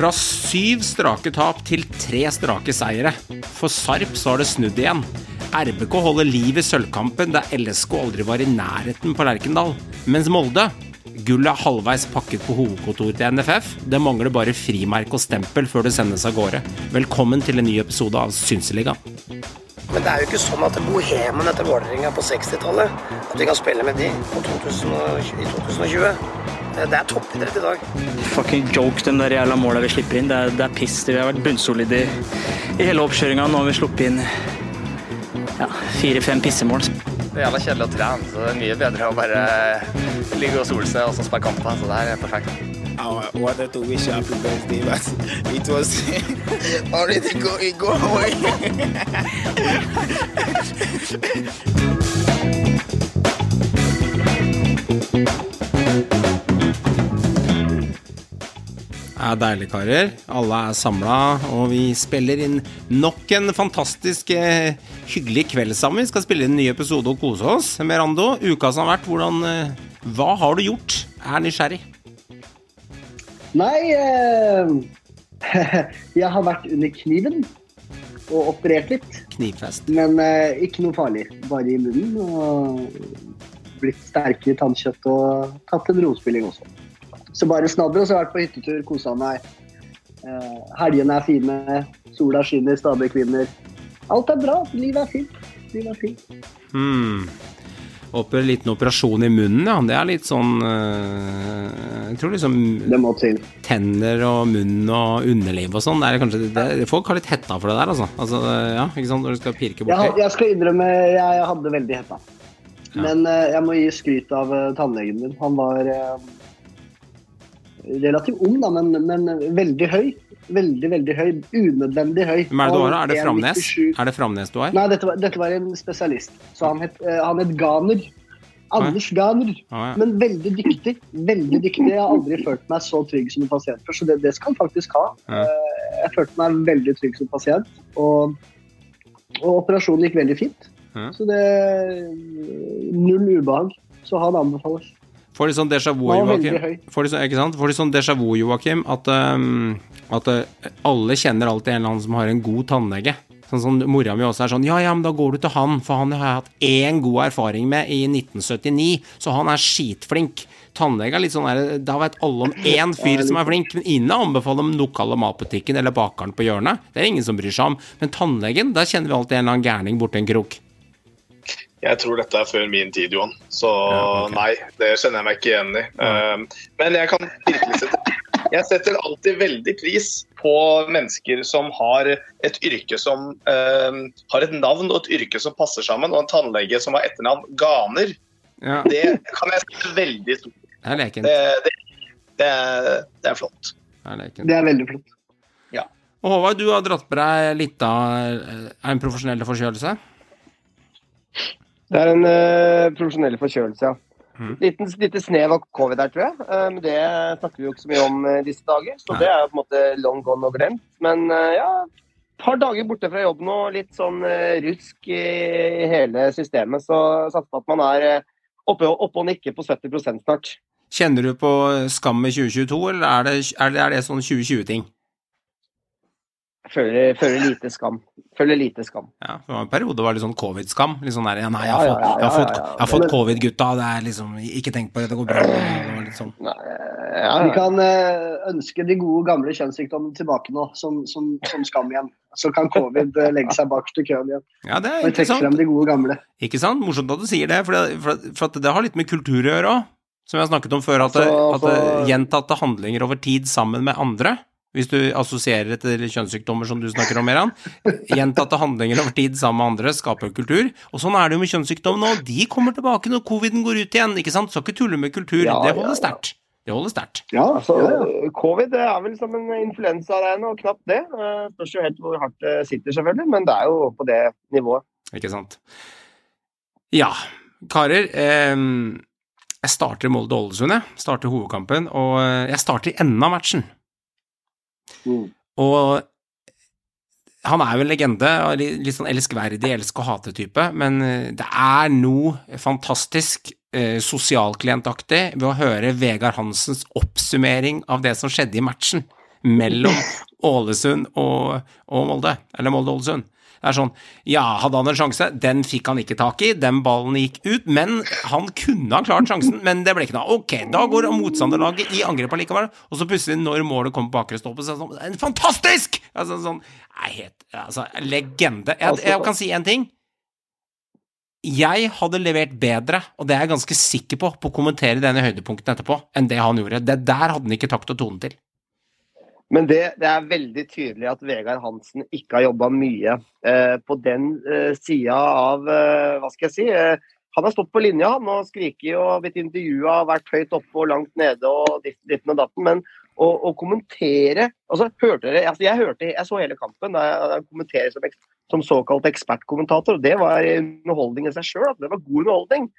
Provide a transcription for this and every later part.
Fra syv strake tap til tre strake seire. For Sarp så har det snudd igjen. RBK holder liv i sølvkampen der LSK aldri var i nærheten på Lerkendal. Mens Molde Gullet er halvveis pakket på hovedkontoret til NFF. Det mangler bare frimerke og stempel før det sendes av gårde. Velkommen til en ny episode av Synseligaen. Men det er jo ikke sånn at bohemen etter Vålerenga på 60-tallet At vi kan spille med de på 2020, i 2020. Det er toppidrett i dag. Fucking joke, de der jævla måla vi slipper inn. Det er, det er piss. Vi har vært bunnsolide i, i hele oppkjøringa. Nå har vi sluppet inn ja, fire-fem pissemål. Det er jævla kjedelig å trene, så det er mye bedre å bare ligge og sole seg og så spille kamper. Så det her er perfekt. I wanted to wish happy birthday, but it was already go, it go away. Er deilig, karer. Alle er samla, og vi spiller inn nok en fantastisk eh, hyggelig kveld sammen. Vi skal spille inn en ny episode og kose oss. Merando, uka som har vært, hvordan eh, Hva har du gjort? Er nysgjerrig. Nei eh, Jeg har vært under kniven og operert litt. Knivfest. Men eh, ikke noe farlig. Bare i munnen. Og blitt sterkere i tannkjøtt og tatt en rospilling også. Så bare snadder. Og så har jeg vært på hyttetur, kosa meg. Eh, helgene er fine. Sola skinner, stadig kvinner. Alt er bra. Livet er fint. Livet er fint. Hmm. Oppe en liten operasjon i munnen, ja. Det er litt sånn eh, Jeg tror liksom Det må til. tenner og munn og underliv og sånn. Folk har litt hetta for det der, altså. altså ja, ikke sant? Når du skal pirke borti. jeg skal innrømme, jeg hadde veldig hetta. Ja. Men eh, jeg må gi skryt av eh, tannlegen min. Han var relativt ung, da, men, men veldig høy. Veldig, veldig høy. Unødvendig høy. Hvem er det du har? da? Er det Framnes? Er det Framnes du har? Nei, dette var, dette var en spesialist. Så han het, eh, han het Ganer. Anders Ganer. Ah, ja. Men veldig dyktig. Veldig dyktig. Jeg har aldri følt meg så trygg som en pasient før, så det, det skal han faktisk ha. Ja. Eh, Jeg følte meg veldig trygg som pasient, og, og operasjonen gikk veldig fint. Ja. Så det Null ubehag. Så han anbefales. Får litt sånn déjà vu, Joakim. Får litt sånn, ikke sant? Får litt sånn déjà vu, Joakim, at, um, at uh, alle kjenner alltid en eller annen som har en god tannlege. Sånn som mora mi også er sånn Ja, ja, men da går du til han, for han har jeg hatt én god erfaring med i 1979, så han er skitflink. Tannlege er litt sånn der, Da vet alle om én fyr som er flink, men ingen anbefaler om lokale matbutikken eller bakeren på hjørnet. Det er ingen som bryr seg om. Men tannlegen, der kjenner vi alltid en eller annen gærning borti en krok. Jeg tror dette er før min tid, Johan. Så Ja, okay. nei, det kjenner jeg meg ikke igjen i. Um, men jeg kan virkelig sette Jeg setter alltid veldig pris på mennesker som har et yrke som um, har et navn og et yrke som passer sammen, og en tannlege som har etternavn Ganer. Ja, Det kan jeg sette veldig stort det er lekent. det, det, det, er- det er flott. Det er lekent. Det er veldig flott. Og Håvard, du har dratt på deg litt av eh, en profesjonell forkjølelse? Det er en uh, profesjonell forkjølelse, ja. Liten, lite snev av covid der, tror jeg. Men men det snakker vi jo ikke så mye om eh, disse dager. Så Nei. det er jo på en måte long gone og glemt. Men uh, ja, et par dager borte fra jobb nå, litt sånn eh, rusk i hele systemet. Så satser på at man er eh, oppe, oppe og nikker på 70% snart. Kjenner du på skam i 2022, eller er det, er det, er det sånn 2020-ting? Føler, føler lite skam. Føler lite skam. Ja, det var en periode var det litt sånn covid-skam. Litt sånn der, ja, nei, jeg har fått, ja, jeg har ja, fått, ja, ja. jeg har fått covid, gutta. Det er liksom Ikke tenk på det, det går bra. Det var litt sånn. Nei, ja, Vi kan eh, ønske de gode, gamle kjønnssykdommene tilbake nå, som, som, som skam igjen. Så kan covid eh, legge seg bak til køen igjen. Ja, det er trekke frem de gode, gamle. Ikke sant? Morsomt at du sier det, for det, for, at- det har litt med kultur å gjøre òg. Som jeg har snakket om før, at, det, Altså, at det, altså- gjentatte handlinger over tid sammen med andre hvis du assosierer det til kjønnssykdommer som du snakker om, Meran. Gjentatte handlinger over tid sammen med andre skaper kultur. Og sånn er det jo med kjønnssykdommer nå. De kommer tilbake når coviden går ut igjen, ikke sant? Skal ikke tulle med kultur. Ja, det holder ja. sterkt. Det holder sterkt. Ja, Altså. Covid er vel som en influensa det er nå, knapt det. Eh, Spørs jo helt hvor hardt det sitter, selvfølgelig, men det er jo på det nivået. Ikke sant? Ja, karer. Eh, jeg starter Molde-Ålesund, jeg. Starter hovedkampen. Og eh, jeg starter i enden av matchen. Mm. Og han er jo en legende, litt sånn elskverdig, elsk- og hate-type, men eh, det er noe fantastisk eh, sosialklientaktig ved å høre Vegard Hansens oppsummering av det som skjedde i matchen. mellom Ålesund og, og Molde. Eller Molde-Ålesund. Det er sånn Ja, hadde han en sjanse? Den fikk han ikke tak i. Den ballen gikk ut. Men han kunne ha klart sjansen, men det ble ikke noe. Ok, da går motstanderlaget i angrep allikevel. Og så plutselig, når målet kommer på bakre stolpe, så er det sånn en Fantastisk! Altså sånn Nei, helt Altså, legende. Jeg, jeg kan si én ting. Jeg hadde levert bedre, og det er jeg ganske sikker på, på å kommentere denne høydepunkten etterpå, enn det han gjorde. Det der hadde han ikke takt og tone til. Men det, det, er veldig tydelig at Vegard Hansen ikke har jobba mye eh, på den eh, sida av eh, Hva skal jeg si? Eh, han har stått på linja han, og skriket og blitt intervjua, vært høyt oppe og langt nede og ditten og datten. Men å kommentere altså, hørte dere, altså, jeg, hørte, jeg så hele kampen da jeg, jeg kommenterer som, som såkalt ekspertkommentator. og Det var underholdning i seg sjøl. Det var god underholdning.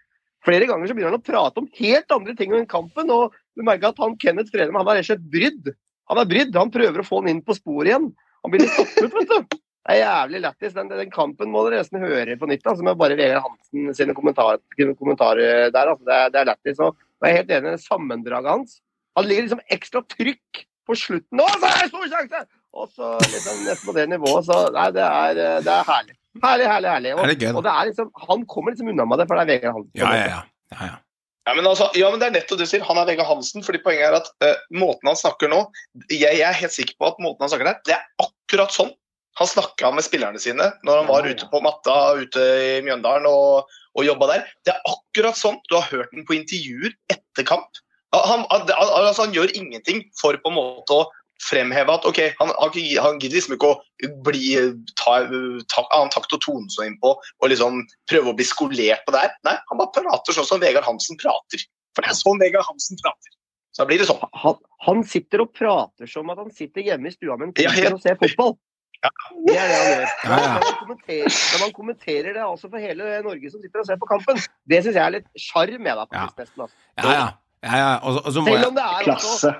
Flere ganger så begynner han å prate om helt andre ting enn kampen. og du merker at han Kenneth Fredheim han var rett og slett brydd. Han er brydd. Han prøver å få han inn på sporet igjen. Han blir litt satt ut, vet du. Det er jævlig lættis. Den, den, kampen må dere nesten høre på nytt. Altså, med bare Vegard Hansen sine kommentarer, kommentarer der. Altså, det, er, det er lættis. Og jeg er helt enig i sammendraget hans. Han ligger liksom ekstra trykk på slutten. Å, så er det stor sjanse! Og så liksom nesten på det nivået. Så nei, det er, det er herlig. Herlig, herlig, herlig. Og, det og det er liksom, han kommer liksom unna med det, for det er Vegard Hansen. Ja, ja, ja. ja, ja. Ja men, altså, ja, men det er nettopp det du sier. Han er Vegard Hansen. fordi Poenget er at uh, måten han snakker nå jeg, jeg, er helt sikker på at måten han snakker der, det er akkurat sånn han snakka med spillerne sine når han var ute på matta ute i Mjøndalen og, og jobba der. Det er akkurat sånn. Du har hørt den på intervjuer etter kamp. Han, han, altså, han gjør ingenting for på en måte å fremheve at ok, han, han gidder liksom ikke å bli, ta, ta annen takt og tone så innpå og liksom prøve å bli skolert på det her. Nei, han bare prater sånn som Vegard Hansen prater. For det er sånn Vegard Hansen prater. Så da blir det sånn. Han, han, sitter og prater som at han sitter hjemme i stua med en ja, og ser fotball. Ja. Det er det han gjør. Ja, ja. Når, man kommenterer, når man kommenterer det altså for hele Norge som sitter og ser på kampen, det syns jeg er litt sjarm med faktisk, nesten. Altså. Ja, ja. Ja, ja. Og, og Selv om det er også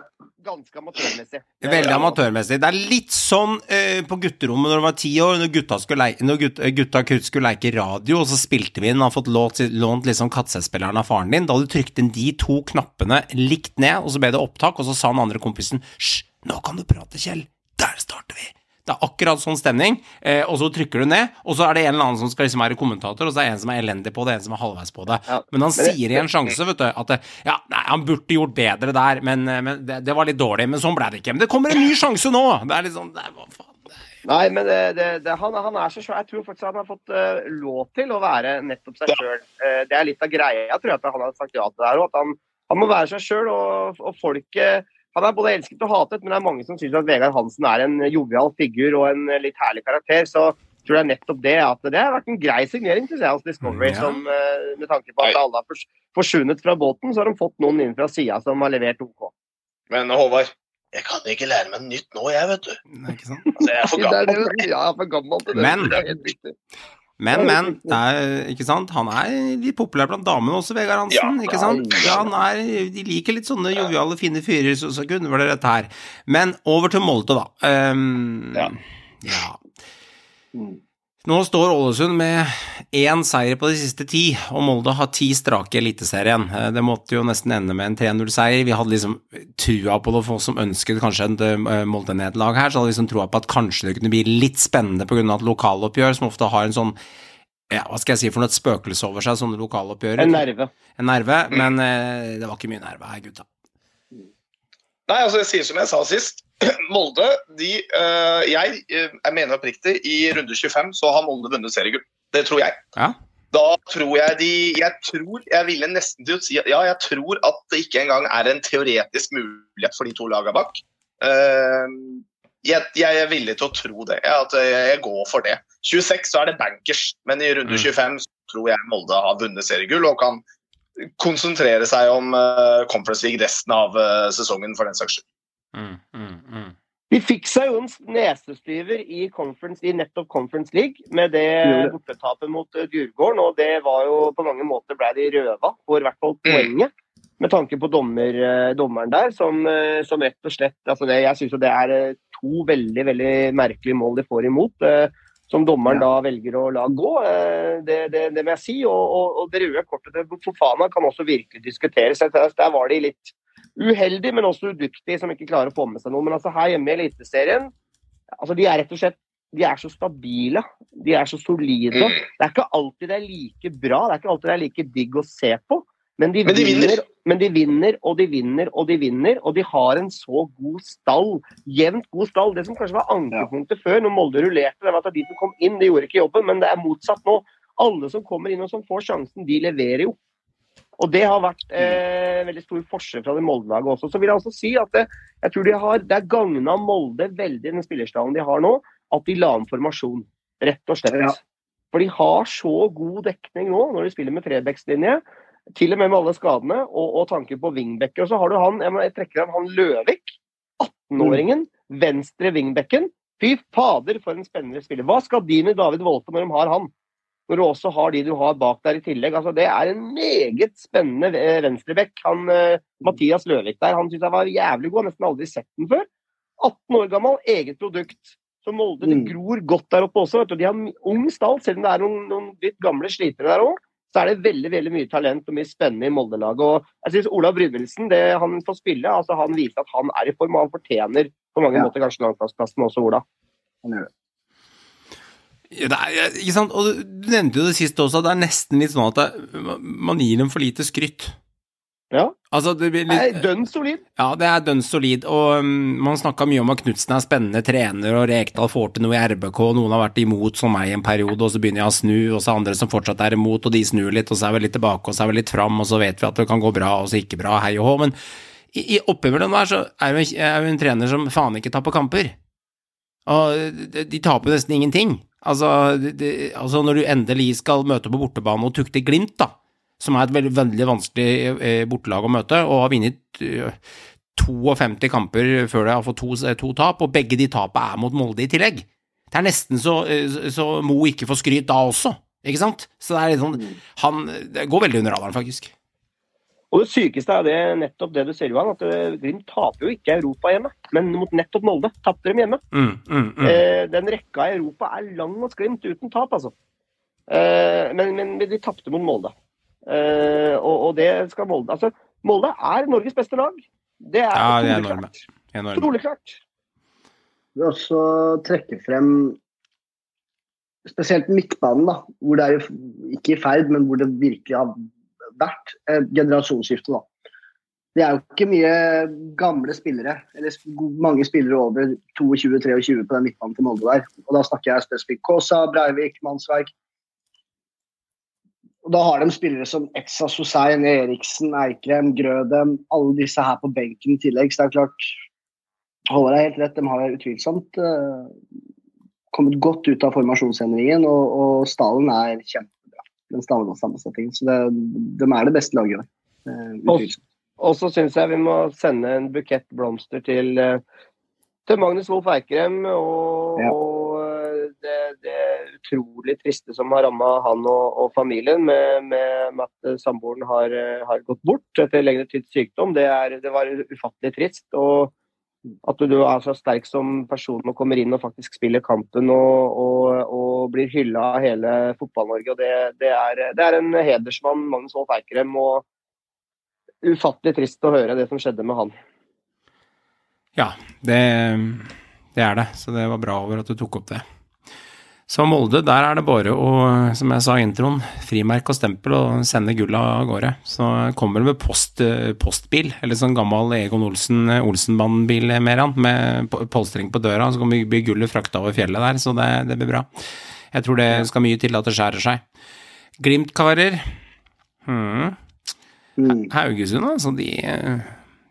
ganske amatørmessig. Veldig amatørmessig. Det er litt sånn uh, på gutterommet når det var ti år, når gutta, skulle leike, når gutta, gutta skulle leke radio, og så spilte vi inn, har fått lånt, lånt liksom kassespilleren av faren din. Da hadde du trykt inn de to knappene likt ned, og så ble det opptak, og så sa den andre kompisen Hysj, nå kan du prate, Kjell. Der starter vi. Det er akkurat sånn stemning, eh, og så trykker du ned, og så er det en eller annen som skal liksom være kommentator, og så er det en som er elendig på det, en som er halvveis på det. Ja. Men han sier i en sjanse, vet du, at det, ja, nei, han burde gjort bedre der, men, eh, men det, det, var litt dårlig. Men sånn ble det ikke. Men det kommer en ny sjanse nå! Det er litt sånn Nei, hva faen? Nei, men det, det, han, han, er så svær. Jeg tror faktisk han har fått uh, lov til å være nettopp seg sjøl. Uh, det er litt av greia, tror jeg, at han har sagt ja til det her. òg. at han, han må være seg sjøl, og, og folket han er både elsket og hatet, men det er mange som syns at Vegard Hansen er en jovial figur og en litt herlig karakter. Så jeg tror det er nettopp det at det har vært en grei signering synes jeg, hos Discovery. Ja. Som, eh, med tanke på at alle har forsvunnet fra båten, så har de fått noen inn fra sida som har levert OK. Men Håvard, jeg kan ikke lære meg nytt nå, jeg, vet du. Nei, ikke sant? Altså, jeg er for gammel. ja, jeg er for gammel til det. Men, Men, men, er, ikke sant? han er litt populær blant damene også, Vegard Hansen. Ja, ikke sant? Ja, han er, de liker litt sånne joviale, fine fyrer, så, så kunne vel dette her. Men over til Molde, da. Um, ja. ja. Nå står Ålesund med én seier på de siste ti, og Molde har ti strake i Eliteserien. Eh, det måtte jo nesten ende med en 3-0-seier. Vi hadde liksom trua på det, for oss som ønsket kanskje et eh, Molde-nederlag her, så hadde vi liksom trua på at kanskje det kunne bli litt spennende pga. et lokaloppgjør som ofte har en sånn ja, hva skal jeg si for noe, et spøkelse over seg, sånne lokaloppgjør. En nerve. En nerve, mm. men eh, det var ikke mye nerve her, gutta. Nei, altså jeg sier som jeg sa sist. Molde de, uh, jeg, eh, jeg mener oppriktig, i runde 25 så har Molde vunnet seriegull. Det tror jeg. Ja. Da tror jeg de Jeg tror Jeg ville nesten til å si ja, jeg tror at det ikke engang er en teoretisk mulighet for de to lagene bak. Uh, jeg, jeg, er villig til å tro det. At jeg går for det. 26 så er det bankers, men i runde 25 mm. så tror jeg Molde har vunnet seriegull og kan konsentrere seg om uh, Conference League resten av uh, sesongen, for den saks skyld. Mm, mm, mm. De fikk seg jo en nesestyver i, i nettopp Conference League med det bortetapet mot uh, Djurgården, og det var jo på mange måter ble de røva for i hvert fall mm. poenget. Med tanke på dommer, uh, dommeren der, som, uh, som, rett og slett altså det, Jeg syns det er to veldig veldig merkelige mål de får imot. Som dommeren ja. da velger å la gå. Det, det, det må jeg si. Og, og, og det røde kortet til Fofana kan også virkelig diskuteres. Der var de litt uheldig, men også udyktig, som ikke klarer å få med seg noe. Men altså her hjemme i Eliteserien, altså de er rett og slett de er så stabile. De er så solide. Det er ikke alltid det er like bra, det er ikke alltid det er like digg å se på. Men de, Men de vinner. vinner, men de vinner, og de vinner, og de vinner. Og de har en så god stall. Jevnt god stall. Det som kanskje var ankepunktet før, når Molde rullerte, det var at de som kom inn, de gjorde ikke jobben. Men det er motsatt nå. Alle som kommer inn og som får sjansen, de leverer jo. Og det har vært eh, veldig stor forskjell fra det Molde-laget også. Så vil jeg også si at det, jeg tror de har, det er gagna Molde veldig, den spillerstallen de har nå, at de la om formasjon. Rett og slett. Ja. For de har så god dekning nå når de spiller med trebekslinje. Til og med med alle skadene, og, og tanker på wingbacker. Og så har du han, jeg, må, jeg trekker av han Løvik. 18-åringen. Venstre wingbacken. Fy fader, for en spennende spiller. Hva skal de med David Wolte når de har han? Når du også har de du har bak der i tillegg. Altså, det er en meget spennende eh, venstrebekk. Han, eh, Mathias Løvik der, han syns jeg var jævlig god. Nesten aldri sett den før. 18 år gammel, eget produkt. Så Molde det Mm. gror godt der oppe også. Vet du. De har ung stall, selv om det er noen, noen litt gamle slitere der òg. Så er det veldig veldig mye talent og mye spennende i Molde-laget. Og jeg synes Olav Brynildsen, det han får spille, altså han viser at han er i form, og han fortjener på mange Ja. måter kanskje landslagsplassen også, Ola. Han gjør det. Ja, det er, ikke sant? Og du nevnte jo det siste også, at det er nesten litt sånn at det, man gir dem for lite skryt. Ja. Altså, det blir litt Dønn solid. Ja, det er dønn solid, og um, man snakka mye om at Knutsen er spennende trener, og Rekdal får til noe i RBK, og noen har vært imot som meg i en periode, og så begynner jeg å snu, og så er andre som fortsatt er imot, og de snur litt, og så er vi litt tilbake, og så er vi litt fram, og så vet vi at det kan gå bra, og så ikke bra, hei og hå, men i, i oppimellom der så er jo en, er trener som faen ikke taper kamper. Og de, de taper nesten ingenting. Altså, det- altså, når du endelig skal møte på bortebane og tukte Glimt, da, som er et veldig, veldig vanskelig eh, bortelag å møte, og har vunnet eh, 52 kamper før de har fått to, to tap, og begge de tapene er mot Molde i tillegg. Det er nesten så, eh, så Mo ikke får skryt da også, ikke sant? Så det er litt sånn Han Det går veldig under radaren, faktisk. Og det sykeste er det nettopp det du ser, Johan, at eh, Glimt taper jo ikke Europa hjemme, men mot nettopp Molde tapte de hjemme. Mm, mm, mm. Eh, den rekka i Europa er lang hos Glimt uten tap, altså. Eh, men, men de tapte mot Molde. Eh, og, og det skal Molde Altså, Molde er Norges beste lag. Det er Ja, det er enorme. Enorme. Soleklart. vil også trekke frem spesielt midtbanen, da, hvor det er jo ikke i ferd, men hvor det virkelig har et generasjonsskifte. da. Det er jo ikke mye gamle spillere, eller mange spillere over 22-23 på den midtbanen til Molde der. Og da snakker jeg spesifikt Kaasa, Breivik, Mannsverk. Og da har de spillere som Etsa Sosein, Eriksen, Eikrem, Grødem, alle disse her på benken i tillegg. Så det er klart Holder er helt rett, de har utvilsomt uh, kommet godt ut av formasjonsendringen, og, og stallen er kjempebra. Den stallsammensetningen. Så det, de er det beste laget i eh. Og så syns jeg vi må sende en bukett blomster til, eh, til Magnus Wolff Eikrem. Og, Ja. og eh, det, det utrolig triste som har ramma han og, og familien med, med, med at samboeren har, har gått bort etter lengre tids sykdom. Det, er, det var ufattelig trist. og at du er så sterk som person og kommer inn og faktisk spiller kampen og, og, og blir hylla av hele Fotball-Norge. og det, det, er, det er en hedersmann, Magnus Wolff Eikrem. og ufattelig trist å høre det som skjedde med han. Ja, det, det er det. Så det var bra over at du tok opp det. Så Molde, der er det bare å, som jeg sa i introen, frimerke og stempel og sende gullet av gårde. Så kommer det med post, postbil, eller sånn gammel Egon Olsen, Olsenbanen-bil, Meran, med polstring på døra, så kommer bli gullet frakta over fjellet der, så det, det blir bra. Jeg tror det skal mye til at det skjærer seg. Glimt-karer. Hmm. Mm. Haugesund, altså, de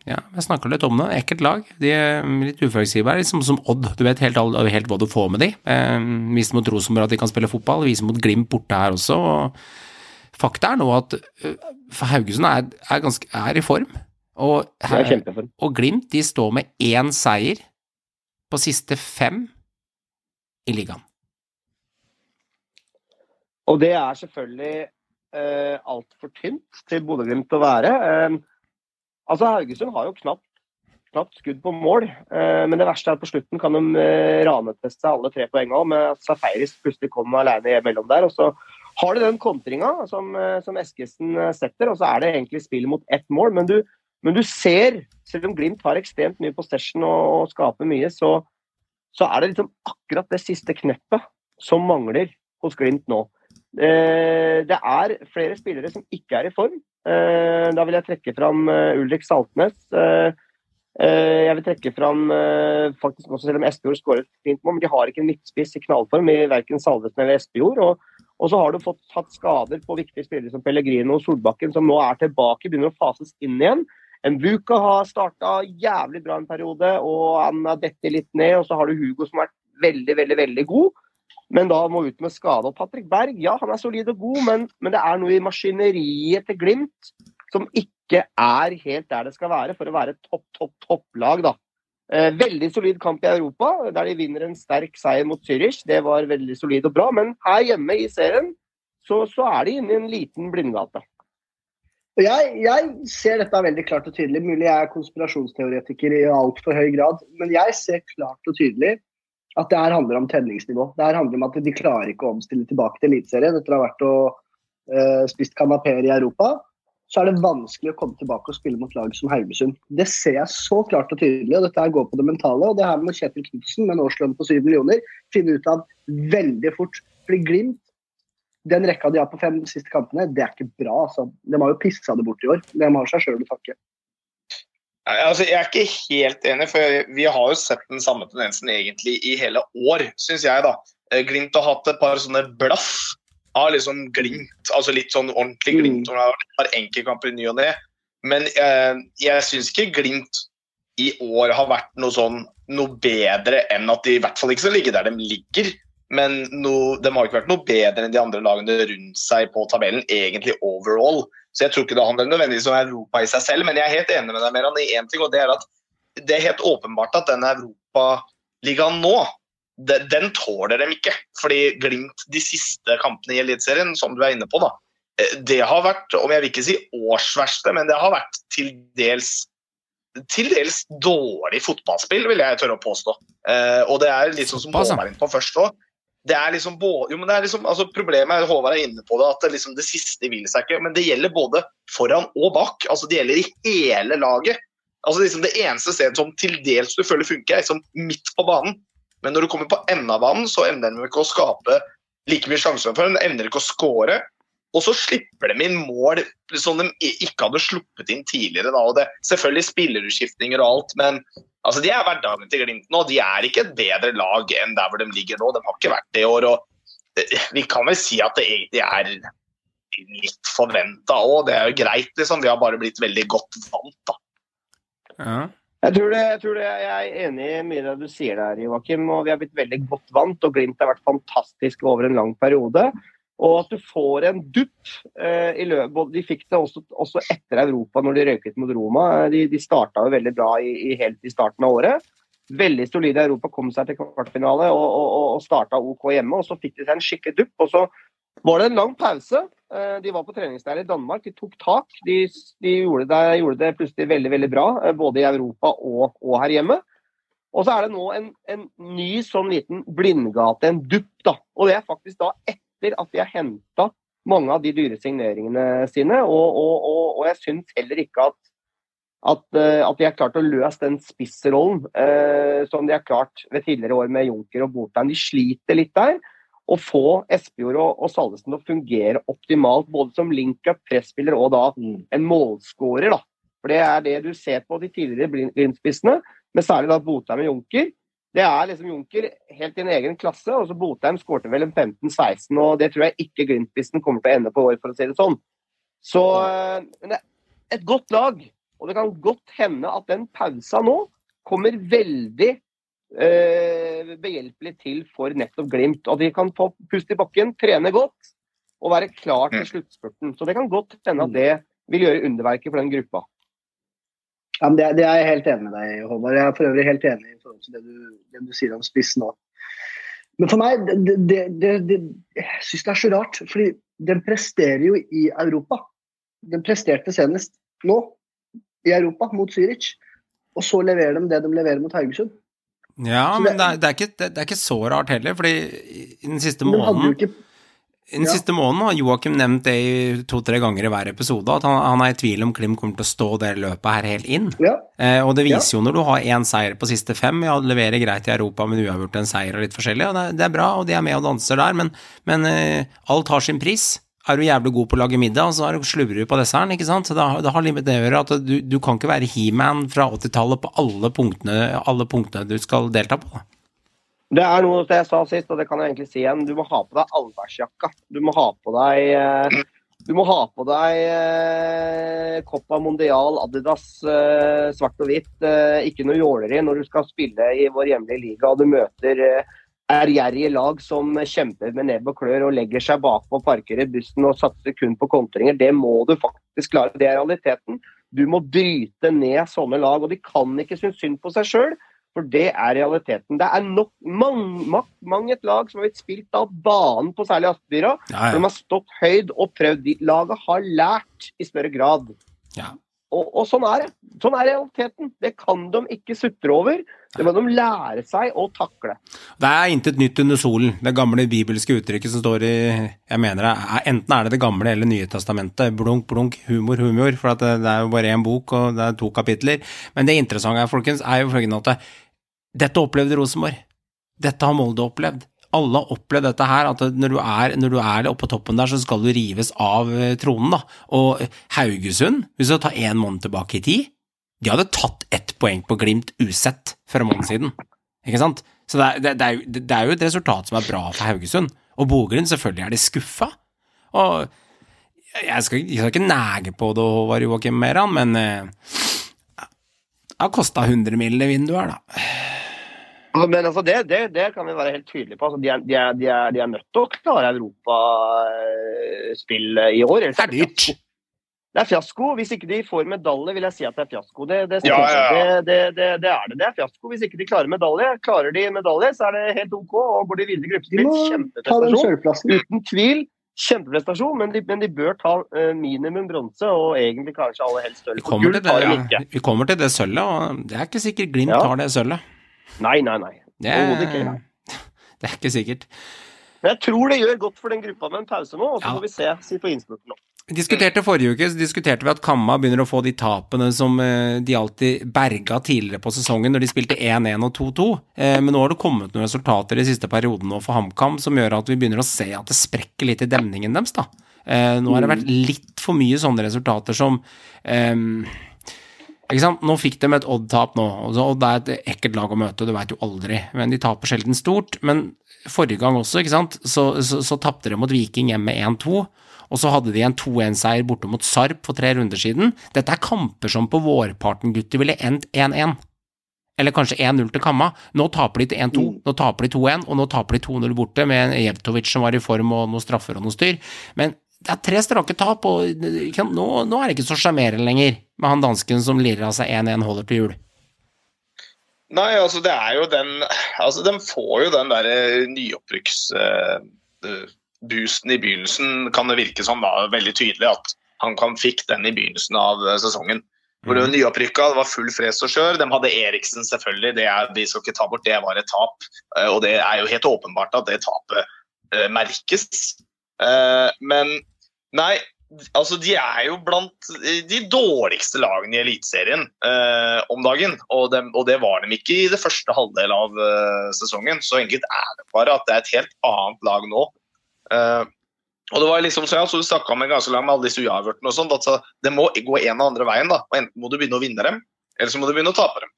Ja, jeg snakka litt om det. Ekkelt lag. De er litt uforutsigbare, liksom som Odd. Du vet helt, helt hva du får med de. Eh, Viste mot Rosenborg at de kan spille fotball, vise mot Glimt borte her også. og Fakta er nå at eh, Haugesund er, er, ganske, er i form. Og, Det er og Glimt de står med én seier på siste fem i ligaen. Og det er selvfølgelig eh, altfor tynt til Bodø-Glimt å være. Eh, altså Haugesund har jo knapt, knapt skudd på mål, eh, men det verste er at på slutten kan de eh, raneteste alle tre poengene òg, med at Safaris plutselig kommer alene imellom der. og så har du den kontringa som, eh, som Eskesen eh, setter, og så er det egentlig spill mot ett mål. Men du, Men du ser, selv om Glimt har ekstremt mye possession og, og skaper mye, så, så er det liksom akkurat det siste kneppet som mangler hos Glimt nå. Eh, det er flere spillere som ikke er i form. Eh, da vil jeg trekke fram eh, Ulrik Saltnes. Jeg vil trekke fram faktisk også selv om Espejord skåret fint mål, men de har ikke en midtspiss i knallform i verken Salvesen eller Espejord. Og, og så har du fått hatt skader på viktige spillere som Pellegrino og Solbakken, som nå er tilbake, begynner å fases inn igjen. En Vuka har starta jævlig bra en periode, og han har dettet litt ned. Og så har du Hugo som har vært veldig, veldig, veldig god, men da må ut med skade. Og Patrick Berg, ja, han er solid og god, men, men det er noe i maskineriet til Glimt som ikke er helt der det skal være for å være et topp, topp, topplag, da. Eh, veldig solid kamp i Europa, der de vinner en sterk seier mot Zürich. Det var veldig solid og bra, men her hjemme i serien så, så er de inne i en liten blindgate. Jeg, jeg ser dette veldig klart og tydelig. Mulig jeg er konspirasjonsteoretiker i altfor høy grad, men jeg ser klart og tydelig at det her handler om tenningsnivå. Det her handler om at de klarer ikke å omstille tilbake til Eliteserien etter å ha vært og uh, spist kanapeer i Europa. Så er det vanskelig å komme tilbake og spille mot lag som Haugesund. Det ser jeg så klart og tydelig, og dette her går på det mentale. Og det her med Kjetil Knutsen med en årslønn på 7 millioner finne ut av veldig fort. Fordi Glimt den rekka de har på fem siste kampene, det er ikke bra. Altså. De har jo pissa det bort i år. De har seg sjøl å takke. Altså, jeg er ikke helt enig, for vi har jo sett den samme tendensen egentlig i hele år, syns jeg. da. Eh, glimt har hatt et par sånne blaff av liksom Glimt, altså litt sånn ordentlig Glimt. Mm. har et par enkeltkamper i ny og ne. Men eh, jeg syns ikke Glimt i år har vært noe sånn noe bedre enn at de i hvert fall ikke skal ligge der de ligger. Men no, de har ikke vært noe bedre enn de andre lagene rundt seg på tabellen, egentlig overall. Så jeg tror ikke det handler nødvendigvis om Europa i seg selv, men jeg er helt enig med deg Meran, i én ting, og det er at det er helt åpenbart at den Europaligaen nå, den, den tåler dem ikke. Fordi Glimt de siste kampene i Eliteserien, som du er inne på, da, eh, det har vært, om jeg vil ikke si årsverste, men det har vært til dels til dels dårlig fotballspill, vil jeg tørre å påstå. Eh, og det er litt sånn som inne på først òg det er liksom både, jo, men det er liksom, altså Problemet er Håvard er inne på det, at det, liksom, det siste vil seg ikke. Men det gjelder både foran og bak. altså Det gjelder i hele laget. altså liksom Det eneste stedet som til dels du føler funker, er liksom midt på banen. Men når du kommer på enden av banen, så evner de ikke å skape like mye sjanser for. De evner ikke å skåre. Og så slipper de inn mål som de ikke hadde sluppet inn tidligere. Da. og det, Selvfølgelig spillerutskiftninger og alt, men altså, de er hverdagen til Glimt nå. De er ikke et bedre lag enn der hvor de ligger nå. De har ikke vært det i år. og Vi kan vel si at det egentlig er litt forventa òg. Det er jo greit, liksom. Vi har bare blitt veldig godt vant, da. Ja. Jeg tror, det, jeg tror det, jeg er enig i mye av det du sier der, Joakim. og Vi har blitt veldig godt vant, og Glimt har vært fantastisk over en lang periode. Og at du får en dupp eh, i løpet De fikk det også, også, etter Europa, når de røyket mot Roma. De, de starta jo veldig bra i, i, helt i starten av året. Veldig solide Europa, kom seg til kvartfinale og, og, og starta OK hjemme. og Så fikk de seg en skikkelig dupp. og Så var det en lang pause. Eh, de var på treningsleir i Danmark, de tok tak. De, de gjorde, det, gjorde, det, plutselig veldig veldig bra, eh, både i Europa og, og her hjemme. Og så er det nå en, en ny sånn liten blindgate, en dupp. da, Og det er faktisk da etter etter at de har henta mange av de dyre signeringene sine. Og, og, og, og jeg syns heller ikke at, at, eh, at, de har klart å løse den spissrollen eh, som de har klart ved tidligere år med Junker og Botheim. De sliter litt der. Å få Espejord og, og Salvesen til å fungere optimalt, både som link-up, presspiller og da en målskårer. da. For Det er det du ser på de tidligere blindspissene, men særlig da Botheim og Junker det er liksom Junker helt i en egen klasse. og så Botheim skårte vel en 15-16, og det tror jeg ikke Glimt-spissen kommer til å ende på år, for å si det sånn. Så eh, men det er et godt lag, og det kan godt hende at den pausa nå kommer veldig eh, behjelpelig til for nettopp Glimt. Og de kan få pust i bakken, trene godt og være klar til mm. sluttspurten. Så det kan godt hende at det vil gjøre underverket for den gruppa. Ja, det, det, er jeg helt enig med deg Håvard. Jeg er for øvrig helt enig i forhold til det du, det du sier om spissen nå. Men for meg, det, det, jeg syns det er så rart. fordi den presterer jo i Europa. Den presterte senest nå i Europa mot Zürich. Og så leverer de det de leverer mot Haugesund. Ja, men det er, det, er ikke, det er, ikke, så rart heller, fordi i den siste måneden Den siste måneden har Joakim nevnt det to-tre ganger i hver episode, at han, han er i tvil om Klim kommer til å stå det løpet her helt inn. Ja. Eh, og det viser jo når du har én seier på siste fem, ja, leverer greit i Europa, men uavgjort en seier og litt forskjellig, og det, det er bra, og de er med og danser der, men, men eh, alt har sin pris. Er du jævlig god på å lage middag, så er du slurver du på desserten, ikke sant? Så det, har- det har litt med det å gjøre at du, du kan ikke være he-man fra 80-tallet på alle punktene, alle punktene du skal delta på. Da. Det er noe jeg sa sist, og det kan jeg egentlig si igjen. Du må ha på deg allværsjakka. Du må ha på deg eh, du må ha på deg eh, Copa Mondial, Adidas, eh, svart og hvitt. Ikke noe jåleri når du skal spille i vår hjemlige liga og du møter ærgjerrige lag som kjemper med nebb og klør og legger seg bakpå, parker i bussen og satser kun på kontringer. Det må du faktisk klare. Det er realiteten. Du må bryte ned sånne lag, og de kan ikke synes synd på seg sjøl. For det er realiteten. Det er nok mang, mang, mang et lag som har blitt spilt av banen på særlig Aspmyra. Ja, De har stått høyd og prøvd. Laget har lært i større grad. Ja. Og, og sånn er det. Sånn er realiteten. Det kan de ikke sutre over. Det må de lære seg å takle. Det er intet nytt under solen. Det gamle bibelske uttrykket som står i jeg mener det er, Enten er det Det gamle eller Nye testamentet. Blunk, blunk, humor, humor. For at det, det er jo bare én bok, og det er to kapitler. Men det interessante er, folkens, er jo følgende at dette opplevde Rosenborg. Dette har Molde opplevd. Alle har opplevd dette her, at når du er, når du er oppe på toppen der, så skal du rives av eh, tronen, da. Og Haugesund, hvis du tar én måned tilbake i tid, de hadde tatt ett poeng på Glimt usett for en måned siden. Ikke sant? Så det er, det, er det er jo et resultat som er bra for Haugesund. Og Bogerud, selvfølgelig er de skuffa. Og jeg skal, jeg skal ikke nege på det, Håvard Joakim Meran, men eh, det har kosta 100 mill. det vinduet her, da. Men altså det, det, det kan vi være helt tydelige på. Altså de, er, de, er, de, er, de er nødt til å klare europaspill i år. ellers Det er dyrt. Det er fiasko. Hvis ikke de får medalje, vil jeg si at det er fiasko. Det, det, Ja, ja, ja. Det, det, det, det er det. Det er fiasko. Hvis ikke de klarer medalje, klarer de medalje, så er det helt OK. Og går de videre i gruppespill, ta kjempeprestasjon. Uten tvil. Kjempeprestasjon, men de, men de bør ta eh, minimum bronse, og egentlig kanskje aller helst sølv. Vi For kommer til det, ikke. vi kommer til det sølvet, og det er ikke sikkert Glimt Ja. tar det sølvet. Nei, nei, nei. Det ikke. det er ikke sikkert. Men jeg tror det gjør godt for den gruppa med en pause nå, og så Ja. får vi se si på innspurten nå. Diskuterte Forrige uke så diskuterte vi at Kamma begynner å få de tapene som eh, de alltid berga tidligere på sesongen når de spilte 1-1 og 2-2. Eh, Men nå har det kommet noen resultater i siste perioden nå for HamKam som gjør at vi begynner å se at det sprekker litt i demningen deres. da. Eh, Nå har det vært litt for mye sånne resultater som ehm, ikke sant? Nå fikk de et Odd-tap nå. og det er et ekkelt lag å møte, du veit jo aldri. Men de taper sjelden stort. Men forrige gang også, ikke sant, så, så, så tapte de mot Viking hjemme 1-2. Og så hadde de en 2-1-seier borte mot Sarp for tre runder siden. Dette er kamper som på vårparten, gutter, ville endt 1-1. Eller kanskje 1-0 til Kamma. Nå taper de til 1-2, nå taper de 2-1, og nå taper de 2-0 borte med en Jevtovic som var i form og noen straffer og noe styr. Men det er tre strake tap, og nå, nå er det ikke så sjarmerende lenger med han dansken som lirer av seg 1-1 holder til jul. Nei, altså det er jo den Altså, de får jo den derre nyopprykksboosten i begynnelsen, kan det virke som da veldig tydelig at han kan fikk den i begynnelsen av eh, sesongen. Hvor det var nyopprykka, det var full fres og skjør. De hadde Eriksen, selvfølgelig. Det er, vi skal ikke ta bort, det var et tap. Eh, Og det er jo helt åpenbart at det tapet eh, merkes. Eh, men nei, altså de er jo blant de dårligste lagene i Eliteserien eh, om dagen. Og, dem- og det var de ikke i det første halvdel av eh, sesongen. Så enkelt er det bare at det er et helt annet lag nå. Og det var liksom, så jeg Du snakka med ganske lang med alle disse uavgjortene. og sånt, det må gå en og andre veien. da, og Enten må du begynne å vinne dem, eller så må du begynne å tape dem.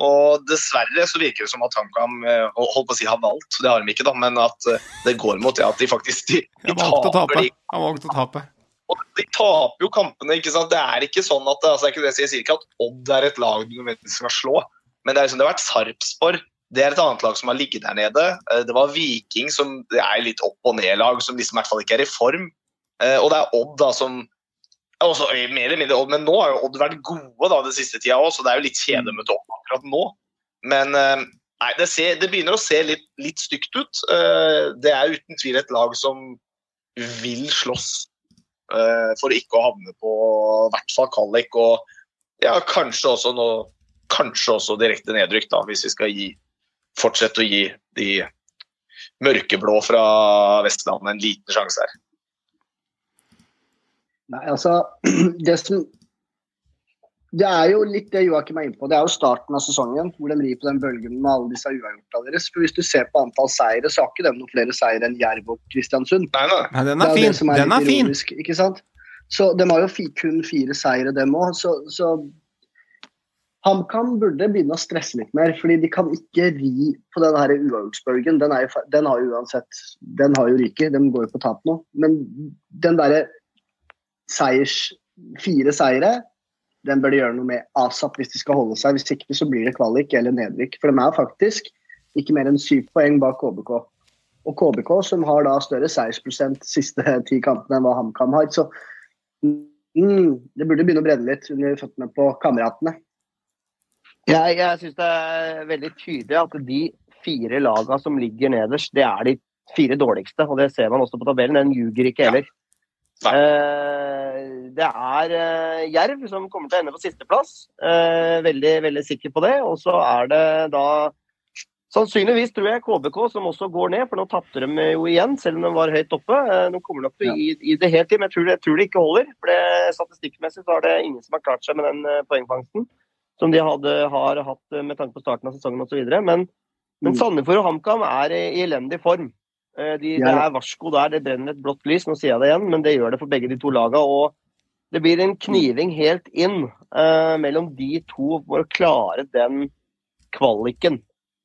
Og dessverre så virker det som at HamKam eh, holdt på å si har valgt, det har de ikke, da, men at eh, det går mot det at de faktisk de, de taper Jeg valgte å tape. og de taper jo kampene. ikke sant? Det er ikke sånn at, altså, ikke det, jeg sier ikke at Odd er et lag du nødvendigvis skal slå, men det er liksom, det har vært Sarpsborg. Det er et annet lag som har ligget der nede. Eh, Det var Viking, som det er litt opp og ned-lag, som liksom i hvert fall ikke er i form. Og det er Odd, da, som også, mer eller mindre Odd, Men nå har jo Odd vært gode da, den siste tida òg, så det er jo litt kjedelig å møte opp akkurat nå. Men eh, nei, det, ser, det begynner å se litt, litt stygt ut. Eh, Det er uten tvil et lag som vil slåss eh, for ikke å havne på i hvert fall Kallik og ja, kanskje også noe kanskje også direkte nedrykk, da, hvis vi skal gi, fortsette å gi de mørkeblå fra Vestlandet en liten sjanse her. Nei, altså Det som Det er jo litt det Joakim er inne på. Det er jo starten av sesongen hvor de rir på den bølgen med alle disse uavgjorta deres. For Hvis du ser på antall seire, så har ikke de noen flere seire enn Jerv og Kristiansund. Nei, nei. Nei, den Det er fin. det er Den er ironisk, fin. Ikke sant? Så de har jo kun fire seire, dem òg. Så, så HamKam burde begynne å stresse litt mer, fordi de kan ikke ri på den her uavgjortsbølgen. Den, er den har jo uansett Den har jo ryket, de går jo på tap nå. Men den derre seiers Fire seire, den bør de gjøre noe med asap hvis de skal holde seg. Hvis ikke så blir det kvalik eller nedrykk. For de er faktisk ikke mer enn syv poeng bak KBK. Og KBK, som har da større seiersprosent siste ti kampene enn hva HamKam har. Så mm, det burde begynne å brenne litt under føttene på kameratene. Jeg, jeg syns det er veldig tydelig at de fire laga som ligger nederst, det er de fire dårligste. Og det ser man også på tabellen. Den ljuger ikke heller. Eh, det er eh, Jerv som kommer til å ende på sisteplass. Eh, veldig, veldig sikker på det. Og så er det da Sannsynligvis tror jeg KBK som også går ned, for nå tapte de jo igjen, selv om de var høyt oppe. Eh, De kommer nok til å gi gi det helt til, men jeg tror, jeg tror det ikke holder. For det, Statistikkmessig så er det ingen som har klart seg med den eh, poengfangsten som de hadde, har hatt eh, med tanke på starten av sesongen osv. Men, men Mm. Sandefjord og HamKam er i elendig form. Eh, De, det er varsko der, det brenner et blått lys. Nå sier jeg det igjen, men det gjør det for begge de to lagene. Og det blir en kniving helt inn eh, mellom de to for å klare den kvaliken.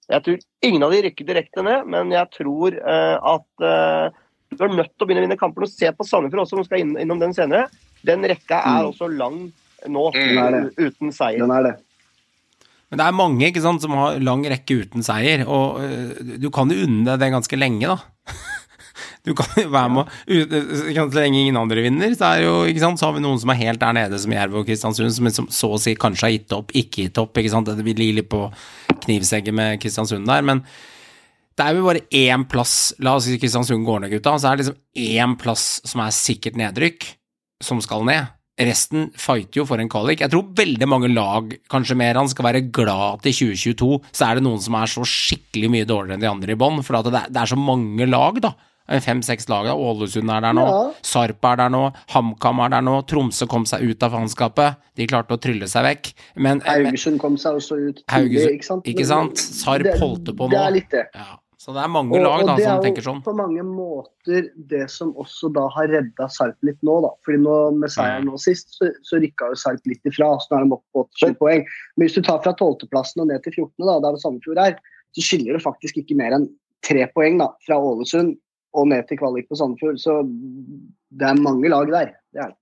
Jeg tror ingen av de rykker direkte ned, men jeg tror eh, at eh, du er nødt til å begynne å vinne kamper. Og se på Sandefjord også, som skal inn, innom den senere. Den rekka er Mm. også lang nå, Mm. Uten seier. Den er det. Men det er mange ikke sant, som har lang rekke uten seier, og uh, du kan jo unne deg det ganske lenge, da. Du kan jo være med ikke Så lenge ingen andre vinner, så, er jo, ikke sant, så har vi noen som er helt der nede, som Jerv og Kristiansund, som som, så å si kanskje har gitt opp, ikke gitt opp. ikke sant, Det blir litt på knivsegget med Kristiansund der, men det er jo bare én plass La oss si Kristiansund går ned, gutta. Så er det liksom én plass som er sikkert nedrykk, som skal ned. Resten fighter jo for en kvalik. Jeg tror veldig mange lag, kanskje mer han, skal være glad til 2022 så er det noen som er så skikkelig mye dårligere enn de andre i bånn. For det, er- det er så mange lag, da. Fem-seks lag. da. Ålesund er der nå. Ja. Sarp er der nå. HamKam er der nå. Tromsø kom seg ut av faenskapet. De klarte å trylle seg vekk. Men, men Haugesund kom seg også ut tidlig, ikke sant? ikke sant? Sarp holdt på nå. Det er litt det. ja. Så det er mange lag da det er jo sånn. på mange måter det som også da har redda Sarp litt nå, da. Fordi nå med seieren nå sist, så, så rykka jo Sarp litt ifra. Så nå er de oppe på 87 poeng. Men hvis du tar fra 12.-plassen og ned til 14., da, der Sandefjord er, så skiller det faktisk ikke mer enn tre poeng da, fra Ålesund og ned til kvalik på Sandefjord. Så det er mange lag der. Det er det.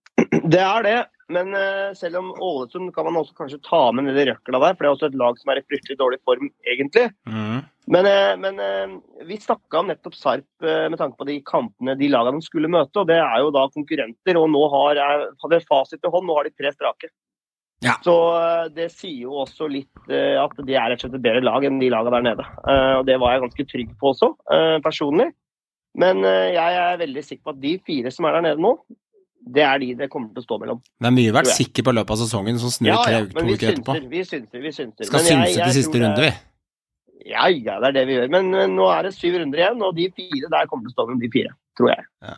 Det er det, men uh, selv om Ålesund kan man også kanskje ta med nedi røkla der, for det er også et lag som er i fryktelig dårlig form, egentlig. Mm. Men, uh, men uh, vi snakka om nettopp Sarp med tanke på de kampene de lagene de skulle møte. og Det er jo da konkurrenter, og nå har hadde fasit i hånd, nå har de tre strake. Ja. Så det sier jo også litt at de er rett og slett et bedre lag enn de lagene der nede. Og det var jeg ganske trygg på også, personlig. Men jeg er veldig sikker på at de fire som er der nede nå, det er de det kommer til å stå mellom. Det er mye vært Tror sikker på løpet av sesongen, som snur tre uker, to men vi uker etterpå. vi synser. Vi synser. Skal Men jeg- synse jeg til siste runde, vi. Ja, ja, det er det vi gjør. Men, men nå er det syv runder igjen, og de fire der kommer til å stå mellom de fire, tror jeg. Ja,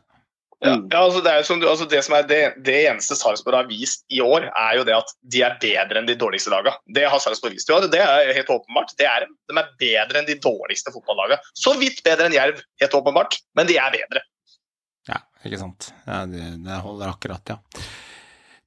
ja, altså det, er som du, altså det som er det, det eneste Sarpsborg har vist i år, er jo det at de er bedre enn de dårligste lagene. Det har Sarpsborg vist i år. Det er helt åpenbart. Det er, de er bedre enn de dårligste fotballagene. Så vidt bedre enn Jerv, helt åpenbart, men de er bedre. Ja, ikke sant. Ja, det, det holder akkurat, ja.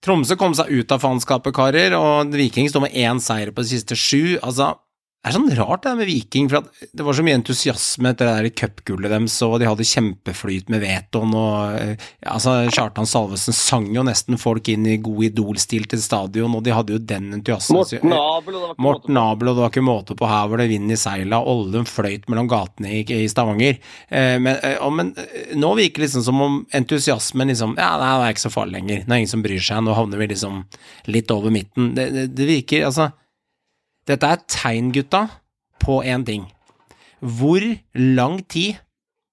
Tromsø kom seg ut av faenskapet, karer, og Viking står med én seier på de siste sju. Altså, det er sånn rart det der med Viking, for at det var så mye entusiasme etter det der cupgullet deres, og de hadde kjempeflyt med vetoen, og eh, ja, altså, Kjartan Salvesen sang jo nesten folk inn i god idolstil til stadion, og de hadde jo den entusiasmen. Morten Abel, og det var ikke måte på. Abel, og det var ikke måte på her hvor det vind i seila, Ollum fløyt mellom gatene i, i Stavanger. Eh, men, eh, og, men eh, nå virker det liksom som om entusiasmen liksom Ja, nei, det er ikke så farlig lenger. Det er ingen som bryr seg. Nå havner vi liksom litt over midten. Det, det, det virker Altså, dette er tegn, gutta, på én ting. Hvor lang tid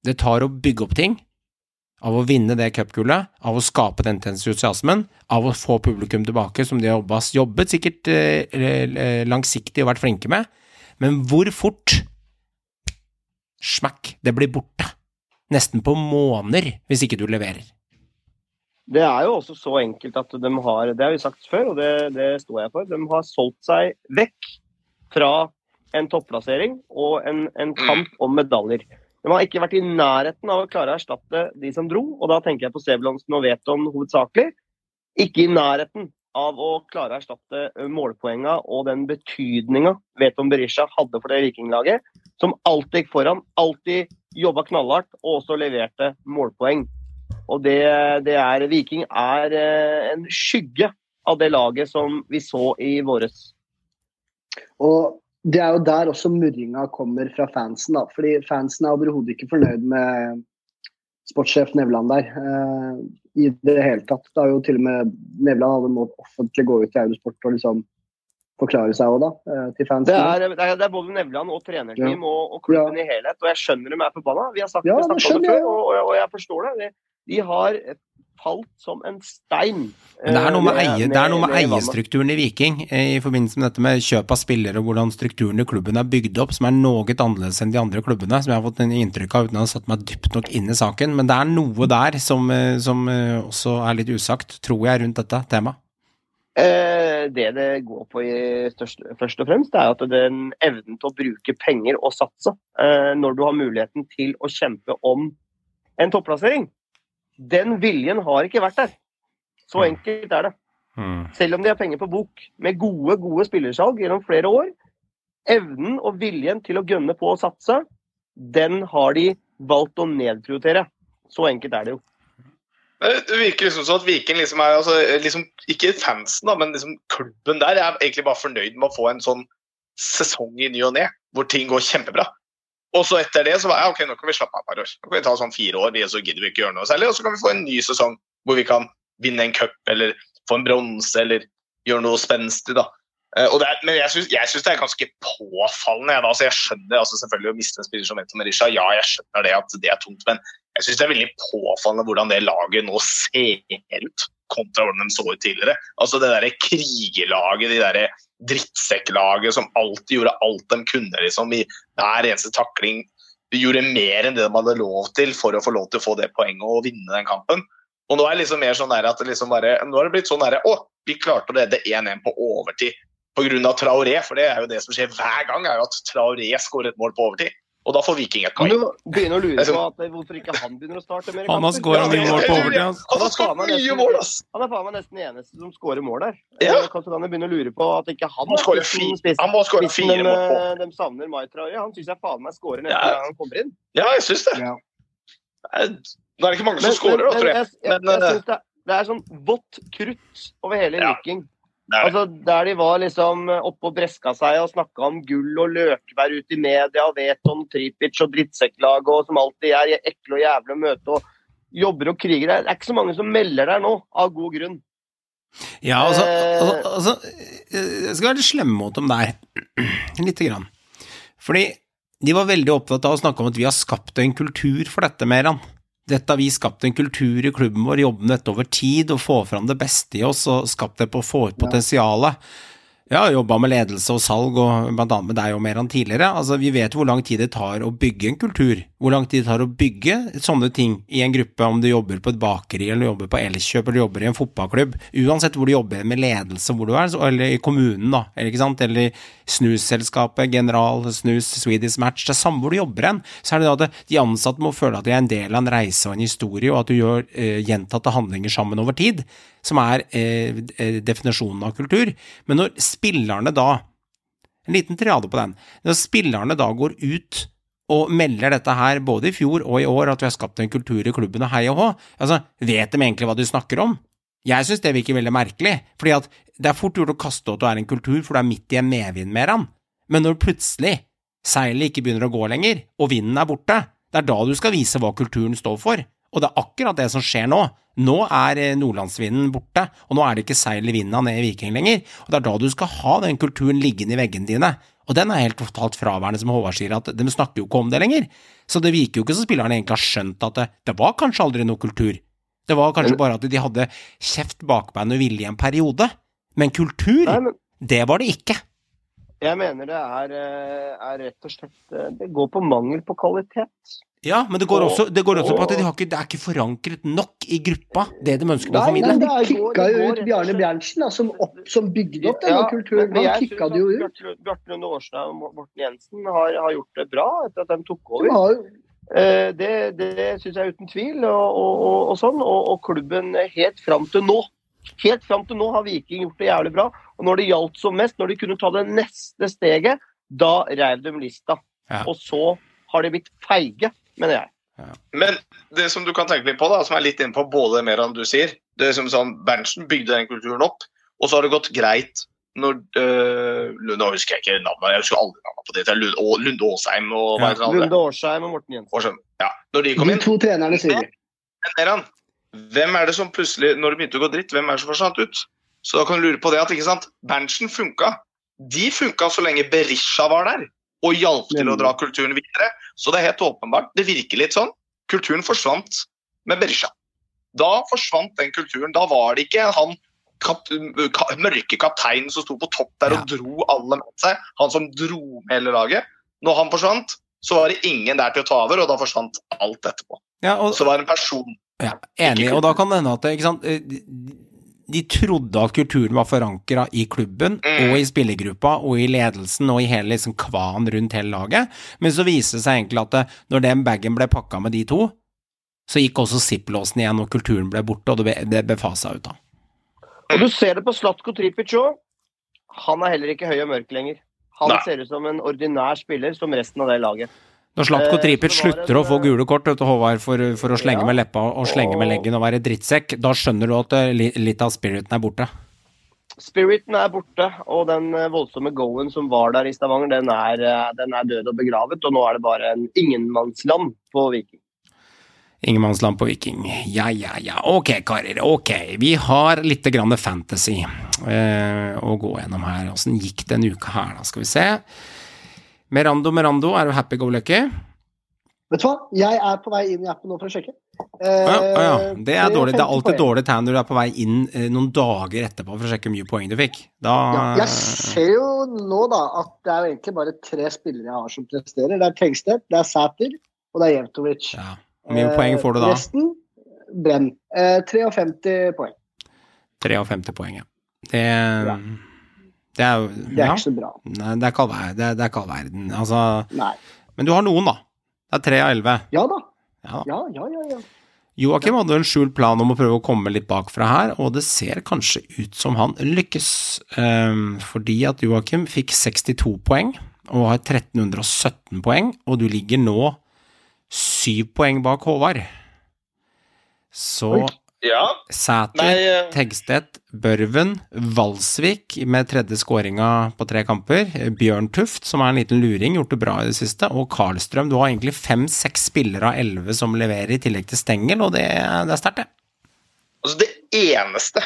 det tar å bygge opp ting, av å vinne det cupgullet, av å skape den entusiasmen, av å få publikum tilbake, som de har jobbet, jobbet sikkert eh, eh, langsiktig og vært flinke med, men hvor fort Smakk, det blir borte. Nesten på måneder, hvis ikke du leverer. Det er jo også så enkelt at de har, det har vi sagt før, og det, det står jeg for, de har solgt seg vekk fra en topplassering og en, en kamp om medaljer. De har ikke vært i nærheten av å klare å erstatte de som dro, og da tenker jeg på Sebulonsen og Veton hovedsakelig. Ikke i nærheten av å klare å erstatte målpoenga og den betydninga Veton Berisha hadde for det vikinglaget, som alltid gikk foran, alltid jobba knallhardt og også leverte målpoeng. Og det, det er Viking er eh, en skygge av det laget som vi så i våres. Og det er jo der også murringa kommer fra fansen. da, fordi Fansen er overhodet ikke fornøyd med sportssjef Nevland der. Eh, I det hele tatt. Det har jo til og med Nevland hadde måttet offentlig gå ut i Eurosport og liksom forklare seg òg, da. Eh, til fansen. Det er, det er, det er både Nevland og trenerteam Ja. og, og klubben i helhet. Og jeg skjønner de er forbanna. Vi har sagt Ja, vi snakket om det før, og, og, jeg forstår det. De, de har falt som en stein. Men det er noe med, eh, eie, er noe med ned i Viking, eh, i forbindelse med dette med kjøp av spillere og hvordan strukturen i klubben er bygd opp, som er noe annerledes enn de andre klubbene, som jeg har fått en inntrykk av uten å ha satt meg dypt nok inn i saken. Men det er noe der som, eh, som også er litt usagt, tror jeg, rundt dette temaet. Eh, det det går på i størst, først og fremst, er at den evnen til å bruke penger og satse eh, når du har muligheten til å kjempe om en topplassering, den viljen har ikke vært der. Så Mm. enkelt er det. Selv om de har penger på bok, med gode, gode spillersalg gjennom flere år. Evnen og viljen til å gønne på å satse, den har de valgt å nedprioritere. Så enkelt er det jo. Det virker liksom sånn at Viking liksom er altså, liksom, Ikke fansen, da, men liksom klubben der er egentlig bare fornøyd med å få en sånn sesong i ny og ne, hvor ting går kjempebra. Og så etter det så var jeg ok, nå kan vi slappe av et par år. Nå kan vi ta sånn fire år, så gidder vi ikke gjøre noe særlig. Og så kan vi få en ny sesong hvor vi kan vinne en cup eller få en bronse eller gjøre noe spenstig. da. Eh, og er, men jeg syns, det er ganske påfallende. Jeg, da. Altså, jeg skjønner altså, selvfølgelig å miste en spiller som Veto Merisha, ja, jeg skjønner det at det er tungt. Men jeg syns det er veldig påfallende hvordan det laget nå ser ut kontra hvordan de så ut tidligere. Altså det derre krigerlaget, de derre drittsekklaget som alltid gjorde alt de kunne liksom, i hver eneste takling. De gjorde mer enn det de hadde lov til for å få lov til å få det poenget og vinne den kampen. Og nå er det liksom mer sånn der at det liksom bare, nå er det blitt sånn derre Å, vi klarte å lede 1-1 på overtid pga. Traoré. For det er jo det som skjer hver gang, er jo at Traoré skårer et mål på overtid. Og da får Viking et poeng. du begynner å lure på at, eh, hvorfor ikke han begynner å starte mer Han har skåret mye mål på overtid. altså. Han har skåret mye mål, ass! Han er faen meg nesten den eneste som skårer mål der. Ja. Eh, Kanskje kan jeg begynne å lure på at ikke han Han må skåre spissen- han må skåre fire de, mål på. eh, De savner Maitraøye. Han syns jeg faen meg skårer neste Ja. gang han kommer inn. Ja, jeg syns det. Ja. Nå er det ikke mange som skårer, da, tror jeg. jeg, jeg, jeg eh, synes det, det er sånn vått krutt over hele Ja. Viking. Det det. Altså, der de var liksom oppe og breska seg og snakka om gull og løkvær ute i media og Veton, Tripic og drittsekklaget og som alltid er ekle og jævlig å møte og jobber og kriger. Det er ikke så mange som melder der nå, av god grunn. Ja, altså, Eh. altså, altså Jeg skal være litt slem mot dem der. Lite grann. Fordi de var veldig opptatt av å snakke om at vi har skapt en kultur for dette, Meran. Dette har vi skapt en kultur i klubben vår, jobbe med dette over tid og få fram det beste i oss og skapt det på å få ut potensialet. Jeg har jobba med ledelse og salg, og blant annet med deg og Meran tidligere. Altså, vi vet hvor lang tid det tar å bygge en kultur. Hvor lang tid det tar å bygge sånne ting i en gruppe, om du jobber på et bakeri, eller du jobber på Elkjøp, eller du jobber i en fotballklubb. Uansett hvor du jobber med ledelse, hvor du er, eller i kommunen, da, eller ikke sant, eller snusselskapet, General, Snus, Swedish Match, det er samme hvor du jobber hen, så er det da at de ansatte må føle at de er en del av en reise og en historie, og at du gjør eh, gjentatte handlinger sammen over tid, som er eh, eh, definisjonen av kultur. Men når spillerne da En liten triade på den. Når spillerne da går ut og melder dette her både i fjor og i år, at vi har skapt en kultur i klubben og hei og hå, altså, vet de egentlig hva de snakker om? Jeg synes det virker veldig merkelig, fordi at det er fort gjort å kaste at du er en kultur, for du er midt i en medvind med den. Men når plutselig seilet ikke begynner å gå lenger, og vinden er borte, det er da du skal vise hva kulturen står for. Og det er akkurat det som skjer nå. Nå er eh, nordlandsvinden borte, og nå er det ikke seil i vinden ned i Viking lenger. Og det er da du skal ha den kulturen liggende i veggene dine. Og den er helt totalt fraværende, som Håvard sier, at de snakker jo ikke om det lenger. Så det virker jo ikke som spillerne egentlig har skjønt at det, det var kanskje aldri noe kultur. Det var kanskje bare at de hadde kjeft, bakbein og vilje i en periode. Men kultur, Nei, men det var det ikke. Jeg mener det er, eh, er rett og slett eh, Det går på mangel på kvalitet. Ja, men det går Og- også, det går også på at de har ikke, det er ikke forankret nok i gruppa, det de ønsker å Nei, formidle. men de det kicka jo ut Bjarne Berntsen, da, som, opp, som bygde opp denne Ja, kulturen. men Han kicka det jo ut. Bjarte- Lunde Årstad og Morten Jensen har, har gjort det bra etter at de tok over. Ja. Eh, Det, det syns jeg uten tvil, og, og, og, og sånn. Og, og klubben helt fram til nå Helt fram til nå har Viking gjort det jævlig bra. Og når det gjaldt som mest, når de kunne ta det neste steget, da reiv de lista. Ja. Og så har de blitt feige, mener jeg. Men det som du kan tenke litt på, da, som er litt inne på både mer enn du sier det er som sånn, Berntsen bygde den kulturen opp, og så har det gått greit når øh, Nå husker jeg ikke navnet, jeg husker aldri navnet på de. Det er Lund, og Lunde Åsheim og hva Ja, heter andre? Lunde Årsheim og Morten Jensen. Årsheim. Ja, når de kom inn De to trenerne, sier vi. Hvem er det som plutselig, når det begynte å gå dritt, hvem er det som forsvant ut? Så da kan du lure på det at ikke sant, Berntsen funka. De funka så lenge Berisha var der og hjalp til å dra kulturen videre. Så det er helt åpenbart. Det virker litt sånn. Kulturen forsvant med Berisha. Da forsvant den kulturen. Da var det ikke han kap, ka, mørke kapteinen som sto på topp der og dro alle med seg. Han som dro med hele laget. Når han forsvant, så var det ingen der til å ta over, og da forsvant alt etterpå. Ja, og, Så det en person ja, enig, og da kan det hende at ikke sant, eh, de, de trodde at kulturen var forankra i klubben Mm. og i spillergruppa og i ledelsen og i hele liksom kvaen rundt hele laget, men så viste det seg egentlig at det, når den bagen ble pakka med de to, så gikk også zip-låsen igjen, og kulturen ble borte, og det, ble, det befasa ut da. Og du ser det på Slatko Tripic òg. Han er heller ikke høy og mørk lenger. Han Nei. ser ut som en ordinær spiller som resten av det laget. Når Slatko Eh, Tripic slutter å få eh, gule kort vet du, Håvard, for, for å slenge Ja. med leppa og slenge med leggen og være drittsekk, da skjønner du at eh, litt av spiriten er borte. Spiriten er borte, og den voldsomme go-en som var der i Stavanger, den er, den er død og begravet. Og nå er det bare en ingenmannsland på Viking. Ingenmannsland på Viking. Ja, ja, ja. Ok, karer. Ok. Vi har litt grann fantasy eh, å gå gjennom her. Åssen gikk det en uke her, da? Skal vi se. Merando, Merando, er du happy go lucky? Vet du hva? Jeg er på vei inn i appen nå for å sjekke. Å ja, ah, ja. Det er dårlig. Det er alltid poeng. dårlig tegn når du er på vei inn eh, noen dager etterpå for å sjekke hvor mye poeng du fikk. Da Ja, jeg ser jo nå da at det er jo egentlig bare tre spillere jeg har som presterer. Det er Tengstedt, det er Sæter og det er Jevtovic. ja. Hvor mye poeng får du da? Eh, Resten brenn. Eh, 53 poeng. 53 poeng, ja. Det, Ja. Det er jo Det er ja. ikke så bra. Nei, det er ikke all det er, det er ikke all verden. Altså Nei. Men du har noen, da. Det er tre av elleve. Ja da. Ja. Ja, ja, ja. ja. Joakim hadde en skjult plan om å prøve å komme litt bakfra her, og det ser kanskje ut som han lykkes. Ehm, fordi at Joakim fikk 62 poeng og har 1317 poeng, og du ligger nå syv poeng bak Håvard. Så Oi. Ja. Sæter, Nei, eh, Tegstedt, Børven, Valsvik med tredje skåringa på tre kamper, Bjørn Tuft, som er en liten luring, gjort det bra i det siste, og Karlstrøm. Du har egentlig fem-seks spillere av elleve som leverer, i tillegg til Stengel, og det, det er sterkt, det. Altså det eneste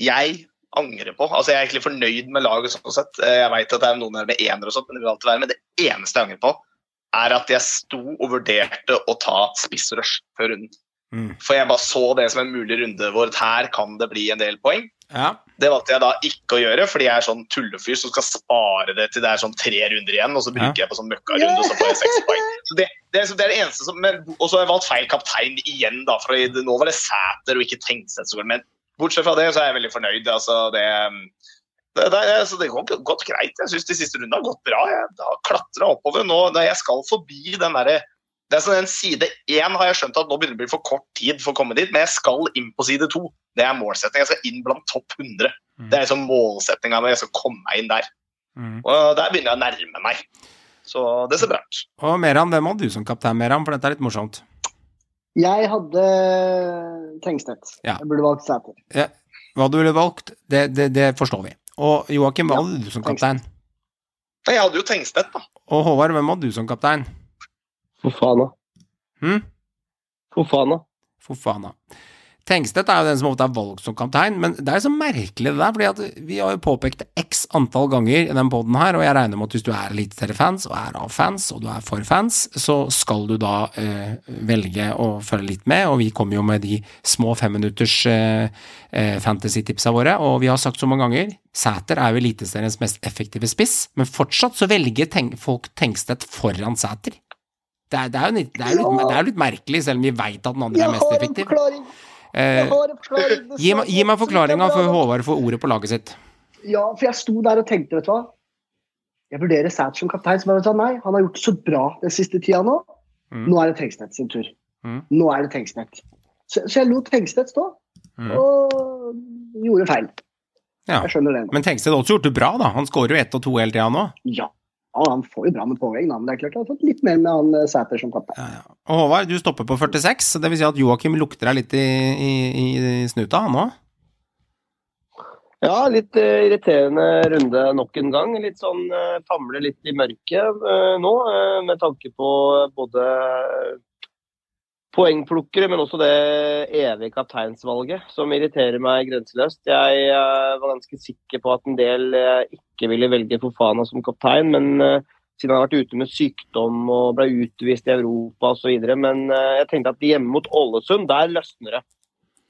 jeg angrer på Altså Jeg er egentlig fornøyd med laget sånn sett. Jeg veit at det er noen her med ener og sånt, men det vil alltid være. Men det eneste jeg angrer på, er at jeg sto og vurderte å ta spissrush før runden. Mm. For jeg bare så det som en mulig runde hvor her kan det bli en del poeng. Ja. Det valgte jeg da ikke å gjøre, fordi jeg er sånn tullefyr som skal spare det til det er sånn tre runder igjen, og så bruker jeg på sånn møkkarunde, og så får jeg seks poeng. Så det, det, er, det er det eneste som men, Og så har jeg valgt feil kaptein igjen, da, for nå var det Sæter og ikke går. Men bortsett fra det, så er jeg veldig fornøyd. Altså, det, det, det, altså, det går gått greit. Jeg syns de siste rundene har gått bra. Jeg har klatra oppover. Nå, jeg skal forbi den derre det er sånn den Side én har jeg skjønt at nå begynner det å bli for kort tid for å komme dit, men jeg skal inn på side to. Det er målsettinga. Jeg skal inn blant topp 100. Det er liksom målsettinga mi. jeg skal komme meg inn der. Mm. Og der begynner jeg å nærme meg. Så det ser bra ut. Og Meran, hvem hadde du som kaptein, Meran? For dette er litt morsomt. Jeg hadde Tengstedt. Ja. Jeg burde valgt Sæter. Hva du ville valgt, det, det, det forstår vi. Og Joakim, hva Ja, hadde du som kaptein? Nei, Jeg hadde jo Tengstedt, da. Og Håvard, hvem hadde du som kaptein? Fofana. Hm? Fofana. Fofana. Tengstedt er jo den som ofte er valgt som kaptein, men det er så merkelig det der, fordi at vi har jo påpekt det x antall ganger i den poden her, og jeg regner med at hvis du er eliteseriefans og er av fans, og du er for fans, så skal du da eh, velge å følge litt med, og vi kommer jo med de små femminutters eh, eh, fantasy-tipsa våre, og vi har sagt så mange ganger Sæter er jo eliteseriens mest effektive spiss, men fortsatt så velger tenk folk Tengstedt foran Sæter. Det er, det, er litt, det, er litt, det er litt merkelig, selv om vi veit at den andre er mest effektiv. har en forklaring. gi meg forklaringa før Håvard får ordet på laget sitt. Ja, for jeg sto der og tenkte, vet du hva. Jeg vurderer Sæter som kaptein, som jeg sa nei, han har gjort det så bra den siste tida nå. Mm. Nå er det Tengstedt sin tur. Mm. Nå er det Tengstedt. Så, så jeg lot Tengstedt stå, Mm. og gjorde feil. Ja. Jeg skjønner det. Men Tengstedt har også gjort det bra, da. Han skårer jo ett og to hele tida nå. Ja. Ja, han får jo bra med poeng, men det er klart han har fått litt mer med han eh, Sæter som kaptein. Og Håvard, du stopper på 46, så det vil si at Joakim lukter deg litt i, i, i snuta, han òg? Ja, litt uh, irriterende runde nok en gang. Litt sånn uh, famle litt i mørket uh, nå, eh, med tanke på både poengplukkere, men også det evige kapteinsvalget, som irriterer meg grenseløst. Jeg eh, var ganske sikker på at en del eh, ikke ville velge Fofana som kaptein, men eh, siden han har vært ute med sykdom og ble utvist i Europa osv. Men eh, jeg tenkte at hjemme mot Ålesund, der løsner det.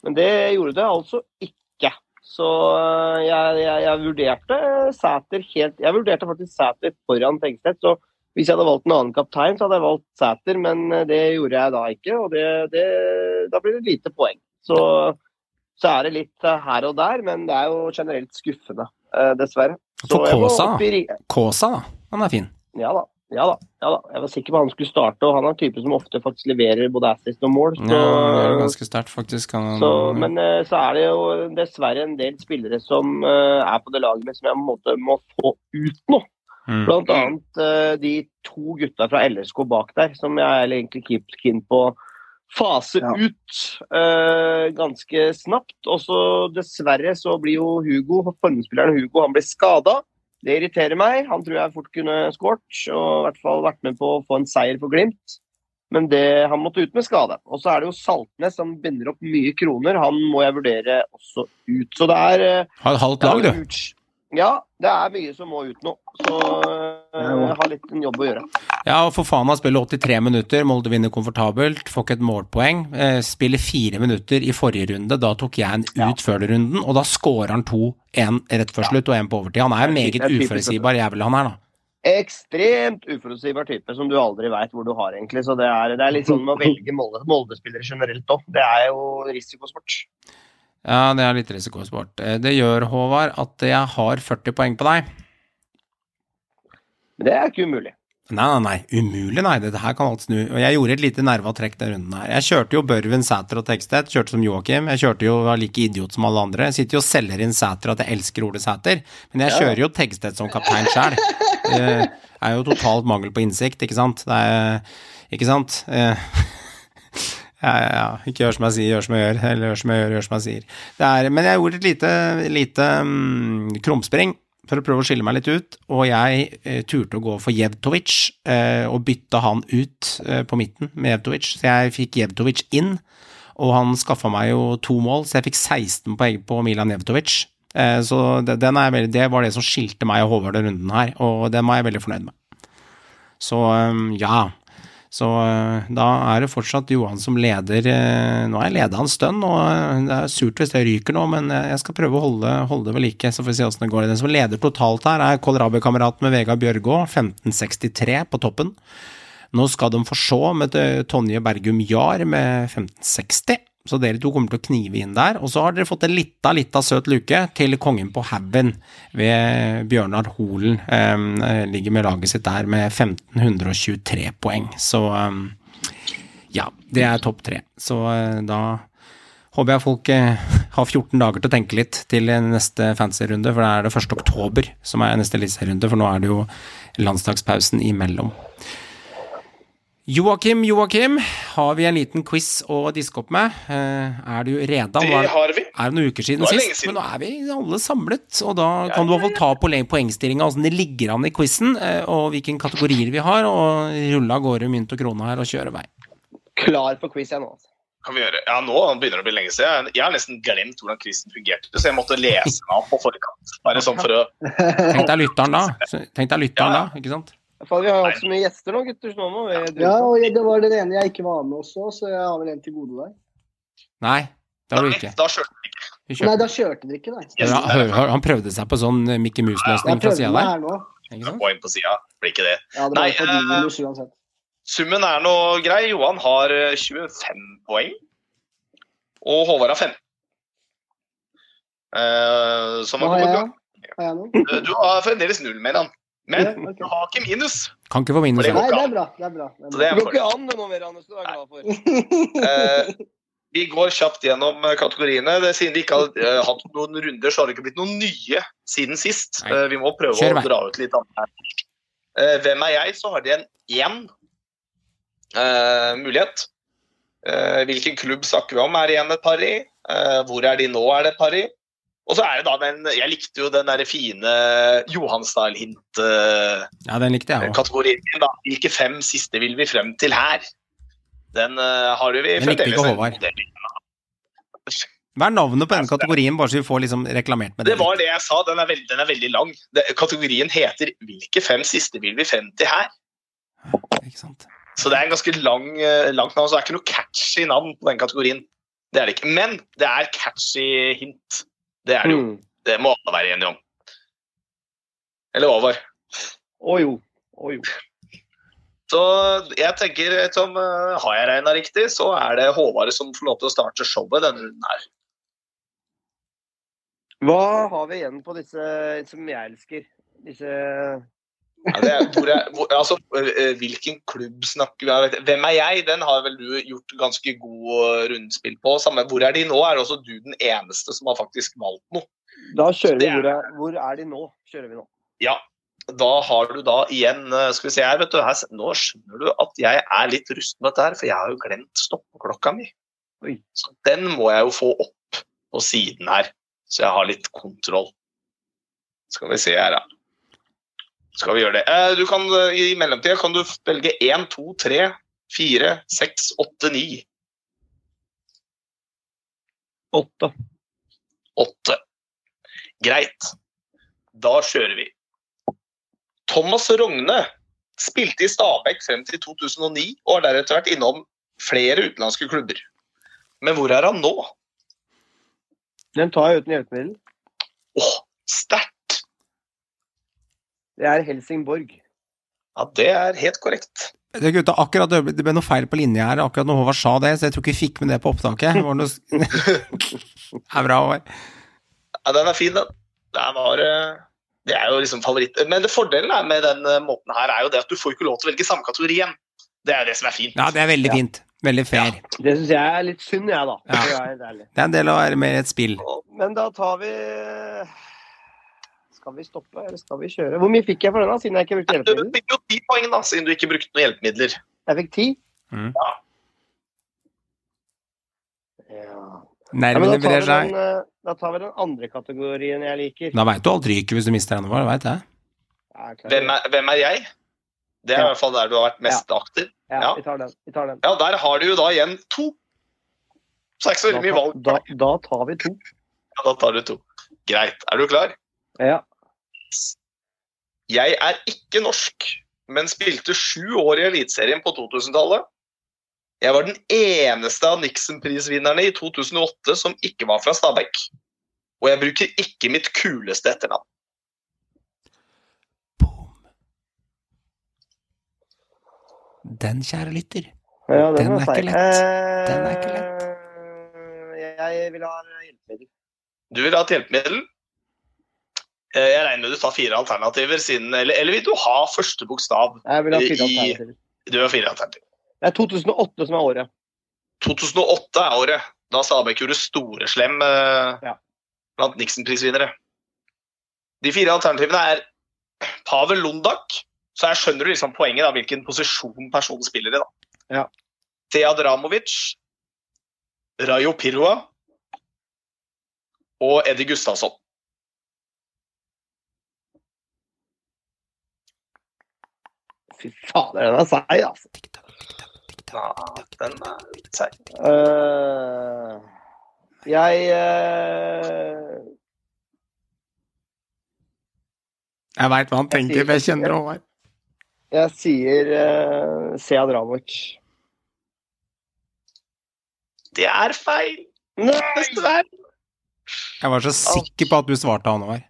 Men det gjorde det altså ikke. Så øh, jeg, jeg, jeg vurderte Sæter helt Jeg vurderte faktisk Sæter foran Tengstedt. Så hvis jeg hadde valgt en annen kaptein, så hadde jeg valgt Sæter, men det gjorde jeg da ikke. Og det, det, da blir det lite poeng. Så, så er det litt her og der, men det er jo generelt skuffende, dessverre. For Kåsa, i Kåsa. Han er fin. Ja da. Ja da, ja da. Jeg var sikker på han skulle starte, og han er en type som ofte faktisk leverer både assist og mål. Så, Ja, er ganske sterkt, faktisk. Han, så, men eh, så er det jo dessverre en del spillere som uh, er på det laget med som jeg måte må få ut nå. Mm. Blant annet uh, de to gutta fra LSK bak der, som jeg er egentlig keen på fase Ja. ut uh, ganske snapt. Og så dessverre så blir jo Hugo, formspilleren Hugo, han blir skada. Det irriterer meg. Han tror jeg fort kunne skåret, og i hvert fall vært med på å få en seier for Glimt. Men det, han måtte ut med skade. Og så er det jo Saltnes som binder opp mye kroner. Han må jeg vurdere også ut. Så det er eh, Har et halvt lag, det du. Ja, det er mye som må ut nå. Så eh, jeg har litt en jobb å gjøre. Ja, og for faen han spiller 83 minutter, Molde vinner komfortabelt, får ikke et målpoeng. Eh, spiller fire minutter i forrige runde, da tok jeg en ut før runden, og da scorer han to, en rett før slutt og en på overtid. Han er er meget uforutsigbar jævel, han er, da. Ekstremt uforutsigbar type som du aldri veit hvor du har, egentlig. Så det er, det er litt sånn med å velge Molde- Molde-spillere generelt òg. Det er jo risikosport. Ja, det er litt risikosport. Eh, Det gjør, Håvard, at jeg har 40 poeng på deg. Men det er ikke umulig. Nei, nei, nei, umulig, nei. Dette her kan alt snu. Og jeg gjorde et lite nerva trekk den runden her. Jeg kjørte jo Børven, Sæter og Tekstedt, kjørte som Joakim. Jeg kjørte jo var like idiot som alle andre. Jeg sitter jo og selger inn Sæter at jeg elsker Ole Sæter, men jeg kjører jo Tekstedt som kaptein sjæl. Det er jo totalt mangel på innsikt, ikke sant. Det er Ikke sant? Ja, ja, ja. Ikke gjør som jeg sier, gjør som jeg gjør. Eller gjør som jeg gjør, gjør som jeg sier. Er, men jeg gjorde et lite, lite um, krumspring for å prøve å skille meg litt ut, og jeg eh, turte å gå for Jevtovic, eh, og bytte han ut eh, på midten med Jevtovic. Så jeg fikk Jevtovic inn, og han skaffa meg jo to mål, så jeg fikk 16 poeng på Milan Jevtovic. Eh, så det, veldig, det var det som skilte meg og Håvard den runden her, og den var jeg veldig fornøyd med. Så um, ja. Så eh, da er det fortsatt Johan som leder. eh, Nå har jeg leda en stund, og eh, det er surt hvis det ryker nå, men jeg skal prøve å holde, holde det ved like, så får vi se åssen det går. Den som leder totalt her, er Kålrabi-kameraten med Vegard Bjørgå, 1563 på toppen. Nå skal de få se med Tonje Bergum Jahr med 1560. Så dere to kommer til å knive inn der. Og så har dere fått en lita, lita søt luke til Kongen på haugen ved Bjørnar Holen. Eh, ligger med laget sitt der med 1523 poeng. Så eh, ja, det er topp tre. Så eh, da håper jeg folk eh, har 14 dager til å tenke litt til neste fantasy-runde, for det er det 1. oktober som er neste eliteserierunde, for nå er det jo landslagspausen imellom. Joakim, Joakim, har vi en liten quiz å diske opp med? Eh, Er du reda? Det har vi. er det noen uker siden Det sist, siden. men nå er vi alle samlet, og da kan du i hvert fall ta på poengstillinga, åssen det ligger an i quizen, eh, og hvilke kategorier vi har, og rulle av gårde mynt og krone her og kjøre vei. Klar på quiz, jeg nå. altså. kan vi gjøre. Ja, nå begynner det å bli lenge siden. Jeg, har nesten glemt hvordan quizen fungerte, så jeg måtte lese meg opp på forkant. Bare sånn for å Tenk deg lytteren da. Tenk deg lytteren da, ikke sant? Faen, vi har hatt så mye gjester nå, gutter. Så nå må vi Ja, og det var den ene jeg ikke var med også, så jeg har vel en til gode der. Nei, det har du ikke. Da kjørte vi ikke. Nei, da kjørte dere ikke, nei. Ja, hør, hør, han prøvde seg på sånn eh, Mickey Mouse-løsning fra sida der. Ikke inn på sida, blir ikke det. Ja, det Nei, eh, minus. Summen er nå grei. Johan har eh, 25 poeng, og Håvard har 15. Eh, som jeg noe? Eh, Du har fremdeles null, mener han. Men Ja, du har ikke minus. Kan ikke få minus. Det. Nei, det er bra. Det er bra. Det er det er går ikke an det nå mer, Anders. Du er glad for. Eh, vi går kjapt gjennom eh, kategoriene. Det, siden vi ikke har eh, hatt noen runder, så har det ikke blitt noen nye siden sist. Nei. Vi må prøve Kjør å dra ut litt annet her. Hvem er jeg? Så har de en én uh, mulighet. Uh, hvilken klubb snakker vi om? Er det igjen et par i? Uh, hvor er de nå? Er det et par i? Og så er det da den Jeg likte jo den der fine Johan Style-hint-kategorien. Ja, den likte jeg òg. da. Hvilke fem siste vil vi frem til her? Den eh, har vi Den likte ikke Håvard. Hva er navnet på den kategorien, bare så vi får liksom reklamert med det? Det var det jeg sa. Den er veldig, den er veldig lang. Kategorien heter 'Hvilke fem siste vil vi frem til her?' Ikke sant? Så det er en ganske lang, eh, langt navn. Så det er ikke noe catchy navn på den kategorien. Det er det ikke. Men det er catchy hint. Det er det jo. Mm. Det må alle være enige om. Eller Håvard. Å jo. Å jo. Så jeg tenker, som eh, har jeg regna riktig, så er det Håvard som får lov til å starte showet denne runden her. Hva har vi igjen på disse som jeg elsker? Disse Ja, det er, hvor er, hvor, altså, eh, hvilken klubb snakker vi om? Hvem er jeg? Den har vel du gjort ganske god eh, rundspill på. Samme, hvor er de nå? Er også du den eneste som har faktisk valgt noe? Da kjører vi er- hvor er, hvor er de nå? Kjører vi nå. Ja, da har du da igjen eh, Skal vi se her, vet du. Her, nå skjønner du at jeg er litt rusten med dette her, for jeg har jo glemt stoppeklokka mi. Oi. Så den må jeg jo få opp på siden her, så jeg har litt kontroll. Skal vi se her, da. Skal vi gjøre det. Eh, Du kan, eh, I mellomtida kan du velge 1, 2, 3, 4, 6, 8, 9. Åtte. 8. Greit. Da kjører vi. Thomas Rogne spilte i Stabæk frem til 2009 og har deretter vært innom flere utenlandske klubber. Men hvor er han nå? Den tar jeg uten hjelpemiddel. Åh, sterkt! Det er Helsingborg. Ja, det er helt korrekt. Det, gutta, akkurat, det ble noe feil på linja her akkurat når Håvard sa det, så jeg tror ikke vi fikk med det på opptaket. Det noe... det er bra, Håvard. Ja, den er fin, den. Det det er jo liksom favoritt. Men det fordelen er med den eh, måten her er jo det at du får ikke lov til å velge samme kategori igjen. Det er jo det som er fint. Ja, det er veldig Ja. fint. Veldig fair. Det syns jeg er litt synd, jeg, da. Ja. Det er en del av å være mer et spill. Men da tar vi Skal vi stoppe, eller skal vi kjøre? Hvor mye fikk jeg for den, da, siden jeg ikke brukte hjelpemidler? Du fikk jo ti poeng, da, siden du ikke brukte noen hjelpemidler. Jeg fikk ti. Mm. Ja. Ja, Nervene men da tar, brer vi seg. den, eh, da tar vi den andre kategorien jeg liker. Da veit du alt ryker hvis du mister den, Håvard. Vet jeg. Jeg. Hvem er, hvem er jeg? Det er i hvert fall der du har vært mest aktiv. Ja, ja. vi tar den. Vi tar den. Ja, der har du jo da igjen to. Så det er ikke så veldig mye valg. da, da tar vi to. Ja, da tar du to. Greit. Er du klar? Ja. Jeg er ikke norsk, men spilte sju år i Eliteserien på 2000-tallet. Jeg var den eneste av Nixon-prisvinnerne i 2008 som ikke var fra Stabæk. Og jeg bruker ikke mitt kuleste etternavn. Boom. Den, kjære lytter. ja Den den er ikke lett. Eh, Den er ikke lett. Jeg vil ha hjelpemiddel. Du vil ha et hjelpemiddel? Eh, Jeg regner med du tar fire alternativer, siden, eller, eller vil du ha første bokstav? Jeg vil ha fire I- alternativer. Du har fire alternativer. Det er 2008 som er året. 2008 er året da Stabæk gjorde storeslem eh, Ja. blant Nixon-prisvinnere. De fire alternativene er Pavel Lundak, så her skjønner du liksom poenget, da, hvilken posisjon personen spiller i. da. Ja. Tead Ramovic, Rayo Pirua og Eddie Gustavsson. Fy fader, den er seig, altså. Ja, den er litt seig. Uh, jeg uh... Jeg veit hva han tenker, for jeg kjenner Håvard. Jeg sier uh, Seadravovic. Det er feil! Nei! Dessverre. Jeg var så sikker på at du svarte han, Håvard.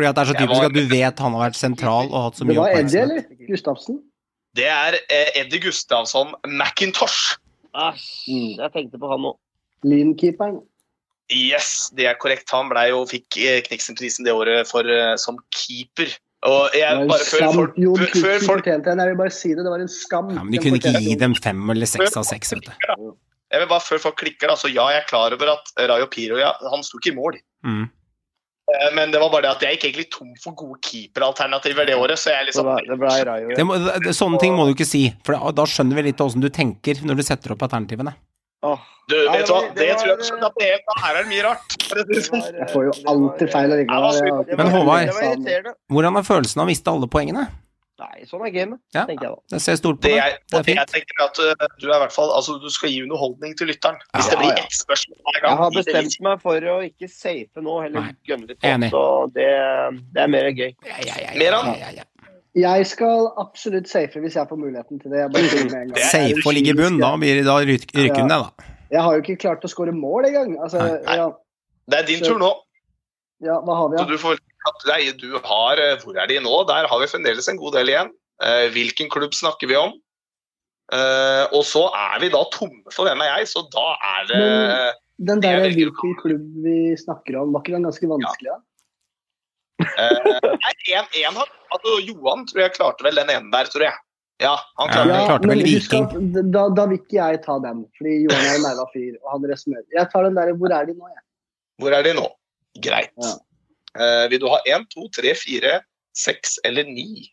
Fordi at det er så typisk var- at du vet han har vært sentral og hatt så mye oppmerksomhet. Det var Eddie, eller? Gustavsen? Det er eh, Eddie Gustavsson McIntosh. Æsj, jeg tenkte på han nå. Lynkeeperen. Yes, det er korrekt. Han ble jo, fikk eh, Kniksen-prisen det året for, eh, som keeper. Og jeg, bare før folk, Jon før, før Knutsen folk fortjente en. Jeg vil bare si det. Det var en skam. Ja, men de kunne ikke gi dem fem eller seks av seks, vet du. jeg vil bare Før folk klikker, da, så ja, jeg er klar over at Rayo Piro ja, han sto ikke i mål. Mm. Eh, Men det var bare det at jeg gikk egentlig tom for gode keeperalternativer det året. Så jeg Det liksom ble, det ble. Det må, det, sånne ting må du ikke si, for da, da skjønner vi litt åssen du tenker når du setter opp alternativene. Åh, Du, vet du hva, det det tror jeg du skjønner at det er, her er det mye rart. Sånn. Jeg får jo alltid feil. Men Håvard-. Hvordan er følelsen av å miste alle poengene? Nei, sånn er gamet, Ja. tenker jeg da. Jeg ser stort på Det jeg, Det er fint. det jeg tenker at uh, du er i hvert fall altså, du skal gi underholdning til lytteren. Hvis Ja, det blir ja. ett spørsmål hver gang. Jeg har bestemt meg for å ikke safe nå, heller gønne litt på. Så det, det er mer gøy. Ja, ja, ja, ja, Meran? ja, ja, ja. Jeg skal absolutt safe hvis jeg får muligheten til det. Jeg, bare med en gang. Safe og ligge i bunn, da, blir, da ryker rykker hun ned, da. jeg har jo ikke klart å skåre mål engang. Altså, ja, Det er din tur nå. ja, hva har vi, Så da? du får Nei, du har eh, Hvor er de nå? Der har vi fremdeles en god del igjen. Eh, hvilken klubb snakker vi om? Eh, og så er vi da tomme for hvem er jeg, så da er det Men- Den der det hvilken klubb vi snakker om, var ikke den ganske vanskelig? da? eh, Nei, en, en altså, Johan tror jeg klarte vel den ene der, tror jeg. Ja, han Ja, klarte han klarte vel Viking. at Da, da vil ikke jeg ta den, fordi Johan er en nerva fyr. og han resonnerer. Jeg tar den der, Hvor er de nå? Jeg? Hvor er de nå? Greit. Ja. Eh, vil du ha én, to, tre, fire, seks eller ni?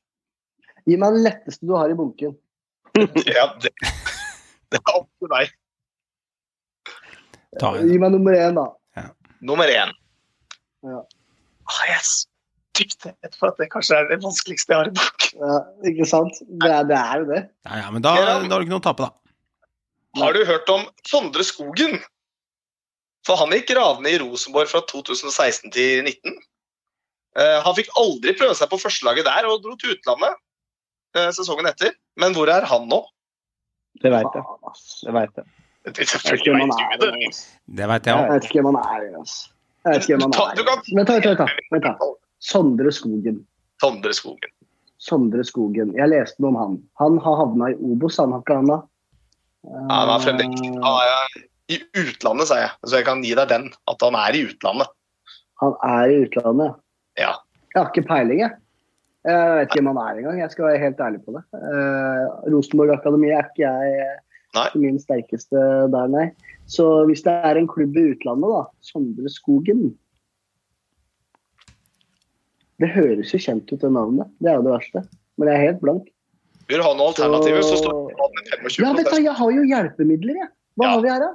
Gi meg den letteste du har i bunken. Ja, det, det er opp til deg. Ta en. Gi meg nummer én, da. Nummer én. Ja. Ah, jeg er stygt redd for at det kanskje er det vanskeligste jeg har i boken. Ja, ikke sant? Det er, det er jo det. Ja, ja, men da, da har du ikke noe å tape, da. Har du hørt om Sondre Skogen? For han gikk gravende i Rosenborg fra 2016 til 2019. Eh, han fikk aldri prøve seg på førstelaget der og dro til utlandet eh, sesongen etter. Men hvor er han nå? Det veit jeg. Det vet jeg. Det, vet ikke hvem han er. det. veit jeg Jeg òg. vet ikke hvem han er. Jeg vet ikke hvem han er. Vent, vent, vent. Sondre Skogen. Sondre Skogen. Sondre Skogen. Jeg leste noe om han. Han har havna i Obos, han har ikke han da? Ja, han er fremdeles ah, er i utlandet, sier jeg. Så jeg kan gi deg den. At han er i utlandet. Han er i utlandet. Ja. Jeg har ikke peiling, jeg. Jeg vet ikke hvem han er engang. Jeg skal være helt ærlig på det. Uh, Rosenborg Akademi er ikke jeg Nei. min sterkeste der, nei. Så hvis det er en klubb i utlandet, da. Sondre Skogen. Det høres jo kjent ut, det navnet. Det er jo det verste. Men jeg er helt blank. Vil du ha noen alternativer, så står det med 25 Ja, vet du, jeg har jo hjelpemidler, jeg. Hva Ja. har vi her, da?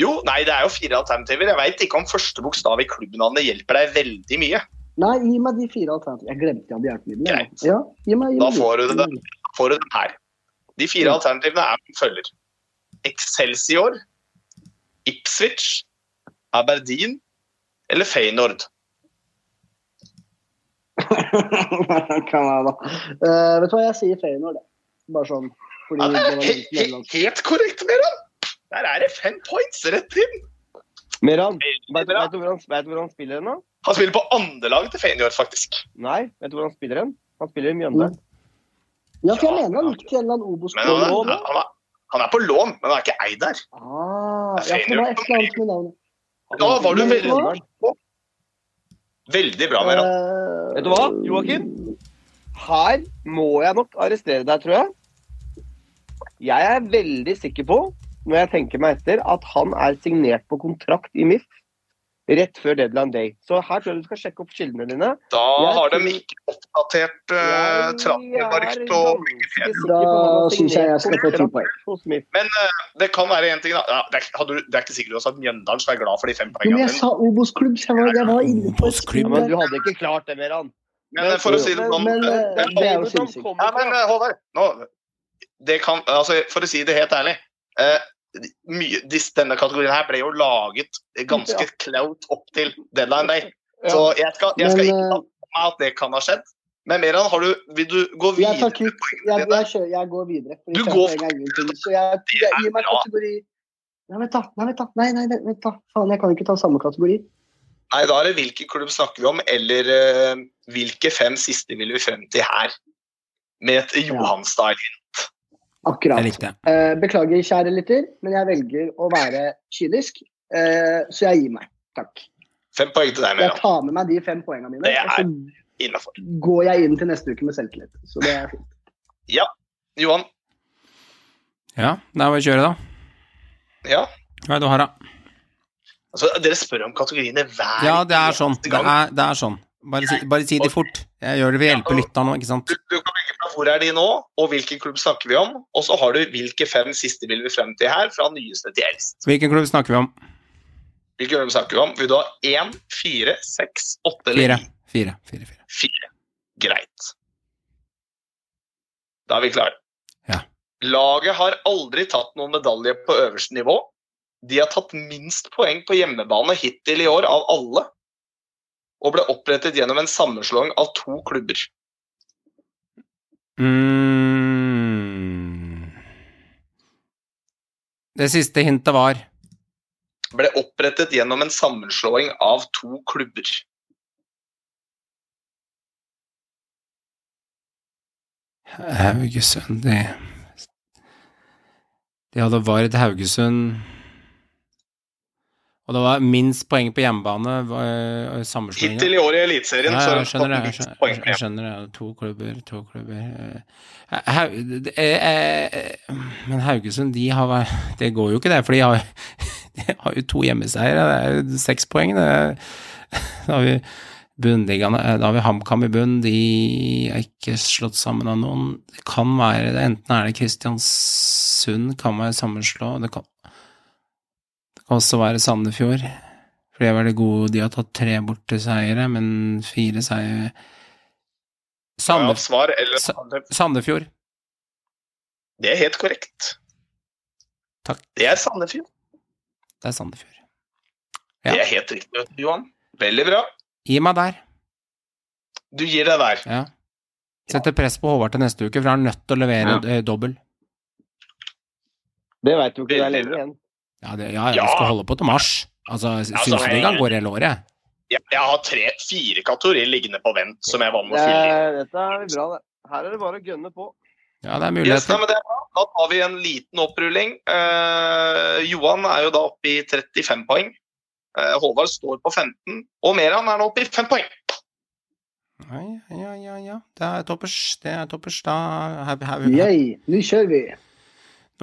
Jo, nei, det er jo fire alternativer. Jeg veit ikke om første bokstav i klubbnavnet hjelper deg veldig mye. Nei, gi meg de fire alternativene. Jeg glemte jeg hadde hjelpemidler. Greit. Ja, gi meg, gi meg de. får du den, Da får du den her. De fire Ja. alternativene er som følger. Excelsior, Ipswich, Aberdeen eller Feyenoord. kan jeg da. Uh, vet du hva, jeg sier Feyenoord. Bare sånn. Fordi Ja, det er var he litt he nederlandsk. helt korrekt, Meran! Der er det fem points rett inn. Meran, vet, vet, du hvor han, vet hvor han spiller hen, da? Han spiller på andrelaget til Feyenoord, faktisk. Nei, vet du hvor han spiller hen? Han spiller i Mjøndalen. Ja, for jeg mener han gikk til en eller annen Obos-lån. han er, han, han er på lån, men han er ikke eid der. Ah, ja, for det var et eller annet med navnet. Da var du veldig på. veldig Veldig bra, Meran. Uh, Vet du hva, Joakim? Her må jeg nok arrestere deg, tror jeg. Jeg er veldig sikker på, når jeg tenker meg etter, at han er signert på kontrakt i MIF rett før deadline day. Så her tror jeg du skal sjekke opp kildene dine. Da Jeg har de ikke oppdatert uh, Jeg og er på ganske Da syns jeg jeg skal få ti poeng. Men uh, det kan være en ting, da. Ja, det, er, hadde du, det er ikke sikkert du har sagt Mjøndalen, som er glad for de fem poengene. men jeg sa Obos-klubb, så jeg var, jeg var inne på Obos-klubb. Ja, men du hadde ikke klart det, Meran. Men, men for å si det sånn men men, eh, det er jo sinnssykt. Ja, men eh, Håvard, nå, det kan altså, For å si det helt ærlig eh, mye, Denne kategorien her ble jo laget ganske klaut opp til deadline day. Så jeg skal, jeg skal Men, ikke eh, ta meg at det kan ha skjedd. Men Meran, har du, vil du gå Jeg tar videre? kvitt. Jeg, jeg, jeg går videre. Du går- er. Så jeg, gir meg kategori Nei, vent, da. Nei, vent, da. Nei, nei, vent, da. Faen, jeg kan ikke ta samme kategori. Nei, da er det hvilken klubb snakker vi om, eller uh, hvilke fem siste vil vi frem til her? Med et Johan-style. Akkurat. Jeg likte. Eh, beklager, kjære lytter, men jeg velger å være kynisk, eh, så jeg gir meg. Takk. Fem poeng til deg, Jeg tar med meg de fem poengene mine, Det er- innafor. så går jeg inn til neste uke med selvtillit. Så det er fint. Johan? Ja, det er bare vi kjøre, da. Ja? Hva er det du har, da? Altså, dere spør om kategoriene hver Ja, det er sånn. Det er, det er sånn. Bare si, bare si det fort. Jeg gjør det ved å hjelpe lytterne nå, ikke sant? Du, du kan legge fra hvor er de nå, og hvilken klubb snakker vi om. Og så har du hvilke fem siste vil vi frem til her, fra nyeste til eldst. Hvilken klubb snakker vi om? Hvilken klubb snakker vi om? Vil du ha én, fire, seks, åtte eller ni? Fire. Fire, fire. Fire. Greit. Da er vi klare. Ja. Laget har aldri tatt noen medalje på øverste nivå. De har tatt minst poeng på hjemmebane hittil i år av alle, og ble opprettet gjennom en sammenslåing av to klubber. Mm. Det siste hintet var Ble opprettet gjennom en sammenslåing av to klubber. Haugesund De, de hadde Vard Haugesund Og det var minst poeng på hjemmebane. Sammenslåinga. Hittil i år i Eliteserien Ja, så har Jeg minst poeng på jeg skjønner det. To klubber, to klubber eh, det- eh, eh, Men Haugesund, de har Det går jo ikke, det, for de har, de har jo to hjemmeseiere. Det er jo seks poeng. Det da har vi bunnligaene eh, Da har vi HamKam i bunn. De er ikke slått sammen av noen. Det kan være. Enten er det Kristiansund, kan være sammenslå. Det kan, det så var det Sandefjord. For de er veldig gode. De har tatt tre borteseiere, men fire seier Ja, Sande, svar eller Sa- Sandefjord. Det er helt korrekt. Takk. Det er Sandefjord. Det er Sandefjord. Ja. Det er helt riktig, Johan. Veldig bra. Gi meg der. Du gir deg der. Ja. Setter press på Håvard til neste uke, for han er nødt til å levere Ja. eh, dobbel. Det veit du ikke, det er Veldig lenge igjen. Ja, det, ja, jeg Ja. skal holde på til mars. Altså, Altså, Synseligaen jeg- går hele året. Jeg, jeg har tre-fire kategorier liggende på vent som jeg var med å Det, fylle dette er bra, det. Her er det bare å gønne på. Ja, det er Yes, nei, muligheter. men det er. Da tar vi en liten opprulling. Eh, Johan er jo da oppe i 35 poeng. Eh, Håvard står på 15, og Meran er nå oppe i 5 poeng. Ja, ja, ja, ja. Det er toppers. Det er toppers. Da her, her, Yay, nå kjører vi.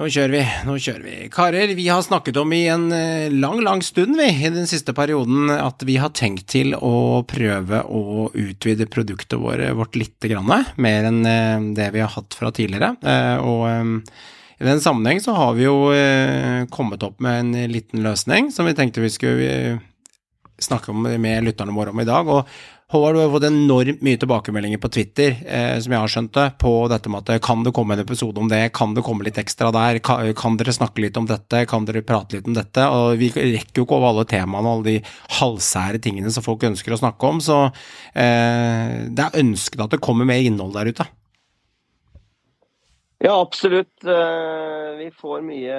Nå kjører vi, nå kjører vi. Karer, vi har snakket om i en eh, lang, lang stund, vi, i den siste perioden, at vi har tenkt til å prøve å utvide produktet vårt lite grann, mer enn eh, det vi har hatt fra tidligere. Eh, Og i den sammenheng så har vi jo kommet opp med en liten løsning som vi tenkte vi skulle snakke med lytterne våre om i dag. og Håvard, du har fått enormt mye tilbakemeldinger på Twitter, eh, som jeg har skjønt det, på dette med at kan det komme en episode om det, kan det komme litt ekstra der, kan, kan dere snakke litt om dette, kan dere prate litt om dette? Og vi rekker jo ikke over alle temaene og alle de halvsære tingene som folk ønsker å snakke om, så eh, det er ønsket at det kommer mer innhold der ute. Ja, absolutt. Eh, Vi får mye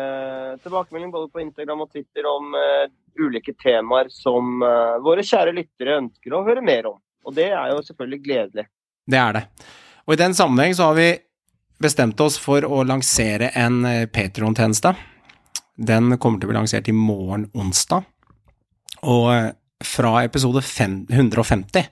tilbakemelding både på Instagram og Twitter om eh, ulike temaer som eh, våre kjære lyttere ønsker å høre mer om. Og det er jo selvfølgelig gledelig. Det er det. Og i den sammenheng så har vi bestemt oss for å lansere en eh, Patreon-tjeneste. Den kommer til å bli lansert i morgen onsdag. Og eh, fra episode 150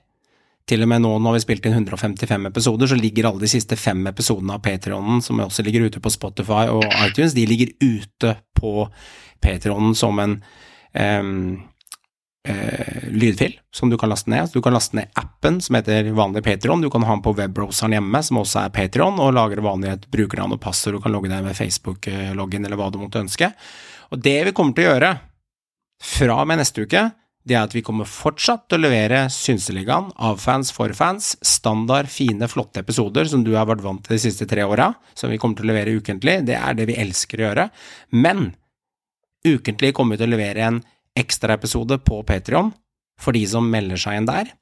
til og med nå når vi spilte spilt inn 155 episoder, så ligger alle de siste fem episodene av Patrionen, som også ligger ute på Spotify og iTunes, de ligger ute på Patrionen som en lydfil som du kan laste ned. Du kan laste ned appen som heter vanlig Patreon. Du kan ha den på webbrowseren hjemme, som også er Patreon, og lagre vanlig et brukernavn og passord. Du kan logge deg med Facebook-loggen eller hva du måtte ønske. Og det vi kommer til å gjøre fra og med neste uke, det er at vi kommer fortsatt til å levere Synseligaen av fans for fans. Standard, fine, flotte episoder som du har vært vant til de siste tre åra, som vi kommer til å levere ukentlig. Det er det vi elsker å gjøre. Men ukentlig kommer vi til å levere en ekstraepisode på Patrion for de som melder seg inn der.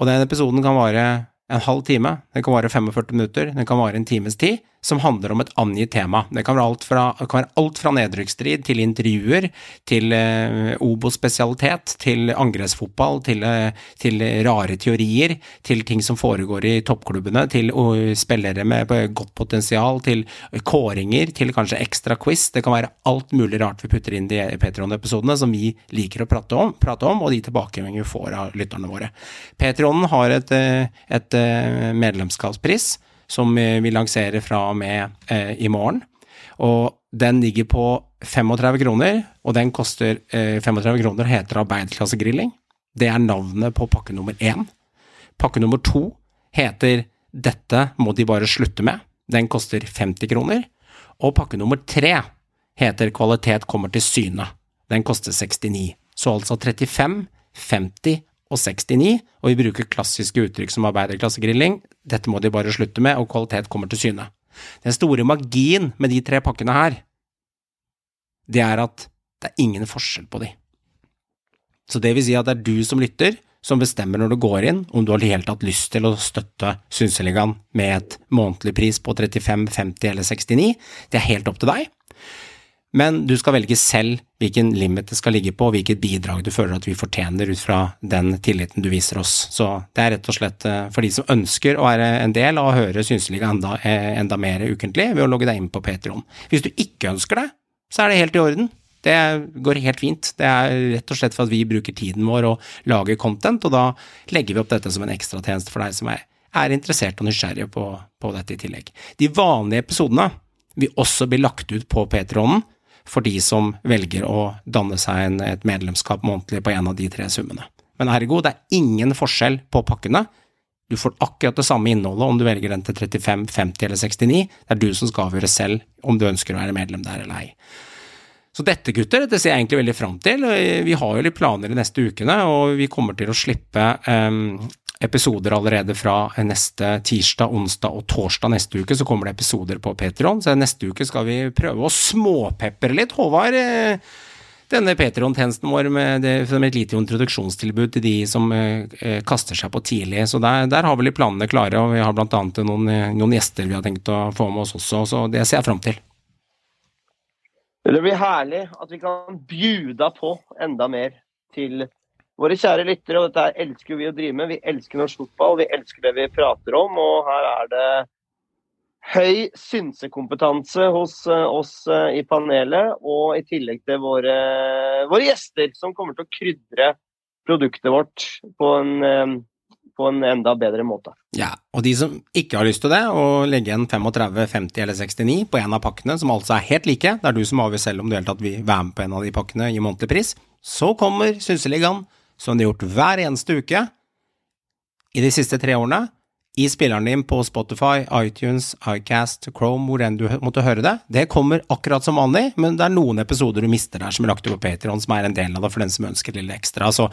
Og den episoden kan vare en halv time, den kan vare 45 minutter, den kan vare en times tid som handler om et angitt tema. Det kan være alt fra, være alt fra nedrykksstrid til intervjuer, til eh, Obo-spesialitet, til angrepsfotball, til, eh, til, rare teorier, til ting som foregår i toppklubbene, til spillere med godt potensial, til kåringer, til kanskje ekstra quiz. Det kan være alt mulig rart vi putter inn i Patron-episodene som vi liker å prate om, prate om og de tilbakemeldingene vi får av lytterne våre. Patronen har et, eh, et eh, medlemskapspris som vi lanserer fra og med eh, i morgen. Og den ligger på 35 kroner, og den koster eh, 35 kroner, heter Arbeiderklassegrilling. Det er navnet på pakke nummer én. Pakke nummer to heter Dette må de bare slutte med. Den koster 50 kroner. Og pakke nummer tre heter Kvalitet kommer til syne. Den koster 69. Så altså 35, 50 og 69, og vi bruker klassiske uttrykk som arbeiderklassegrilling. Dette må de bare slutte med, og kvalitet kommer til syne. Den store magien med de tre pakkene her, det er at det er ingen forskjell på de. Så det vil si at det er du som lytter, som bestemmer når du går inn om du har helt hatt lyst til å støtte Synseligaen med et månedlig pris på 35, 50 eller 69. Det er helt opp til deg. Men du skal velge selv hvilken limit det skal ligge på, og hvilket bidrag du føler at vi fortjener ut fra den tilliten du viser oss. Så det er rett og slett eh, for de som ønsker å være en del av å høre Synseliga enda, eh, enda mer ukentlig, ved å logge deg inn på Patrion. Hvis du ikke ønsker det, så er det helt i orden. Det går helt fint. Det er rett og slett for at vi bruker tiden vår og lager content, og da legger vi opp dette som en ekstratjeneste for deg som er, er interessert og nysgjerrig på, på, dette i tillegg. De vanlige episodene vil også bli lagt ut på Patrionen for de som velger å danne seg en, et medlemskap månedlig på en av de tre summene. Men ergo, det er ingen forskjell på pakkene. Du får akkurat det samme innholdet om du velger den til 35, 50 eller 69. Det er du som skal avgjøre selv om du ønsker å være medlem der eller ei. Så dette, gutter, dette ser jeg egentlig veldig fram til. Vi har jo litt planer de neste ukene, og vi kommer til å slippe um, episoder allerede fra neste tirsdag, onsdag og torsdag neste uke. Så kommer det episoder på Patrion, Så neste uke skal vi prøve å småpepre litt. Håvard, eh, denne Patrion-tjenesten vår med det, med, et lite introduksjonstilbud til de som eh, eh, kaster seg på tidlig. Så der, der, har vi litt planene klare, og vi har bl.a. Noen, noen gjester vi har tenkt å få med oss også. Så det ser jeg fram til. Det blir herlig at vi kan bjuda på enda mer til Våre kjære lyttere, og dette elsker vi å drive med. Vi elsker norsk fotball, vi elsker det vi prater om. Og her er det høy synsekompetanse hos eh, oss eh, i panelet, og i tillegg til våre, våre gjester, som kommer til å krydre produktet vårt på en, eh, på en enda bedre måte. Ja, og de som ikke har lyst til det, å legge igjen 35, 50 eller 69 på en av pakkene, som altså er helt like, det er du som avgjør selv om du helt tatt vil være med på en av de pakkene i månedlig pris, så kommer Synseligaen som de har gjort hver eneste uke i de siste tre årene, i spilleren din på Spotify, iTunes, iCast, Chrome, hvor enn du måtte høre det. Det kommer akkurat som vanlig, men det er noen episoder du mister der som er lagt ut på Patreon, som er en del av det for den som ønsker litt ekstra. Så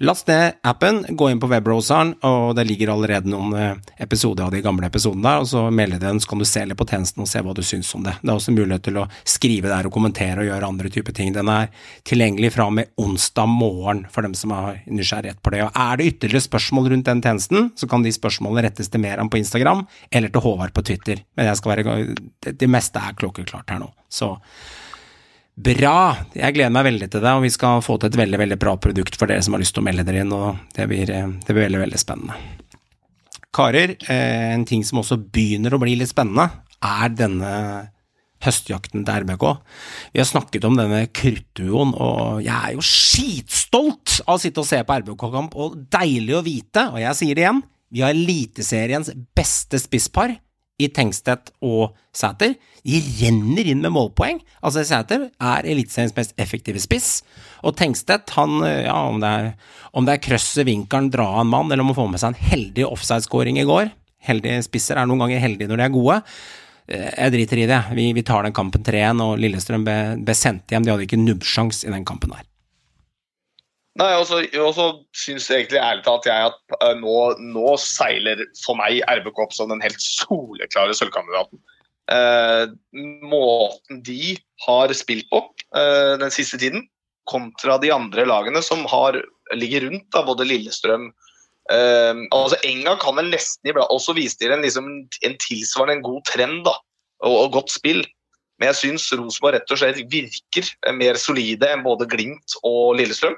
last ned appen, gå inn på webbrowseren, og det ligger allerede noen eh, episoder av de gamle episodene der, og så melde den, så kan du se litt på tjenesten og se hva du syns om det. Det er også mulighet til å skrive der og kommentere og gjøre andre typer ting. Den er tilgjengelig fra og med onsdag morgen for dem som har nysgjerrighet på det. Og er det ytterligere spørsmål rundt den tjenesten, så kan de spørsmålene rette rettes til Meran på Instagram eller til Håvard på Twitter. Men jeg skal være, det, det, meste er klokkeklart her nå. Så bra! Jeg gleder meg veldig til det, og vi skal få til et veldig veldig bra produkt for dere som har lyst til å melde dere inn. og Det blir, det blir veldig, veldig spennende. Karer, eh, en ting som også begynner å bli litt spennende, er denne høstjakten til RBK. Vi har snakket om denne kruttduoen, og jeg er jo skitstolt av å sitte og se på RBK-kamp, og deilig å vite, og jeg sier det igjen, vi har Eliteseriens beste spisspar i Tengstedt og Sæter. De renner inn med målpoeng. Altså, Sæter er Eliteseriens mest effektive spiss, og Tengstedt, han, ja, om det er, om er krøsset, vinkelen, dra av en mann, eller om å få med seg en heldig offside-scoring i går Heldige spisser er noen ganger heldige når de er gode. Eh, jeg driter i det. Vi, vi tar den kampen 3-1, og Lillestrøm ble, ble, sendt hjem. De hadde ikke nubbsjans i den kampen der. Nei, og så- og så syns egentlig ærlig talt jeg at eh, nå, nå seiler for meg RBK opp som den helt soleklare sølvkandidaten. Eh, måten de har spilt på eh, den siste tiden, kontra de andre lagene som har, ligger rundt, da, både Lillestrøm altså Enga kan vel nesten iblant også vise til en, liksom, en tilsvarende en god trend da, og, og godt spill. Men jeg syns Rosenborg rett og slett virker mer solide enn både Glimt og Lillestrøm.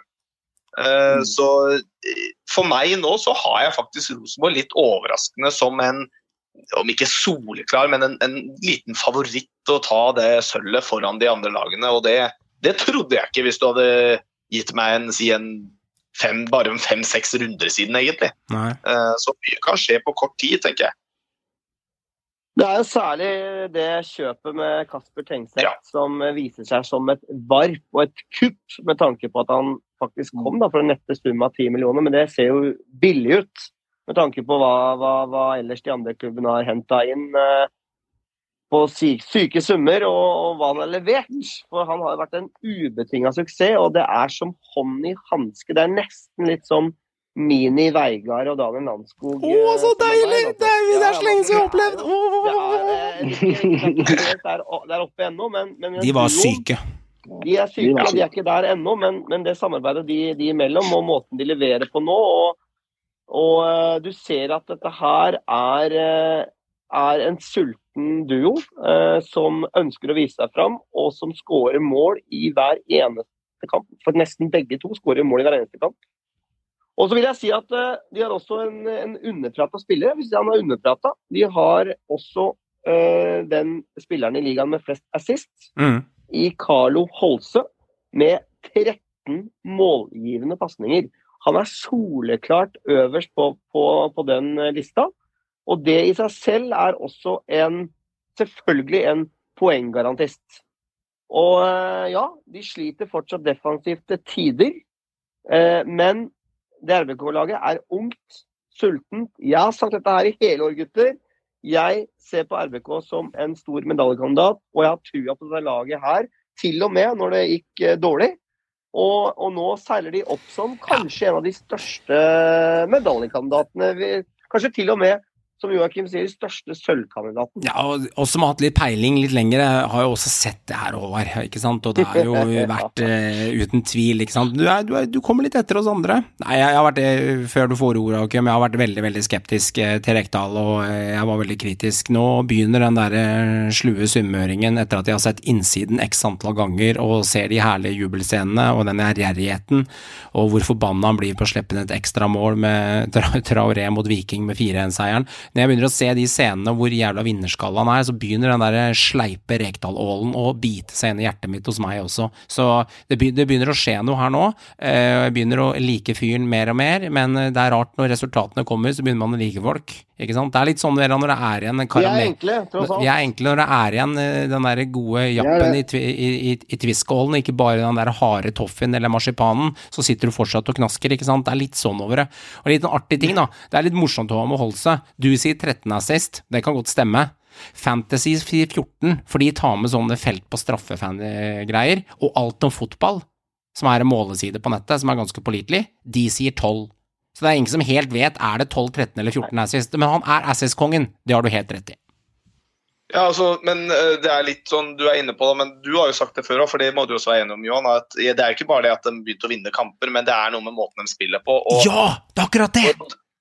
Eh, Så eh, for meg nå så har jeg faktisk Rosenborg litt overraskende som en, om ikke soleklar, men en, en liten favoritt å ta det sølvet foran de andre lagene. Og det, det trodde jeg ikke hvis du hadde gitt meg en, si en fem, bare en fem-seks runder siden, egentlig. Nei. Eh, Så mye kan skje på kort tid, tenker jeg. Det er jo særlig det kjøpet med Kasper Tengseth Ja. som viser seg som et varp og et kupp, med tanke på at han faktisk kom da for en nette sum av 10 millioner. Men det ser jo billig ut, med tanke på hva, hva, hva ellers de andre klubbene har henta inn eh, på sy syke summer, og, og hva han har levert. For han har vært en ubetinga suksess, og det er som hånd i hanske. Det er nesten litt som Mini-Veigard og Daniel Landskog. Å, eh, så er deilig! Det er, det er så lenge siden vi har opplevd! Det er, eh, ikke helt der, der oppe ennå, men, men De var syke. De er syke, de er ikke der ennå, men, men det samarbeidet de, de imellom og måten de leverer på nå og, og eh, du ser at dette her er, eh, er en sulten duo eh, som ønsker å vise seg fram, og som skårer mål i hver eneste kamp. For nesten begge to skårer mål i hver eneste kamp. Og så vil jeg si at eh, De har også en, en underprata spiller. Hvis han har underprata. De har også eh, den spilleren i ligaen med flest assist Mm. I Carlo Holse med 13 målgivende pasninger. Han er soleklart øverst på, på, på den eh, lista. Og det i seg selv er også en selvfølgelig en poenggarantist. Og eh, ja, de sliter fortsatt defensivt til tider. Eh, Men det RBK-laget er ungt, sultent. Jeg har sagt dette her i hele år, gutter. Jeg ser på RBK som en stor medaljekandidat, og jeg har trua på det laget her, til og med når det gikk eh, dårlig. Og, og nå seiler de opp som kanskje en av de største medaljekandidatene. Kanskje til og med, som Joakim sier, største sølvkandidaten. Ja, og oss som har hatt litt peiling litt lenger, har jo også sett det her, Håvard. Ikke sant? Og det har jo vært uh, uten tvil, ikke sant. Du, er, du, er, du kommer litt etter oss andre. Nei, jeg, har vært det før du får ordet, Joakim. Jeg har vært veldig, veldig skeptisk eh, til Rekdal, og eh, jeg var veldig kritisk. Nå begynner den der eh, slue sunnmøringen etter at jeg har sett innsiden x antall ganger og ser de herlige jubelscenene og den ærgjerrigheten, og hvor forbanna han blir på å slippe inn et ekstra mål med Traoré mot Viking med 4-1-seieren. Når jeg begynner å se de scenene hvor jævla vinnerskallaen er, så begynner den der sleipe Rekdal-ålen å bite seg inn i hjertet mitt hos meg også. Så det, be det begynner å skje noe her nå. Eh, Jeg begynner å like fyren mer og mer, men eh, det er rart når resultatene kommer, så begynner man å like folk. Ikke sant? Det er litt sånn det er når det er igjen en Vi er enkle, tross alt. Vi er enkle når det er igjen eh, den der gode jappen i, i, i, i Twist-skålen, ikke bare den der harde toffien eller marsipanen. Så sitter du fortsatt og knasker, ikke sant. Det er litt sånn over det. Og litt en artig ting, da. Det er litt morsomt å ha med å holde seg. Du sier 13 assist, det kan godt stemme. Fantasy sier 14, for de tar med sånne felt på straffegreier, Og alt om fotball, som er en måleside på nettet, som er ganske pålitelig, de sier 12. Så det er ingen som helt vet er det 12, 13 eller 14 assist. Men han er assist-kongen, det har du helt rett i. Ja, altså, men eh, det er litt sånn, Du er inne på det, men du har jo sagt det før òg, for det må du også være enig om, Johan. at Det er ikke bare det at de begynte å vinne kamper, men det er noe med måten de spiller på. Og, Ja, det er akkurat det!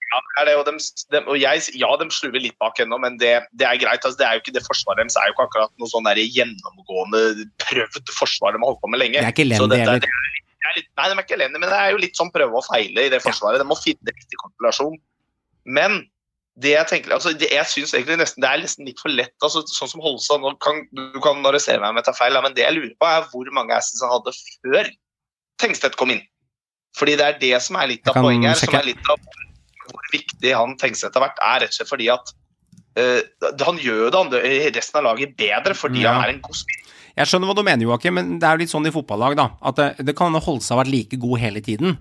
Ja, det er det, og, de, de, og jeg, ja, de sluver litt bak ennå, men det, det er greit. Altså, det er jo ikke det Forsvaret deres er jo ikke akkurat noe sånn der gjennomgående prøvd forsvar de har holdt på med lenge. Det er ikke elendig heller. Nei, de er ikke elendige, men det er jo litt sånn prøve og feile i det forsvaret. De må finne riktig konstellasjon. Men det jeg tenker, altså det, jeg synes egentlig nesten, det er nesten litt for lett. altså Sånn som Holstad nå kan, Du kan arrestere meg om jeg tar feil, men det jeg lurer på, er hvor mange assets han hadde før Tengstedt kom inn. Fordi det er det som er litt av poenget her. som er litt av viktig han Tengstedt har vært, er rett og slett fordi at uh, han gjør jo det andre, resten av laget bedre fordi Ja. han er en god spiller. Jeg skjønner hva du mener, Joakim, men det er jo litt sånn i fotballag, da. At det, det kan holde seg å vært like god hele tiden.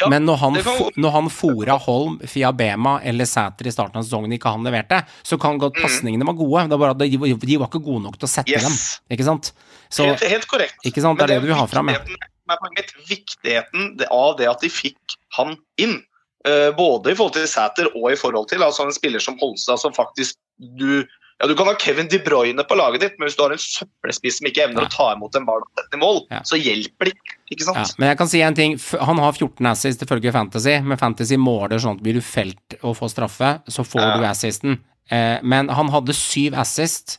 Ja, men når han, det kan- når han fora Holm, Fiabema eller Sæter i starten av sesongen ikke han leverte, så kan godt pasningene være gode. Det er bare at de, de var ikke gode nok til å sette Yes. dem. Ikke sant? Så, helt, helt korrekt. ikke sant, det er det du vil ha fram, viktigheten-. Viktigheten av det at de fikk han inn. Eh, både i forhold til Sæter og i forhold til altså en spiller som Holstad, som faktisk du ja, Du kan ha Kevin De Bruyne på laget ditt, men hvis du har en søppelspiss som ikke evner Ja. å ta imot en ball i mål, Ja. så hjelper det ikke. ikke sant? Men jeg kan si en ting. Han har 14 assists ifølge Fantasy, men Fantasy måler sånn at blir du felt og får straffe, så får du assisten. Eh, men han hadde syv assist.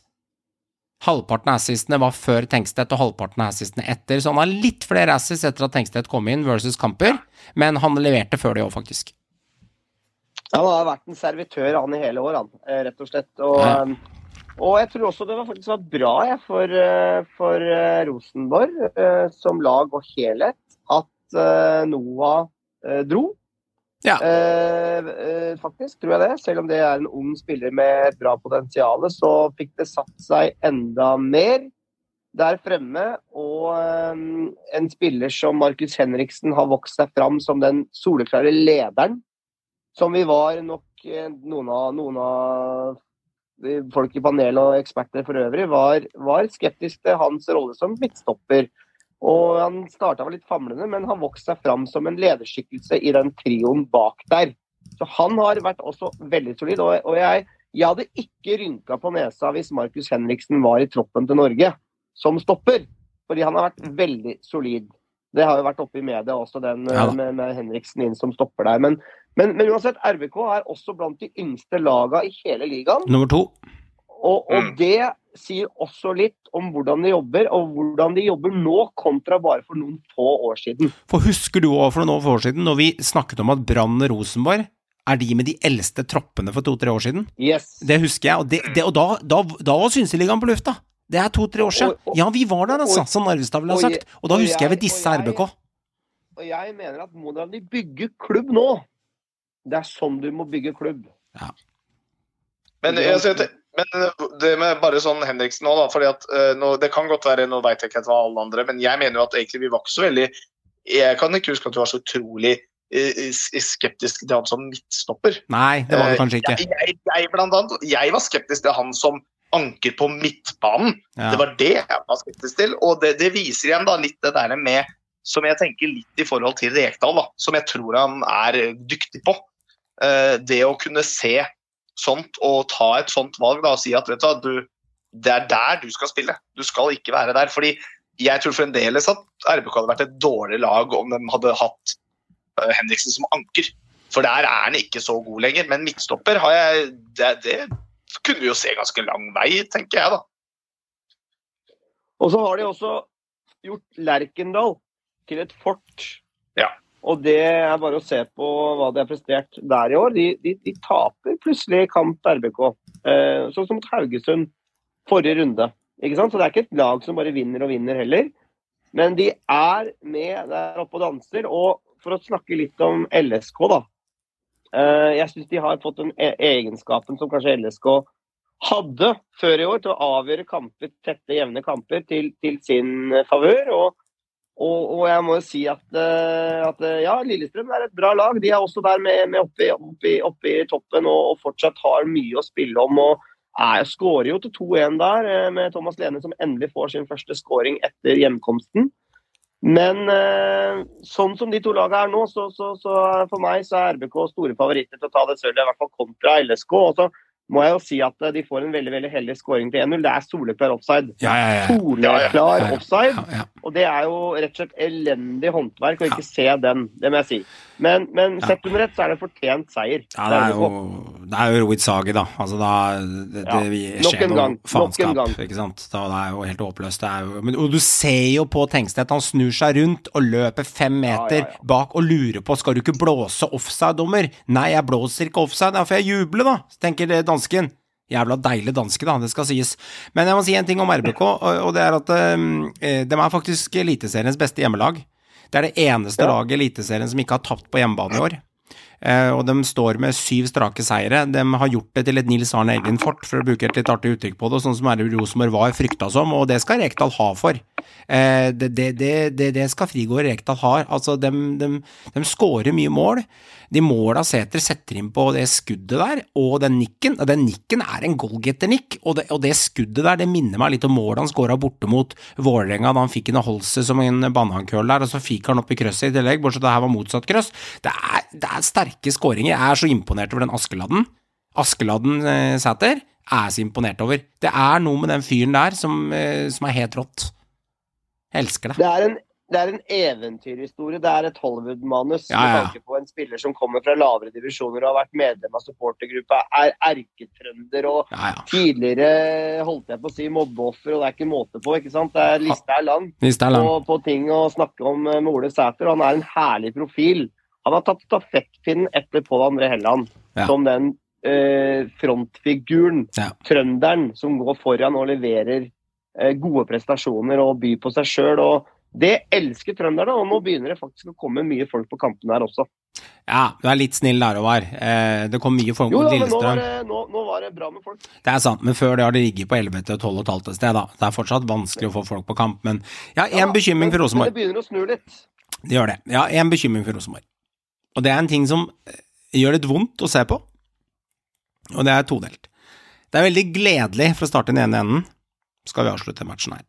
Halvparten av assistene var før Tengstedt, og halvparten av assistene etter. Så han har litt flere assists etter at Tengstedt kom inn versus Kamper, men han leverte før det òg, faktisk. Han har vært en servitør han i hele år, han, eh, rett og slett. Og, Ja. eh, og jeg tror også det var faktisk var bra jeg, for, eh, for eh, Rosenborg som lag og helhet at Noah dro. Ja. Faktisk, tror jeg det. Selv om det er en ung spiller med et bra potensial, så fikk det satt seg enda mer der fremme. Og eh, en spiller som Markus Henriksen har vokst seg fram som den soleklare lederen som vi var nok eh, noen av, noen av folk i panelet og eksperter for øvrig, var, var skeptisk til hans rolle som midtstopper. Og han starta litt famlende, men han vokste seg fram som en lederskikkelse i den trioen bak der. Så han har vært også veldig solid. Og, jeg, jeg hadde ikke rynka på nesa hvis Markus Henriksen var i troppen til Norge som stopper, fordi han har vært veldig solid. Det har jo vært oppe i media også, den Ja med, med Henriksen inn som stopper der. Men, men, men uansett, RBK er også blant de yngste laga i hele ligaen. Nummer to. Og, og Mm. det sier også litt om hvordan de jobber, og hvordan de jobber nå kontra bare for noen få år siden. For husker du òg for noen år siden, når vi snakket om at Brann Rosenborg er de med de eldste troppene for to-tre år siden? Yes. Det husker jeg, og, det, det, og da, da, da var Synseligaen på lufta. Det er to-tre år siden. Og- og- Ja, vi var der, altså, og- som Narvestad ville ha sagt. Og da og husker jeg ved disse og jeg- RBK. Og jeg mener at må de bygge klubb nå, det er sånn du må bygge klubb. Men, jeg, altså, men det med bare sånn Henriksen nå, da, fordi at eh, nå, Det kan godt være, nå vet jeg ikke hva alle andre, men jeg mener jo at egentlig vi var ikke så veldig Jeg kan ikke huske at du var så utrolig skeptisk til han som midtstopper. Nei, det var det Eh, kanskje ikke. Jeg, jeg, jeg, blant annet, jeg var skeptisk til han som anker på midtbanen. Ja. Det var det jeg var skeptisk til. Og det, det viser igjen da litt det der med Som jeg tenker litt i forhold til Rekdal, da, som jeg tror han er dyktig på. Uh, det å kunne se sånt og ta et sånt valg da, og si at vet du, du, det er der du skal spille. Du skal ikke være der. fordi jeg tror fremdeles at RBK hadde vært et dårlig lag om de hadde hatt uh, Henriksen som anker. For der er han ikke så god lenger. Men midtstopper har jeg det, det kunne vi jo se ganske lang vei, tenker jeg, da. Og så har de også gjort Lerkendal til et fort. Ja. Og det er bare å se på hva de har prestert der i år. De, de, de taper plutselig kamp RBK. Eh, sånn som mot Haugesund forrige runde. Ikke sant? Så det er ikke et lag som bare vinner og vinner heller. Men de er med der oppe og danser. Og for å snakke litt om LSK, da. Eh, jeg syns de har fått den e- egenskapen som kanskje LSK hadde før i år, til å avgjøre kamper, tette, jevne kamper til, til sin favør. Og, og, og jeg må jo si at, eh, at eh, ja, Lillestrøm er et bra lag. De er også der med, med oppe, oppe, oppe i toppen og, og fortsatt har mye å spille om. og er, skårer jo til 2-1 der, med Thomas Lene som endelig får sin første skåring etter hjemkomsten. Men eh, sånn som de to lagene er nå, så, så, så for meg så er RBK store favoritter til å ta det sølvet, i hvert fall kontra LSK. Og så må jeg jo si at eh, de får en veldig veldig heldig skåring til 1-0. Det er soleklar offside. Ja, ja, ja. Soleklar offside. Ja, ja. Og det er jo rett og slett elendig håndverk å ikke se den, det må jeg si. Men, men sett under ett så er det fortjent seier. Ja, det er jo, det er jo Rohit Sagi, da. Altså, da det, Ja, det vi- skjer en noe gang, faenskap, ikke sant. Da, det er jo helt håpløst. Og du ser jo på Tengstedt, han snur seg rundt og løper fem meter ja, ja. bak og lurer på skal du ikke blåse offside, dommer. Nei, jeg blåser ikke offside, da får jeg juble, da, tenker dansken. Jævla deilig danske, da, det skal sies. Men jeg må si en ting om RBK, og, det er at eh, de er faktisk Eliteseriens beste hjemmelag. Det er det eneste Ja. laget i Eliteserien som ikke har tapt på hjemmebane i år. Eh, og de står med syv strake seire. De har gjort det til et Nils Arne Eggen-fort, for å bruke et litt artig uttrykk på det, sånn som RB Rosenborg var frykta som, og det skal Rekdal ha for. Eh, det, det, det, det, skal Frigård Rekdal ha. Altså, de, de, de skårer mye mål. De måla Sæter setter inn på det skuddet der, og den nikken Den nikken er en goalgetter-nikk, og, og, det skuddet der det minner meg litt om målet han skåra borte mot Vålerenga da han fikk en holse som en banankøll der, og så fikk han opp i krøsset i tillegg, bortsett fra det her var motsatt krøss. Det er, det er sterke skåringer. Jeg er så imponert over den Askeladden. Askeladden eh, Sæter er så imponert over. Det er noe med den fyren der som, eh, som er helt rått. Jeg elsker det. Det er en, det er en eventyrhistorie. Det er et Hollywood-manus. Ja, ja. Med tanke på en spiller som kommer fra lavere divisjoner og har vært medlem av supportergruppa, er erketrønder og Ja, tidligere holdt jeg på å si mobbeoffer, og det er ikke måte på. ikke sant? Er, lista er lang er lang. på, på ting å snakke om eh, med Ole Sæter. Han er en herlig profil. Han har tatt stafettpinnen etter Pål André Helland Ja. som den eh, frontfiguren, Ja. trønderen, som går foran og leverer eh, gode prestasjoner og byr på seg sjøl. Det elsker trønderne, og nå begynner det faktisk å komme mye folk på kampene her også. Ja, du er litt snill der, Håvard. Eh, det kom mye folk Jo mot Lillestrøm. det, nå, nå var det bra med folk. Det er sant, men før det har det rigget på 11 til 12 15 et sted, da. Det er fortsatt vanskelig å få folk på kamp, men jeg har én Ja, bekymring for Rosenborg. det begynner å snu litt. Det gjør det. Jeg har én bekymring for Rosenborg. Og det er en ting som eh, gjør litt vondt å se på, og det er todelt. Det er veldig gledelig, for å starte den ene enden, skal vi avslutte matchen her,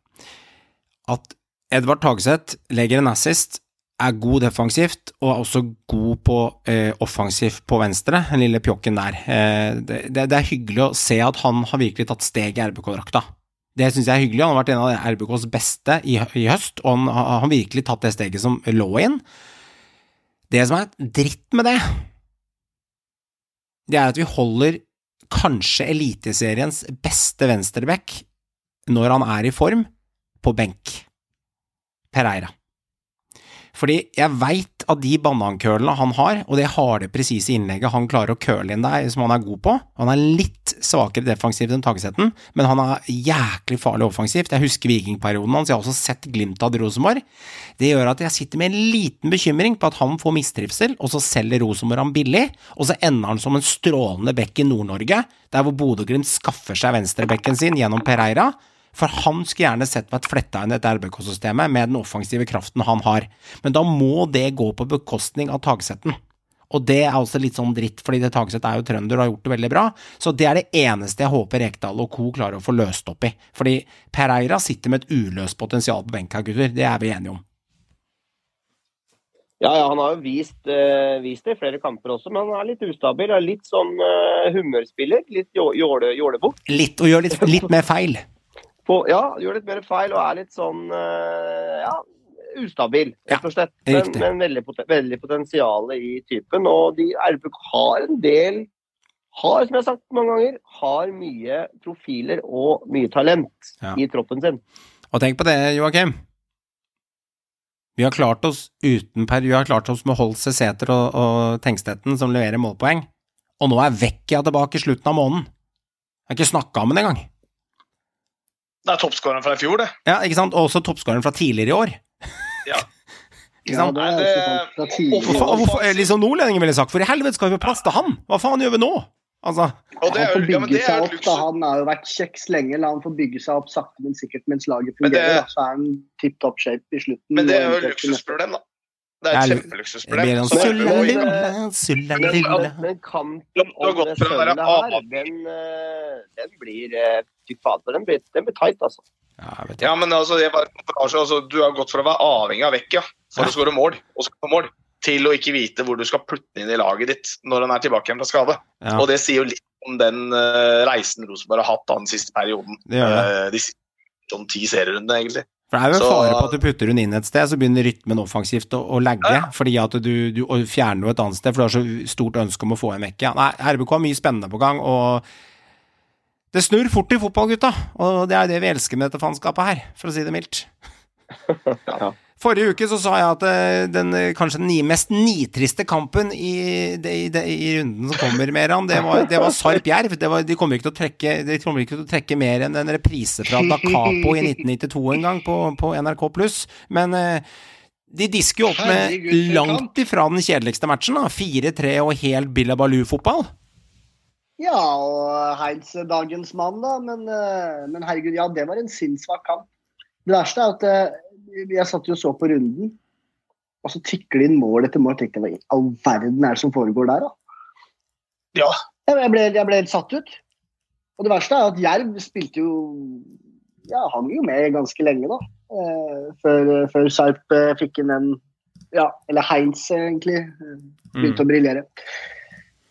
at Edvard Tagseth legger en assist, er god defensivt og er også god på eh, offensivt på venstre, den lille pjokken der. Eh, det, det er hyggelig å se at han har virkelig tatt steg i RBK-drakta. Det syns jeg er hyggelig. Han har vært en av RBKs beste i, i høst, og han har virkelig tatt det steget som lå inn. Det som er dritt med det, det er at vi holder kanskje Eliteseriens beste venstreback når han er i form, på benk. Pereira. Fordi jeg veit at de banankølene han har, og det harde, presise innlegget han klarer å køle inn der, som han er god på Han er litt svakere defensivt enn Tagesetten, men han er jæklig farlig offensivt. Jeg husker vikingperioden hans, jeg har også sett glimt av Rosenborg. Det gjør at jeg sitter med en liten bekymring på at han får mistrivsel, og så selger Rosenborg han billig, og så ender han som en strålende bekk i Nord-Norge, der hvor Bodø-Glimt skaffer seg venstrebekken sin gjennom Pereira. For han skulle gjerne sett vært fletta inn i dette RBK-systemet med den offensive kraften han har. Men da må det gå på bekostning av Tagsetten. Og det er også litt sånn dritt, fordi det Tagseth er jo trønder og har gjort det veldig bra. Så det er det eneste jeg håper Rekdal og co. klarer å få løst opp i. Fordi Pereira sitter med et uløst potensial på benka, gutter. Det er vi enige om. Ja, ja, han har jo vist, uh, vist det i flere kamper også, men han er litt ustabil. Er litt sånn uh, humørspiller. Litt jå- jåle- jålebukk. Litt, og gjør litt, litt mer feil. På- Ja, gjør litt mer feil og er litt sånn eh, ja, ustabil, rett og slett. Men, men veldig, poten veldig potensial i typen. Og de RBK har en del har, som jeg har sagt mange ganger, har mye profiler og mye talent Ja. i troppen sin. Og tenk på det, Joakim. Vi har klart oss uten per, vi har klart oss med Holse, Sæter og, og Tengstetten som leverer målpoeng. Og nå er Vekkia tilbake i slutten av måneden. Jeg har ikke snakka om den engang. Det er toppskåreren fra i fjor, det. Ja, ikke sant? Og også toppskåreren fra tidligere i år. Ja. Ikke Ja, det er det- sant. Hvorfor, hvorfor, eh, liksom nordlendinger ville sagt, for i helvete skal vi ha plass til han? Hva faen gjør vi nå? Altså, Og det Han er ja, det er seg opp. da. Han har jo vært kjeks lenge. La han få bygge seg opp sakte, men sikkert mens laget fungerer. da. Så er han tipp topp shape i slutten. Men det er jo et luksusproblem, da. Det er et er- kjempeluksusproblem. er Men, men kampen om det sølvet her, den, eh, den blir eh, Fy fader, den blir, den blir tight, altså. Ja, vet Ja, men altså, det var altså, Du har gått fra å være avhengig av Vecchia for Ja. å skåre mål, og skåre mål, til å ikke vite hvor du skal putte den inn i laget ditt når han er tilbake igjen fra skade. Ja. Og det sier jo litt om den uh, reisen Rosenborg har hatt da, den siste perioden. Det gjør det. Uh, de siste sånn ti serierundene, egentlig. For det er jo en Så- fare på at du putter hun inn et sted, så begynner rytmen offensivt å, å lagge. Ja. Fordi at du, du fjerner henne et annet sted, for du har så stort ønske om å få en Ja. Nei, RBK har mye spennende på gang, og det snur fort i fotball, gutta. Og det er det vi elsker med dette faenskapet her, for å si det mildt. Ja. Forrige uke så sa jeg at eh, den eh, kanskje den mest nitriste kampen i, det, i, i runden som kommer, Meran, det var, det var Sarp Jerv. Var, de kommer ikke trekke ikke til å trekke mer enn en reprise fra Da Capo i 1992 en gang på, på NRK pluss. Men eh, de disker jo opp med langt ifra den kjedeligste matchen, da. 4-3 og helt Billa Baloo-fotball. Ja, og Heinz dagens mann, da. Men, eh, men herregud, ja, det var en sinnssvak kamp. Det verste er at eh, jeg satt jo og så på runden, og så tikker det inn mål etter mål. Jeg tenkte hva i all verden er det som foregår der, da? Ja. Jeg ble, jeg ble helt satt ut. Og det verste er at Jerv spilte jo Ja, hang jo med ganske lenge, da. Eh, før, før Sarp eh, fikk inn den Ja, eller Heinz, egentlig. Begynte Begynte å briljere.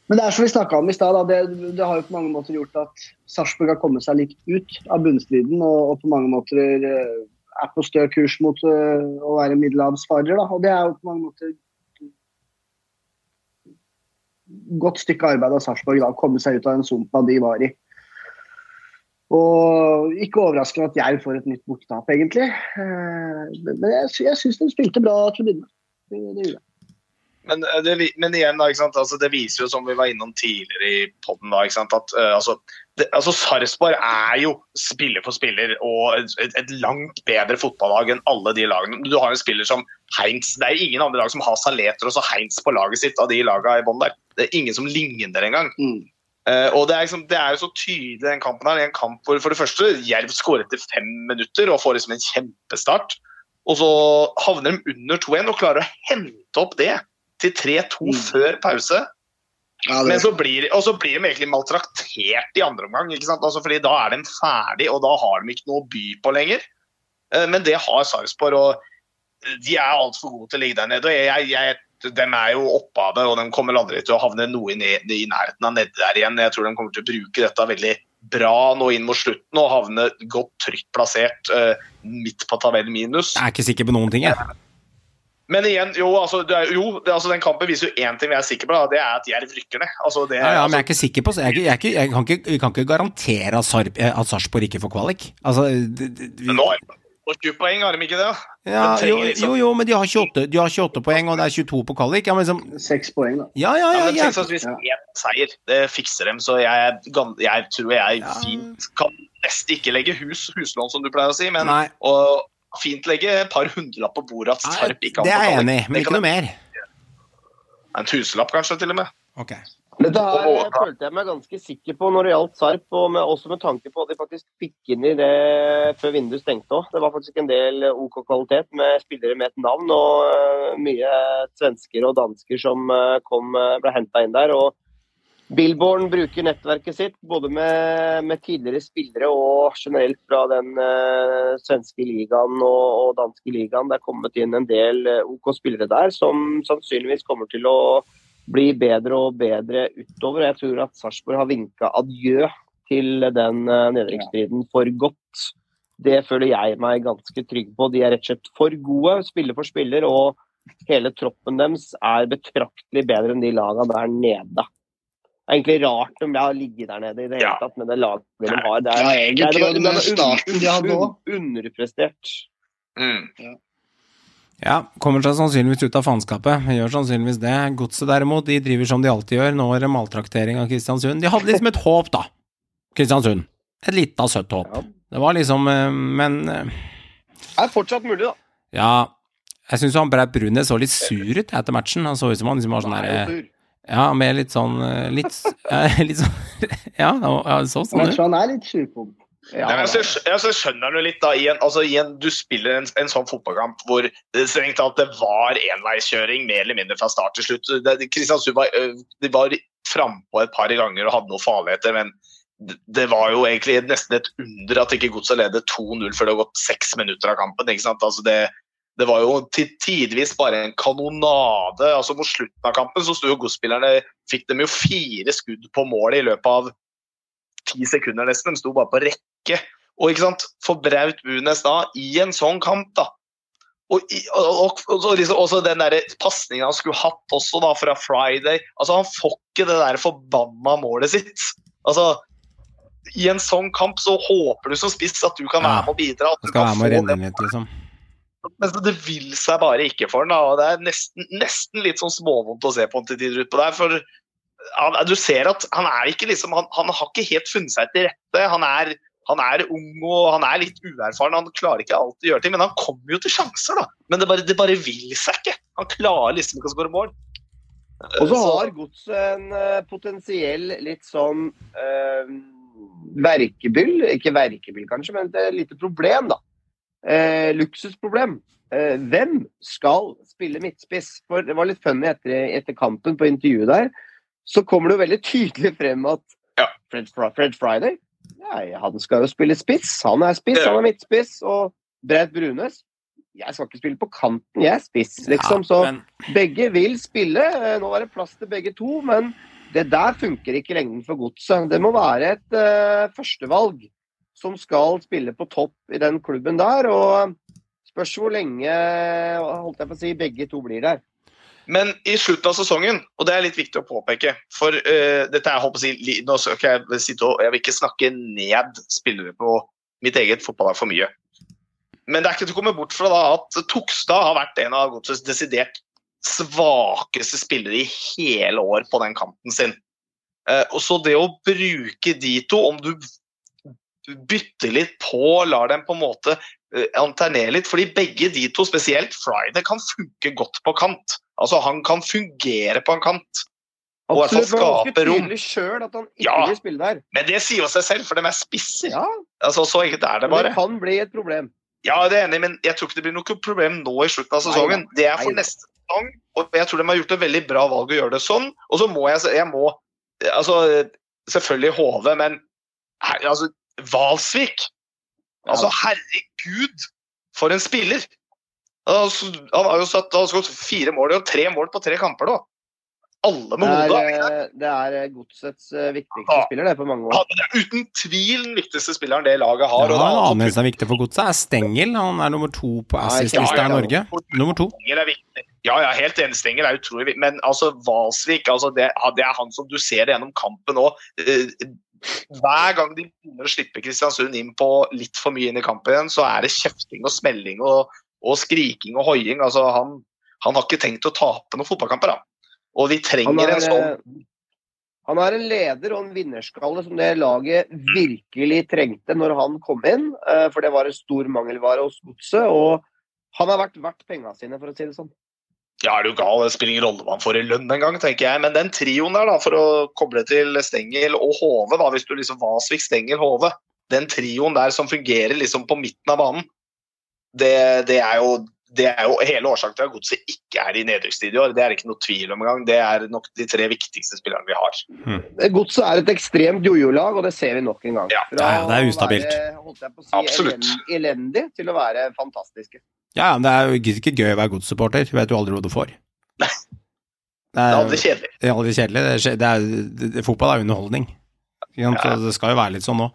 Men det er som vi snakka om i stad, det, det har jo på mange måter gjort at Sarpsborg har kommet seg litt ut av bunnstriden og, og på mange måter eh, er på stø kurs mot eh, å være middelhavsfarer. Og det er jo på mange måter godt stykke arbeid av Sarpsborg å komme seg ut av den sumpa de var i. Og ikke overraskende at jeg får et nytt bortetap, egentlig. Eh, Men jeg, jeg syns de spilte bra til å begynne med. Det, det gjorde jeg. Men, eh, det, men igjen, da? Altså, det viser jo, som vi var innom tidligere i sant? at uh, altså, det, altså, Sarpsborg er jo spiller for spiller og et, et langt bedre fotballag enn alle de lagene. Du har en spiller som Heinz. Det er ingen andre lag som har Saletros og Heinz på laget sitt av de lagene i bånn der. Det er ingen som ligner engang. Mm. Uh, og det er, liksom, det er jo så tydelig den kampen her. En kamp hvor for det første Jerv skårer etter fem minutter og får liksom en kjempestart. Og så havner de under 2-1 og klarer å hente opp det til 3-2 Mm. før pause. Ja, det, Men så blir, og så blir de egentlig maltraktert i andre omgang. ikke sant? Altså, fordi Da er de ferdig, og da har de ikke noe å by på lenger. Eh, Men det har Sarpsborg, og de er altfor gode til å ligge der nede. og jeg, jeg, De er jo oppe av det, og de kommer aldri til å havne noe i, i nærheten av nede der igjen. Jeg tror de kommer til å bruke dette veldig bra nå inn mot slutten og havne godt trygt plassert uh, midt på tabell minus. Jeg er ikke sikker på noen ting, jeg. Men igjen, jo, altså, det er, jo det, altså, den kampen viser jo én ting vi er sikre på, da, det er at Jerv rykker ned. Altså, det, Ja, ja, men jeg altså, er ikke sikker på jeg, jeg, jeg, jeg kan ikke, Vi kan ikke garantere at, Sarp, at Sarpsborg ikke får kvalik. Altså, det- det- vi- men nå er de fått 20 poeng, har de ikke det? ja, de jo, trenger liksom- jo, jo, men de har 28, de har 28 poeng, og det er 22 på kvalik. Ja, men liksom, 6 poeng, da. ja, ja, Ja, ja, men ja. tenk sånn, Hvis én seier, det fikser dem, så jeg, er jeg tror jeg Ja. fint kan nesten ikke legge hus, huslån, som du pleier å si, men Nei, og fint legge et par hundrelapp på bordet at Sarp ikke det er jeg enig i, men ikke noe mer. En tusenlapp kanskje, til og med. Ok. Dette her følte jeg meg ganske sikker på når det gjaldt Sarp, og med, også med tanke på at de faktisk fikk inn i det før vinduet stengte òg. Det var faktisk en del OK kvalitet med spillere med et navn, og eh, mye svensker og dansker som eh, kom, eh, ble henta inn der. og Billborn bruker nettverket sitt både med, med tidligere spillere og generelt fra den uh, svenske ligaen og, og danske ligaen. Det er kommet inn en del eh, OK spillere der som sannsynligvis kommer til å bli bedre og bedre utover. Jeg tror at Sarpsborg har vinka adjø til den uh, nedrykksstriden for godt. Det føler jeg meg ganske trygg på. De er rett og slett for gode, spiller for spiller, og hele troppen deres er betraktelig bedre enn de lagene der nede. Det er egentlig rart om jeg har ligget der nede i det hele Ja. tatt, med det laget de har. Det Ja, egentlig. det Og den starten de hadde òg. underprestert. Mm. Ja, kommer seg sannsynligvis ut av faenskapet. Gjør sannsynligvis det. Godset derimot, de driver som de alltid gjør. Nå er det maltraktering av Kristiansund. De hadde liksom et håp, da. Kristiansund. Et lite søtt håp. Ja. Det var liksom eh, Men eh, Det er fortsatt mulig, da. ja Jeg syns han Braut Brunes så litt sur ut etter matchen. Han så ut som han liksom var sånn er derre. Ja, med litt sånn eh, Litt, litt sånn Ja, så sånn ut. han er litt surpomp. Ja, Nei, men jeg, så, jeg skjønner du litt da, i en, altså, i en, Du spiller en, en sånn fotballkamp hvor det strengt tatt det var enveiskjøring mer eller mindre fra start til slutt. Det, Kristiansund var, øh, de var frampå et par ganger og hadde noen farligheter, men det, det var jo egentlig nesten et under at ikke Godset ledet 2-0 før det har gått seks minutter av kampen. ikke sant? Altså det, det var jo til tidvis bare en kanonade. altså Mot slutten av kampen så sto jo Godspillerne fikk dem jo fire skudd på målet i løpet av ti sekunder nesten. De sto bare på rekke. Og ikke sant, for Braut Bunes da, i en sånn kamp, da Og, og, og, og så liksom, også den der pasningen han skulle hatt også da fra Friday altså Han får ikke det der forbanna målet sitt. Altså I en sånn kamp så håper du som spiss at du kan være med og bidra. At du kan få det den litt, liksom. Men det vil seg bare ikke for den. Og Det er nesten, nesten litt sånn småvondt å se på han til tider utpå der. For han, du ser at han er ikke liksom Han, han har ikke helt funnet seg til rette. Han er, han er ung og han er litt uerfaren. Han klarer ikke alltid å gjøre ting, men han kommer jo til sjanser, da. Men det bare, det bare vil seg ikke. Han klarer liksom ikke å skåre mål. Og så Så- har Godset en eh, potensiell litt sånn øh, verkebyll. Ikke verkebyll, kanskje, men et lite problem, da. Eh, luksusproblem. Eh, hvem skal spille midtspiss? For det var litt funny etter, etter kampen på intervjuet der. Så kommer det jo veldig tydelig frem at Ja. Fred, Fred Friday Nei, han skal jo spille spiss. Han er spiss, Ja. han er midtspiss. Og Braut Brunes Jeg skal ikke spille på kanten, jeg er spiss, liksom. Så men, begge vil spille. Eh, Nå er det plass til begge to, men det der funker ikke i lengden for godset. Det må være et uh, førstevalg som skal spille på topp i den klubben der. Og spørs hvor lenge holdt jeg på å si, begge to blir der. Men i slutten av sesongen, og det er litt viktig å påpeke For uh, dette er, jeg si, nå skal jeg sitte og Jeg vil ikke snakke ned spillere på mitt eget fotballag for mye. Men det er ikke til å komme bort fra da at Tokstad har vært en av Godsets desidert svakeste spillere i hele år på den kanten sin. Uh, og så det å bruke de to, om du bytter litt på, lar dem på en måte eh, alternere litt, fordi begge de to, spesielt Friday, kan funke godt på kant. Altså, han kan fungere på en kant. Og Absolutt, han var ganske tydelig sjøl at han ikke Ja. vil spille der. Men det sier jo seg selv, for de er spisser. Ja, Altså, Så enkelt er det men bare. det kan bli et problem. Ja, det er enig, men jeg tror ikke det blir noe problem nå i slutten av sesongen. Nei. Det er for Nei neste sesong, og jeg tror de har gjort et veldig bra valg å gjøre det sånn. Og så må jeg, jeg må, altså, Selvfølgelig HV, men her, altså, Valsvik Altså, herregud, for en spiller! Altså, han har jo satt skåret fire mål og tre mål på tre kamper nå. Alle med Det er, eh, det er eh, godsets eh, viktigste Ja. spiller det, på mange år. Er uten tvil den viktigste spilleren det laget har. ja, en annen som er viktig for godset, er Stengel. Han er nummer to på assist-lista Ja, ja, i. Norge. Nummer to. Stengel er viktig. Ja, ja, helt enig. Stengel er utrolig viktig. Men altså, Valsvik altså, det, det er han som du ser det gjennom kampen òg. Hver gang de begynner å slippe Kristiansund inn på litt for mye inn i kampen så er det kjefting og smelling og, og skriking og hoiing. Altså, han, han har ikke tenkt å tape noen fotballkamper, da. Og vi trenger er, en sånn eh, han er en leder og en vinnerskalle som det laget virkelig trengte når han kom inn. eh, For det var en stor mangelvare hos Godset. Og han har vært verdt penga sine, for å si det sånn. Ja, er du gal? Det spiller ingen rolle hva han får i lønn engang, tenker jeg. Men den trioen der, da, for å koble til Stengel og Hove, da, hvis du liksom Vasvik, Stengel, Hove Den trioen der som fungerer liksom på midten av banen, det, det, er, jo, det er jo hele årsaken til at Godset ikke er i nedrykkstid i år. Det er ikke noe tvil om engang. Det er nok de tre viktigste spillerne vi har. Godset er et ekstremt jojo-lag, og det ser vi nok en gang. Ja, Fra ja, det er å ustabilt. Være, holdt jeg på å si, Absolutt. elendig til å være fantastiske. Ja, men det er jo ikke gøy å være godssupporter. Du vet jo aldri hva du får. Det Det er aldri kjedelig. det er aldri kjedelig. Det er, det er, det, det, fotball er underholdning. Ja. Så Det skal jo være litt sånn nå.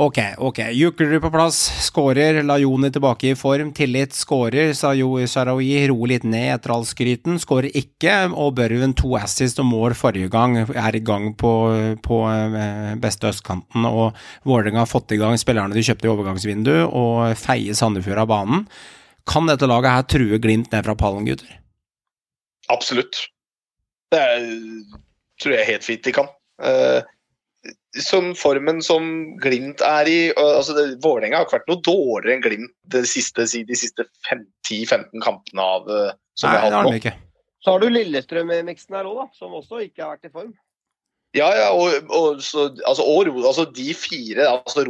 Ok, ok. Juklerud på plass, skårer. La Joni tilbake i form. Tillit skårer. Sayo Sarawi roer litt ned etter all skryten. Skårer ikke. Og Børven to assist og mål forrige gang. Er i gang på, på eh, beste østkanten. Og Vålerenga har fått i gang spillerne de kjøpte i overgangsvinduet, og feier Sandefjord av banen. Kan dette laget her true Glimt ned fra pallen, gutter? Absolutt. Det er, tror jeg helt fint de kan. Uh, som formen som Glimt er i altså det, Vålerenga har ikke vært noe dårligere enn Glimt de siste, de siste 10-15 kampene av, uh, som Nei, vi har hatt nå. ikke. Så har du Lillestrøm-miksen her òg, da, som også ikke har vært i form. Ja, ja, og, og, så, altså, og Ro- altså, de fire altså,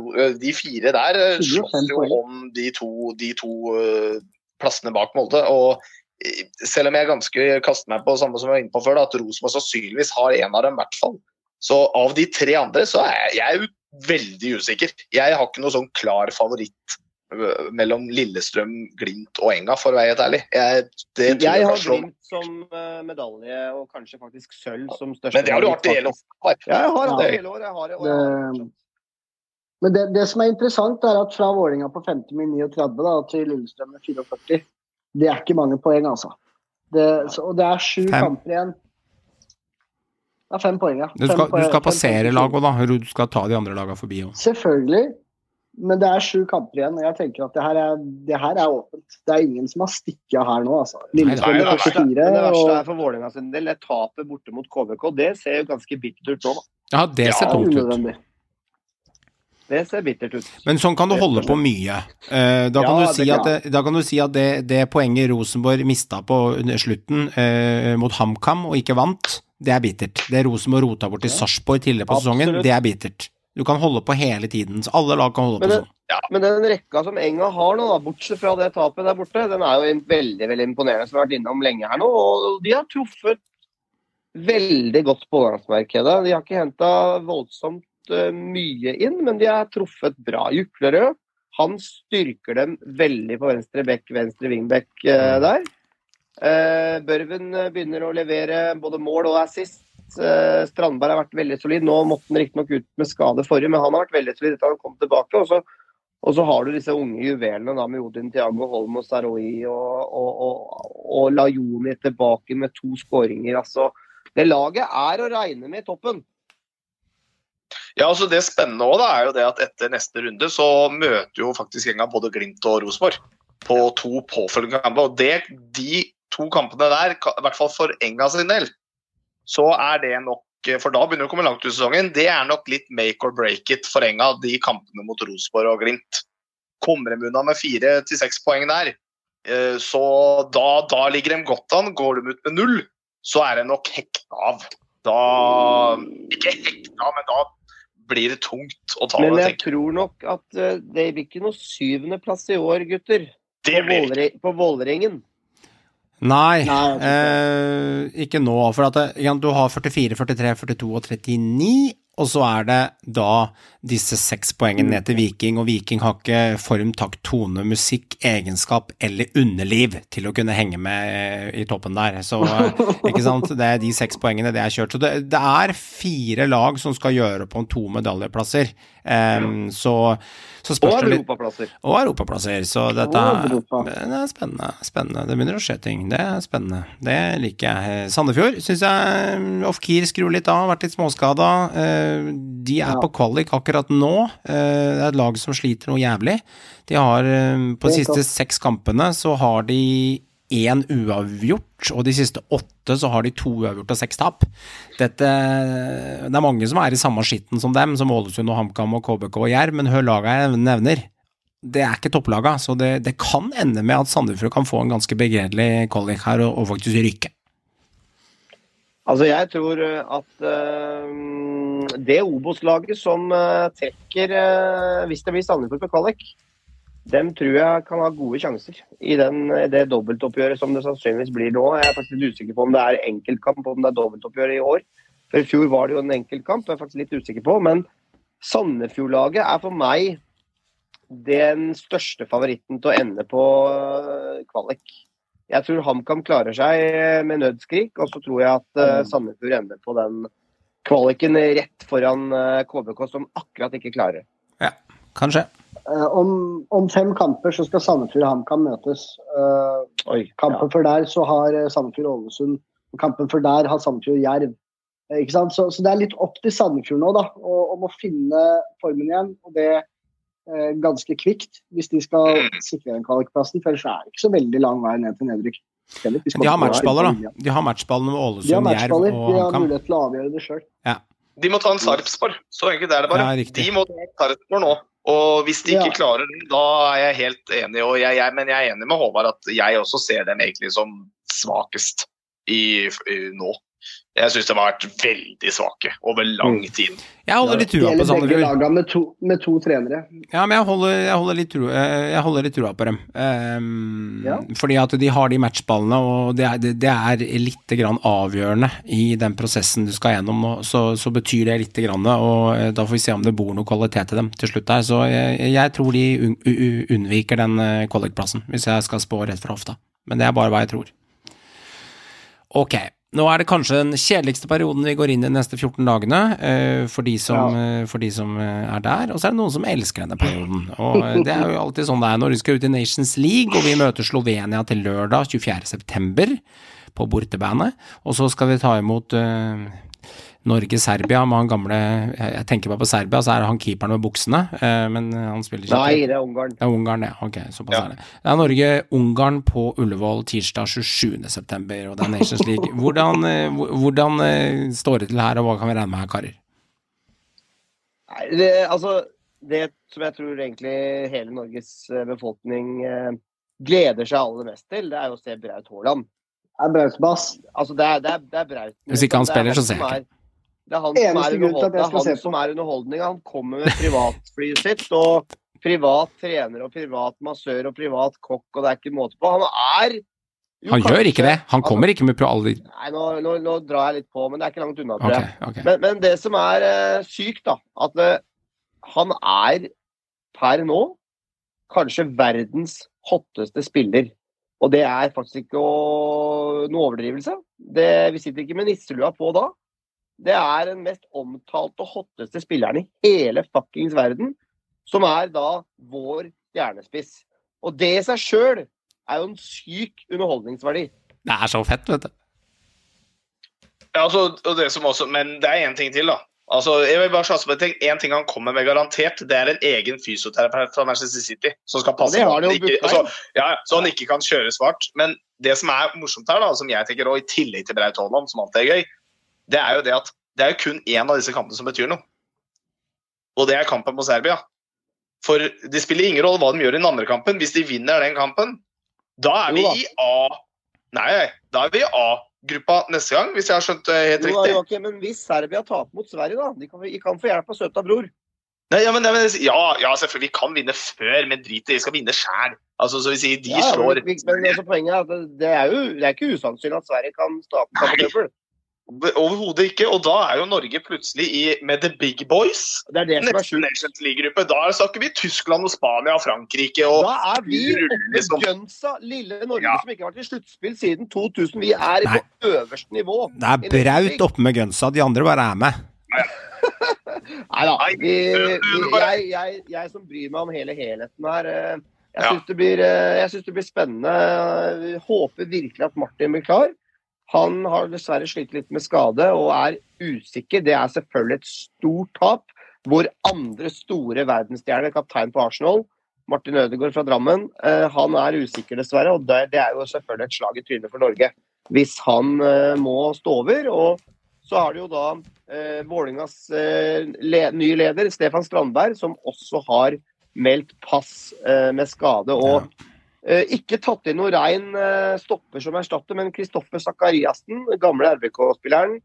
de fire der eh, 25 slåss jo om de to, de to uh, plassene bak Molde. Og eh, selv om jeg ganske kaster meg på samme som jeg var inne på før, da, at Rosenborg sannsynligvis har en av dem, i hvert fall. Så av de tre andre så er jeg, jeg er veldig usikker. Jeg har ikke noe sånn klar favoritt eh, mellom Lillestrøm, Glimt og Enga, for å være helt ærlig. Jeg, det tror Jeg jeg har Glimt som eh, medalje, og kanskje faktisk sølv som største Men det har du hatt i hele år. Ja, jeg har hatt det hele år. Jeg har det, og det Det, men det, det som er interessant, er at fra Vålinga på 50 med 39 da, til Lillestrøm med 44, det er ikke mange poeng, altså. Det, så, og det er sju Fem. kamper igjen. Det er fem poeng, ja. Du skal, poeng- du skal passere laget òg, da. Du skal ta de andre lagene forbi òg. Selvfølgelig. Men det er sju kamper igjen, og jeg tenker at det her er, det her er åpent. Det er ingen som har stikket av her nå, altså. Lillestrøm nei. 44 Men det verste er for Vålerenga sin del, det tapet borte mot KVK, det ser jo ganske bittert ut nå. da. Ja, det ser Ja, tungt ut. Det ser bittert ut. Men sånn kan du holde på mye. Eh, Da kan Ja, du si det at, det, da kan du si at det, det poenget Rosenborg mista på under slutten eh, mot HamKam og ikke vant, det er bittert. Det Rosenborg rota bort til Sarpsborg tidligere på sesongen, det er bittert. Du kan holde på hele tiden. Så alle lag kan holde Men på sånn. sånn. Men den rekka som Enga har nå, da, bortsett fra det tapet der borte, den er jo veldig veldig imponerende, som vi har vært innom lenge her nå. Og de har truffet veldig godt på overgangsmarkedet. De har ikke henta voldsomt eh, mye inn, men de har truffet bra. Juklerød han styrker dem veldig på venstre bekk, venstre wingback eh, der. Eh, Børven begynner å levere både mål og assist. Eh, Strandberg har vært veldig solid. Nå måtte han riktignok ut med skade forrige, men han har vært veldig solid etter han kom tilbake. Og så, og så har du disse unge juvelene da med Odin Tiago Holm og Saroi og, og, og, og Lajoni tilbake med to skåringer. Altså, det laget er å regne med i toppen. Ja, altså Det spennende også, da, er jo det at etter neste runde så møter jo faktisk gjengen både Glimt og Rosenborg på to påfølgende kamper. og det, De to kampene der, i hvert fall for Enga sin del, så er det nok For da begynner det å komme langt ut i sesongen. Det er nok litt make or break it for Enga, de kampene mot Rosenborg og Glimt. Kommer de unna med fire til seks poeng der, eh, så da, da ligger de godt an. Går de ut med null, så er det nok hekta av. Da Ikke hekta, men da blir det tungt å ta Men det. jeg jeg. tror nok at eh, det blir ikke noe syvendeplass i år, gutter. Det blir på Vålerengen. Nei, Nei, ikke. eh, ikke nå. For at det, igjen, du har 44, 43, 42 og 39, og så er det da disse seks poengene ned til Viking, og Viking har ikke form, takt, tone, musikk, egenskap eller underliv til å kunne henge med eh, i toppen der. Så eh, ikke sant, det er de seks poengene det er kjørt. Så det, det er fire lag som skal gjøre opp om to medaljeplasser. Em, så, så Og spørs europaplasser. og europaplasser, så dette Europa. det er spennende. spennende. Det begynner å skje ting. Det er spennende. Det liker jeg. Sandefjord syns jeg Ofkir Off-Keer skrur litt av, vært litt småskada. Eh, De er Ja. på kvalik akkurat nå. Eh, Det er et lag som sliter noe jævlig. De har eh, På de siste seks kampene så har de én uavgjort, og de siste åtte så har de to uavgjort og seks tap. Dette, det er mange som er i samme skitten som dem, som Ålesund og HamKam og KBK og Jerv, men hør laga jeg nevner. Det er ikke topplaga, så det, det kan ende med at Sandefjord kan få en ganske begredelig kvalik her og, og faktisk rykke. Altså, jeg tror eh, at eh, det Obos-laget som eh, trekker, eh, hvis det blir Sandefjord på kvalik, dem tror jeg kan ha gode sjanser i den, det dobbeltoppgjøret som det sannsynligvis blir nå. Jeg er faktisk litt usikker på om det er enkeltkamp, om det er dobbeltoppgjør i år. For I fjor var det jo en enkeltkamp, jeg er faktisk litt usikker på. Men Sandefjord-laget er for meg den største favoritten til å ende på eh, kvalik. Jeg tror HamKam klarer seg med nødskrik, og så tror jeg at uh, Sandefjord ender på den kvaliken rett foran KBK, som akkurat ikke klarer. Ja, Kanskje. Eh, om, om fem kamper så skal Sandefjord og HamKam møtes. Eh, Oi, kampen før der så har eh, Sandefjord Ålesund, og kampen før der har Sandefjord Jerv. Ikke sant? Så, så det er litt opp til Sandefjord nå, da, og- om å finne formen igjen. Og det eh, ganske kvikt, hvis de skal sikre den kvalikplassen. For ellers er det ikke så veldig lang vei ned til nedrykk. De har matchballer, da. De har matchballene med Ålesund, Jerv og HamKam. De har mulighet til å avgjøre det sjøl. De må ta en Sarpsborg. Så enkelt er det bare. Ja, de må ta en Sarpsborg nå. Og hvis de ikke Ja. klarer det, da er jeg helt enig. Og jeg, jeg, men jeg er enig med Håvard at jeg også ser dem egentlig som svakest i, i nå. Jeg syns de har vært veldig svake over lang tid. Jeg holder litt trua på Sandefjord. begge lagene med to, med to trenere. Ja, men jeg holder, jeg holder, litt, trua, eh, jeg holder litt trua på dem. Um, Ja. Fordi at de har de matchballene, og det er, det, det er litt grann avgjørende i den prosessen du skal gjennom. nå. Så, så betyr det litt, grann, og eh, da får vi se om det bor noe kvalitet i dem til slutt der. Så jeg, jeg tror de un, unnviker den eh, kvalikplassen, hvis jeg skal spå rett fra hofta. Men det er bare hva jeg tror. Ok. Nå er det kanskje den kjedeligste perioden vi går inn i de neste 14 dagene, eh, for, de som, eh, for de som eh, er der. Og så er det noen som elsker denne perioden. Og det er jo alltid sånn det er når vi skal ut i Nations League, og vi møter Slovenia til lørdag 24.9. på bortebane. Og så skal vi ta imot eh, Norge-Serbia med han gamle jeg, tenker bare på Serbia, så er det han keeperen med buksene, eh, men han spiller ikke Nei, det er Ungarn. det er Ungarn, ja. Ok, såpass Ja. er det. Det er Norge-Ungarn på Ullevål tirsdag 27. september, og det er Nations League. Hvordan, eh, hvordan eh, står det til her, og hva kan vi regne med her, karer? Nei, det, altså, det som jeg tror egentlig hele Norges eh, befolkning eh, gleder seg aller mest til, det er jo å se Braut Haaland. Det er Brautbass. Altså, det er, det er, det er Braut. Hvis ikke han er spiller, så ser jeg er- Det er han som er, underhold, det er han som er underholdninga. Han kommer med privatflyet sitt og privat trener og privat massør og privat kokk, og det er ikke måte på. Han er jo Han gjør ikke det. Han kommer ikke med alle Nei, nå, nå, nå drar jeg litt på, men det er ikke langt unna, tror Ok, jeg. ok. Men, men det som er uh, sykt, da, at uh, han er per nå kanskje verdens hotteste spiller. Og det er faktisk ikke å, noe overdrivelse. Det, vi sitter ikke med nisselua på da. Det er den mest omtalte og hotteste spilleren i hele fuckings verden, som er da vår stjernespiss. Og det i seg sjøl er jo en syk underholdningsverdi. Det er så fett, vet du. Ja, altså, og det som også, men det er én ting til, da. Altså, jeg vil bare satse på en ting. En ting han kommer med garantert, det er en egen fysioterapeut fra Manchester City som skal passe på han ikke, altså, ja, så han ikke kan kjøre svart. Men det som er morsomt her, da, som jeg tenker, og i tillegg til Braut Haaland, som alltid er gøy, det er jo det at det er jo kun én av disse kampene som betyr noe. Og det er kampen mot Serbia. For det spiller ingen rolle hva de gjør i den andre kampen. Hvis de vinner den kampen, da er vi Jo i A Nei, da er vi i A-gruppa neste gang, hvis jeg har skjønt det helt Jo da, riktig. Joakim, men hvis Serbia taper mot Sverige, da De kan, de kan få hjelp av søta bror. Nei, ja, men, ja, ja, selvfølgelig. Vi kan vinne før, men drit i. Vi skal vinne sjæl. Altså, så vi sier de Ja, slår men, men altså, poenget er at det- det er jo det er ikke usannsynlig at Sverige kan starte på trøbbel. Overhodet ikke. Og da er jo Norge plutselig i, med the big boys. Det er det som er. Nations League-gruppe. Da snakker vi Tyskland og Spania og Frankrike og Da er vi oppe liksom. med gunsa, lille Norge Ja. som ikke har vært i sluttspill siden 2000. Vi er Nei. på øverste nivå. Det er braut oppe med gunsa, de andre bare er med. Nei da. Vi, vi, jeg, jeg, jeg som bryr meg om hele helheten her, jeg Ja. syns det, blir, jeg synes det blir spennende. Jeg håper virkelig at Martin blir klar. Han har dessverre slitt litt med skade og er usikker. Det er selvfølgelig et stort tap. Hvor andre store verdensstjerne, kaptein på Arsenal, Martin Ødegaard fra Drammen, eh, han er usikker dessverre. Og det, er jo selvfølgelig et slag i trynet for Norge hvis han eh, må stå over. Og så har det jo da eh, Vålingas eh, nye leder, Stefan Strandberg, som også har meldt pass med skade. og eh, ikke tatt inn noen rein eh, stopper som erstatter, men Kristoffer Sakariassen, gamle RBK-spilleren,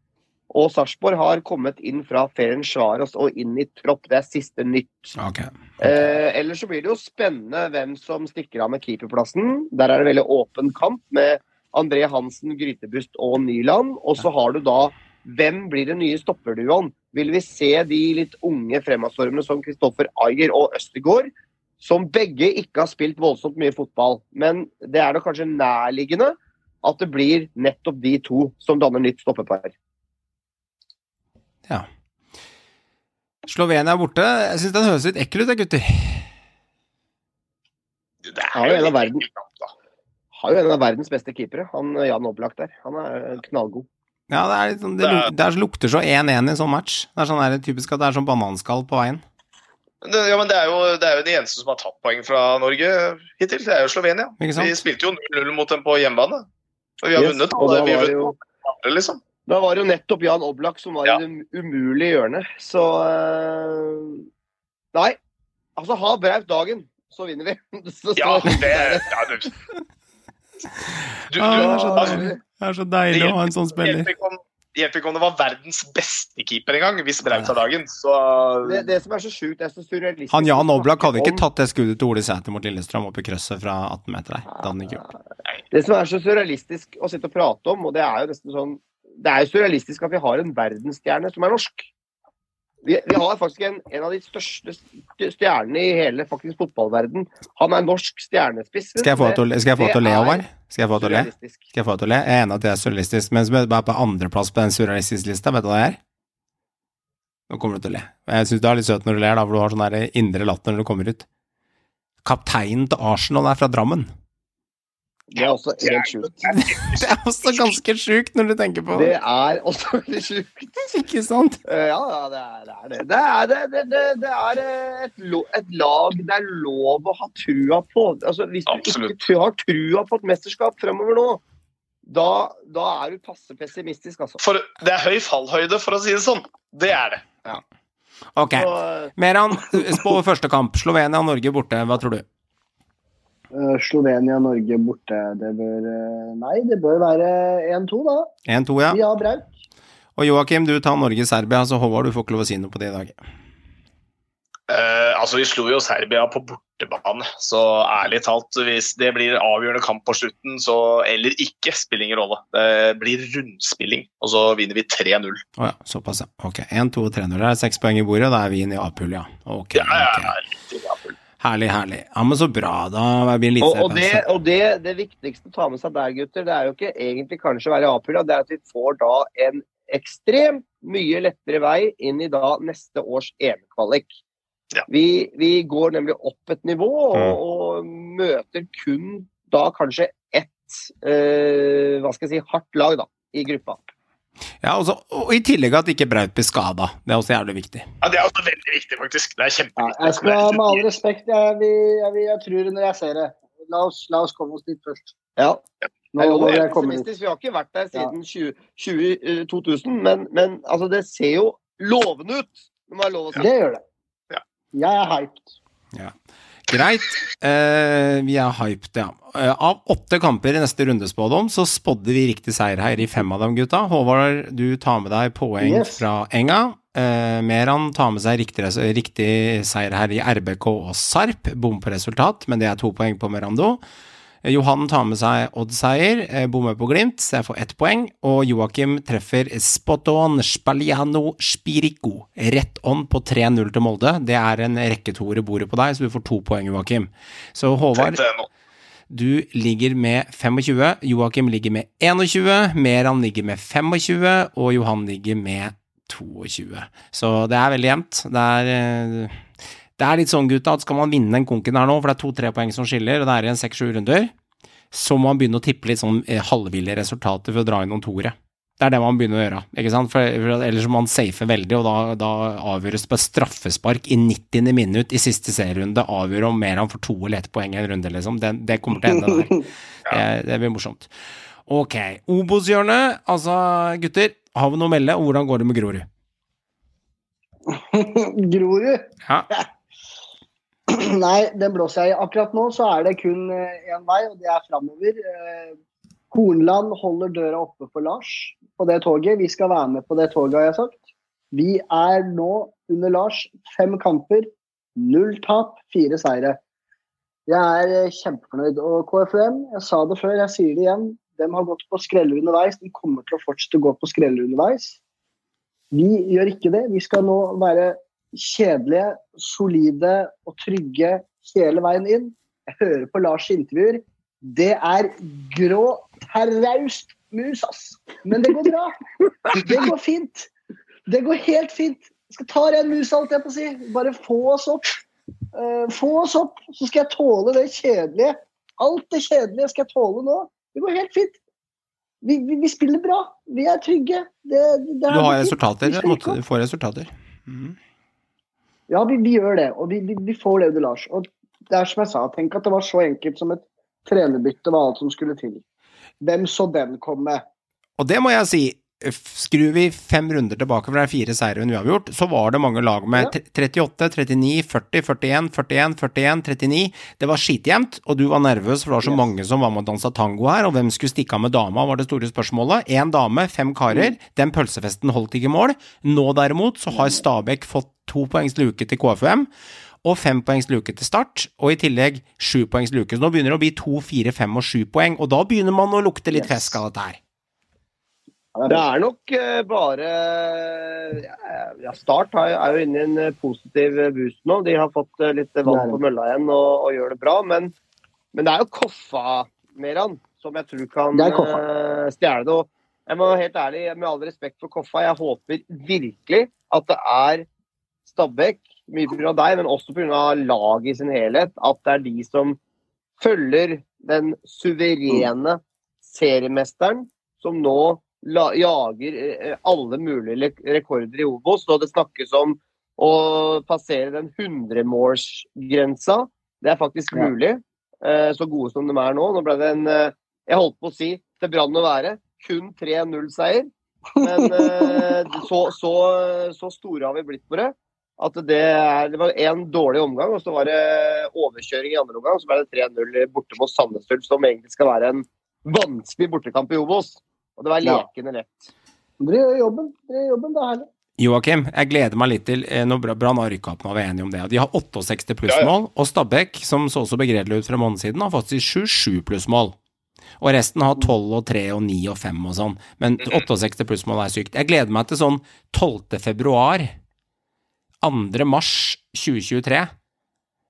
og Sarpsborg har kommet inn fra Ferien Svaros og inn i tropp. Det er siste nytt. Okay. Eh, ellers så blir det jo spennende hvem som stikker av med keeperplassen. Der er det veldig åpen kamp med André Hansen, Grytebust og Nyland. Og så har du da hvem blir den nye stopperduoen? Vil vi se de litt unge fremadstormene som Kristoffer Ayer og Østegård, som begge ikke har spilt voldsomt mye fotball? Men det er da kanskje nærliggende at det blir nettopp de to som danner nytt stoppepar. Ja. Slovenia er borte. Jeg syns den høres litt ekkel ut, gutter. Det er jo en av litt verden. Har jo en av verdens beste keepere, han Jan Oblak der. Han er knallgod. Ja, det, er litt sånn, det, Det er- det er, lukter så 1-1 i sånn match. Det er sånn der, typisk at det er sånn bananskall på veien. Det, ja, men det er, jo, det er jo de eneste som har tatt poeng fra Norge hittil. Det er jo Slovenia. Ikke sant? Vi spilte jo 0-0 mot dem på hjemmebane. Og vi har Yes, vunnet og da. Vi har var det vunnet jo- andre, liksom. Da var det jo nettopp Jan Oblak som var Ja. i det umulige hjørnet. Så eh, Nei. Altså, ha Braut dagen, så vinner vi. Så, Ja, det ja, du. Du, du, Ah, det er så altså, deilig. Det er så deilig å ha en sånn det spiller. hjelper ikke om- det hjelper ikke om det var verdens beste keeper engang, hvis Braut tar dagen. Så det, det som er så sjukt, er så surrealistisk Han Jan Oblak hadde ikke tatt det skuddet til Ole Sæter mot Lillestrøm opp i krøsset fra 18 meter der. Det hadde han ikke gjort. Det som er så surrealistisk å sitte og prate om, og det er jo nesten sånn Det er jo surrealistisk at vi har en verdensstjerne som er norsk. Vi, vi har faktisk en, en av de største st- stjernene i hele faktisk fotballverden. Han er norsk stjernespiss. Skal jeg få deg til, til å le, Håvard? Skal jeg få deg til å le? Skal jeg få deg til å le? Jeg er enig at det er surrealistisk, men som er på andreplass på den surrealistiske lista, vet du hva det er? Nå kommer du til å le. Jeg syns du er litt søt når du ler, da, for du har sånn indre latter når du kommer ut. Kapteinen til Arsenal er fra Drammen. Det er også helt sjukt. Det er også ganske sjukt når du tenker på det. Det er også veldig sjukt. Ikke sant? Eh, Ja, ja, det er det. Det. Det, er, det, det, det, det er eh, et, lo, et lag det er lov å ha trua på. Altså, hvis du Absolutt. ikke har trua på et mesterskap fremover nå, da, da er du passe pessimistisk, altså. for, det er høy fallhøyde, for å si det sånn. Det er det. Ok. Så, eh, Meran, spå første kamp. Slovenia-Norge borte. Hva tror du? Eh, Slovenia-Norge borte. Det bør eh, Nei, det bør være 1-2, da. 1-2, ja. ja har Braut. Og Joakim, du tar Norge-Serbia, så Håvard, du får ikke lov å si noe på det i dag. Uh, altså, Vi slo jo Serbia på bortebane, så ærlig talt, hvis det blir avgjørende kamp på slutten, så, eller ikke, spiller ingen rolle. Det blir rundspilling, og så vinner vi 3-0. Å ja, såpass, ja. Ok. 1, 2, 3, 0. Det er seks poeng i bordet, da er vi inne i A-pulja. Ok. Ja, ja, ok. ja. Herlig, herlig. Ja, men så bra. Da blir det litt Og, og, det, og det, det viktigste å ta med seg der, gutter, det er jo ikke egentlig kanskje å være A-pulla, det er at vi får da en ekstremt mye lettere vei inn i da neste års EM-kvalik. Ja. Vi, vi går nemlig opp et nivå og, Mm. og møter kun da kanskje ett eh, hva skal jeg si, hardt lag da, i gruppa. Ja, også, og i tillegg at ikke Braut blir skada. Det er også jævlig viktig. Ja, Det er også veldig viktig, faktisk. Det er Ja, kjempeviktig. jeg skal med all respekt, jeg, vil, jeg, vil, jeg tror det når jeg ser det. La oss, la oss komme oss dit først. Ja. Nå Jeg er jeg dit. Vi har ikke vært der siden 20, 20, eh, 2000, men, men altså, det ser jo lovende ut. Det må jeg lov å si. Det gjør det. Ja. Jeg er hyped. Greit. Eh, vi er hyped, ja. Eh, av åtte kamper i neste rundespådom, så spådde vi riktig seier her i fem av dem, gutta. Håvard, du tar med deg poeng Yes. fra Enga. Eh, Meran tar med seg riktig, riktig seier her i RBK og Sarp. Bom på resultat, men det er to poeng på Merando. Eh, Johan tar med seg Odd-seier, eh, bommer på Glimt, så jeg får ett poeng. Og Joakim treffer spot on Spaliano Spirico, rett on på 3-0 til Molde. Det er en rekketoer i bordet på deg, så du får to poeng, Joakim. Så Håvard, du ligger med 25, Joakim ligger med 21, Meran ligger med 25, og Johan ligger med 22. Så det er veldig jevnt. Det er, eh, det er litt sånn, gutta, at skal man vinne den konken her nå, for det er to-tre poeng som skiller, og det er igjen seks-sju runder, så må man begynne å tippe litt sånn eh, halvville resultater for å dra inn noen toere. Det er det man begynner å gjøre, ikke sant? For, for ellers må man safe veldig, og da, da avgjøres det på straffespark i 90. minutt i siste serierunde, avgjør om Meran får to eller ett poeng i en runde, liksom. Det, det kommer til å ende der. Det, det blir morsomt. Ok, Obos-hjørnet. Altså, gutter, har vi noe å melde? Og hvordan går det med Grorud? Grorud? Ja. Nei, den blåser jeg i. Akkurat nå så er det kun én vei, og det er framover. Kornland holder døra oppe for Lars på det toget. Vi skal være med på det toget, har jeg sagt. Vi er nå under Lars fem kamper, null tap, fire seire. Jeg er eh, kjempefornøyd. Og KFUM, jeg sa det før, jeg sier det igjen. De har gått på skreller underveis. De kommer til å fortsette å gå på skreller underveis. Vi gjør ikke det. Vi skal nå være kjedelige, solide og trygge hele veien inn. Jeg hører på Lars' intervjuer. Det er grå, terraust mus, ass. Men det går bra. Det går fint. Det går helt fint. Jeg skal ta en mus, alt jeg på å si. Bare få oss opp. Uh, få oss opp, så skal jeg tåle det kjedelige. Alt det kjedelige skal jeg tåle nå. Det går helt fint. Vi, vi, vi spiller bra. Vi er trygge. Det, det Du er har resultater. Du får resultater. Mhm. Ja, vi, vi gjør det, og vi, vi, vi får det Lars. Og det er som jeg sa, tenk at det var så enkelt som et trenerbytte var alt som skulle til. Hvem så den komme? Og det må jeg si. Skrur vi fem runder tilbake, er fire seire vi har uavgjort, så var det mange lag med Ja. 38, 39, 40, 41, 41, 41, 39. Det var skitjevnt, og du var nervøs, for det var så mange som var med og dansa tango her, og hvem skulle stikke av med dama, var det store spørsmålet. Én dame, fem karer. Mm. Den pølsefesten holdt ikke mål. Nå derimot så har Stabæk fått to poengs luke til KFUM. Og fem poengs luke til start, og i tillegg sju poengs luke. Så nå begynner det å bli to, fire, fem og sju poeng, og da begynner man å lukte litt Yes. fisk av dette her. Det er nok eh, bare ja, Start er jo inne i en eh, positiv eh, boost nå. De har fått litt vann på mølla igjen og, og gjør det bra. Men, men det er jo Koffa, Meran, som jeg tror kan stjele det. Og jeg må være helt ærlig, med all respekt for Koffa, jeg håper virkelig at det er Stabæk, mye pga. deg, men også pga. laget i sin helhet, at det er de som følger den suverene seriemesteren som nå la, jager eh, alle mulige rekorder i Obos. Og det snakkes om å passere den 100-målsgrensa. Det er faktisk Ja. mulig, eh, så gode som de er nå. Nå ble det en eh, Jeg holdt på å si det brann å være. Kun 3-0-seier. Men eh, så, så, så store har vi blitt på det. At det, er, det var én dårlig omgang, og så var det overkjøring i andre omgang. Så ble det 3-0 borte mot Sandnes Ulf, som egentlig skal være en vanskelig bortekamp i Obos. Og det var lekende lett. Dere gjør jobben. Dere gjør jobben, det er herlig. Joakim, jeg gleder meg litt til eh, når Bra- Brann har rykka opp nå, vi er enige om det. De har 68 plussmål, og Stabæk, som så så begredelig ut for en måned siden, har faktisk 27 plussmål. Og resten har 12 og 3 og 9 og 5 og sånn. Men 68 plussmål er sykt. Jeg gleder meg til sånn 12. februar, 2. mars 2023,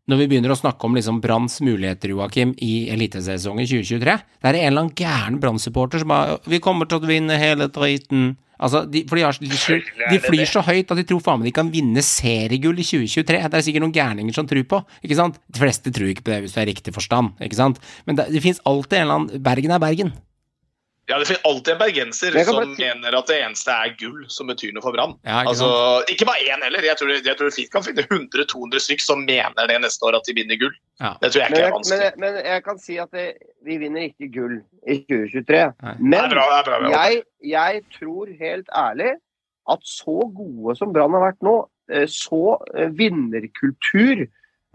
når vi begynner å snakke om liksom Branns muligheter, Joakim, i elitesesongen 2023. Det er en eller annen gæren Brann-supporter som bare 'Vi kommer til å vinne hele driten'. Altså, de, for de, har, de, de flyr så høyt at de tror faen meg de kan vinne seriegull i 2023. Det er sikkert noen gærninger som tror på, ikke sant? De fleste tror ikke på det hvis du er i riktig forstand, ikke sant? Men det, det fins alltid en eller annen Bergen er Bergen. Ja, Det finnes alltid en bergenser Jeg som bare mener at det eneste er gull som betyr noe for Brann. Ja, ikke altså, ikke bare én heller. Jeg tror, jeg tror fint kan finne 100-200 stykk som mener det neste år at de vinner gull. Ja. Det tror jeg Men ikke er jeg, men, vanskelig. jeg- men jeg kan si at det, vi vinner ikke gull i 2023. Nei. Men er bra, er bra, er bra. jeg, jeg tror helt ærlig at så gode som Brann har vært nå, eh, så eh, vinnerkultur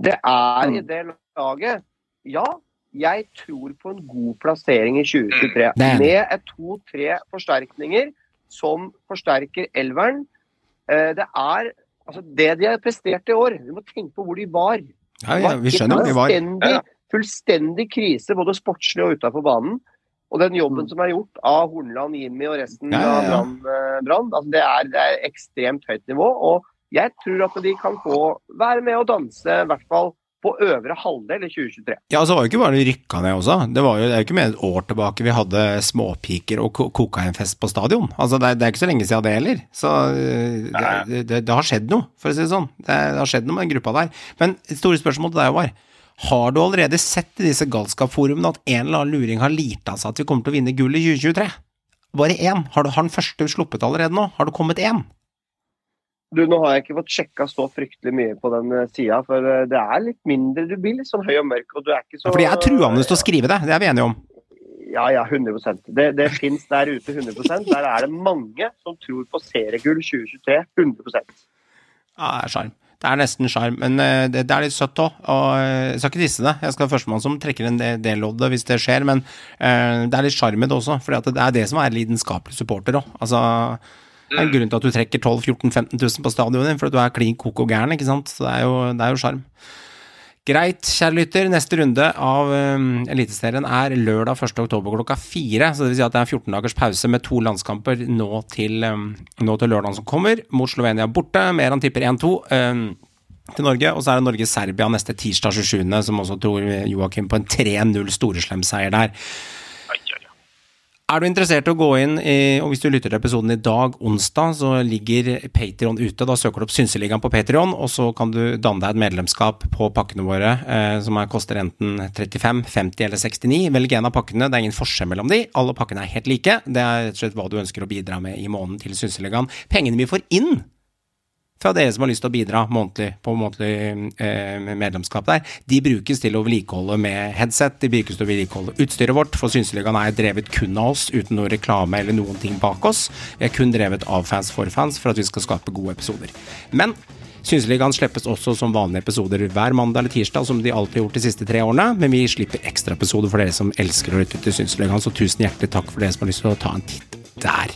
det er i det laget Ja, jeg tror på en god plassering i 2023. Det er. Med to-tre forsterkninger som forsterker elveren. Eh, Det er altså det de har prestert i år. Vi må tenke på hvor de var. Ja, ja, vi skjønner hvor de var. Fullstendig, fullstendig krise, både sportslig og utafor banen. Og den jobben som er gjort av Horneland, Jimmy og resten Mm. Ja, ja, ja. av Brann, eh, altså det, er, det er ekstremt høyt nivå. Og jeg tror at de kan få være med og danse, i hvert fall på øvre halvdel i 2023. Ja, altså, det var jo ikke bare det rykka ned også. Det var jo det er jo ikke mer et år tilbake vi hadde småpiker og kokainfest på stadion. Altså, det er, det er ikke så lenge siden det heller. Så øh, det, det, det har skjedd noe, for å si det sånn. Det, det har skjedd noe med den gruppa der. Men store spørsmål til deg var, har du allerede sett i disse galskapforumene at en eller annen luring har lita seg at vi kommer til å vinne gull i 2023? Bare én. Har, du, har den første sluppet allerede nå? Har det kommet én? Du, Nå har jeg ikke fått sjekka så fryktelig mye på den sida, for eh, det er litt mindre. Du blir litt sånn høy og mørk, og du er ikke så Fordi jeg er truende til å skrive det, det er vi enige om. Ja, ja, 100 Det, det fins der ute 100% Der er det mange som tror på seriegull 2023. 100 Ja, det er sjarm. Det er nesten sjarm, men eh, det, det er litt søtt òg. Og eh, jeg skal ikke disse det. Jeg skal være førstemann som trekker en del- del av det hvis det skjer, men uh, det er litt sjarm i det også. For det er det som er lidenskapelig supporter òg. Altså, det er en grunn til at du trekker 12 14 15 000 på stadionet fordi du er klin koko gæren, ikke sant. Så det er jo, det sjarm. Greit, kjære lytter. Neste runde av um, Eliteserien er lørdag 1. oktober klokka fire. Så det vil si at det er 14 dagers pause med to landskamper nå til, um, til lørdagen som kommer. Mot Slovenia borte. Meran tipper 1-2. Um, til Norge, og så er det Norge-Serbia neste tirsdag 27., som også tror Joakim på en 3-0 storeslemseier der. Er du interessert i å gå inn i, og hvis du lytter til episoden i dag, onsdag, så ligger Patrion ute. Da søker du opp Synseligaen på Patrion, og så kan du danne deg et medlemskap på pakkene våre, eh, som er, koster enten 35, 50 eller 69. Velg en av pakkene, det er ingen forskjell mellom de. Alle pakkene er helt like. Det er rett og slett hva du ønsker å bidra med i måneden til Synseligaen. Pengene vi får inn fra dere som har lyst til å bidra månedlig på månedlig eh, medlemskap der, de brukes til å vedlikeholde med headset, de brukes til å vedlikeholde utstyret vårt, for Synseligaen er drevet kun av oss, uten noe reklame eller noen ting bak oss. Vi er kun drevet av fans for fans, for at vi skal skape gode episoder. Men Synseligaen slippes også som vanlige episoder hver mandag eller tirsdag, som de alltid har gjort de siste tre årene, men vi slipper ekstraepisoder for dere som elsker å lytte til Synseligaen, så tusen hjertelig takk for dere som har lyst til å ta en titt der.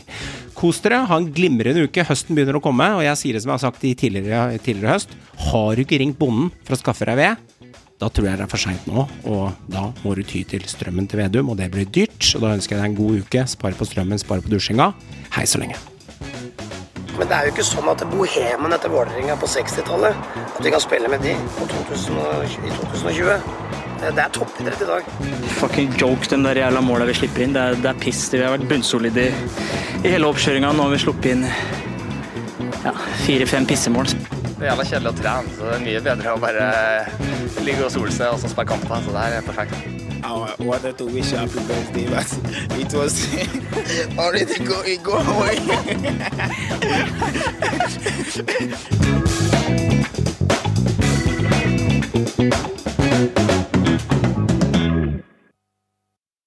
Kos dere, ha en glimrende uke. Høsten begynner å komme, og jeg sier det som jeg har sagt i tidligere, tidligere høst. Har du ikke ringt bonden for å skaffe deg ved, da tror jeg det er for seint nå, og da må du ty til strømmen til Vedum, og det blir dyrt. Og da ønsker jeg deg en god uke. Spare på strømmen, spare på dusjinga. Hei så lenge. Men det er jo ikke sånn at bohemen etter Vålerenga på 60-tallet At vi kan spille med de på 2020, i 2020. Det er toppidrett i dag. Fucking joke, de der jævla måla vi slipper inn. Det er, det er piss. Vi har vært bunnsolide i, i hele oppkjøringa. Nå har vi sluppet inn ja, fire-fem pissemål. Det er jævla kjedelig å trene, så det er mye bedre å bare ligge og sole seg og så spille kamper. Så det er perfekt. I wanted to wish happy birthday, but it was already going, going. Thank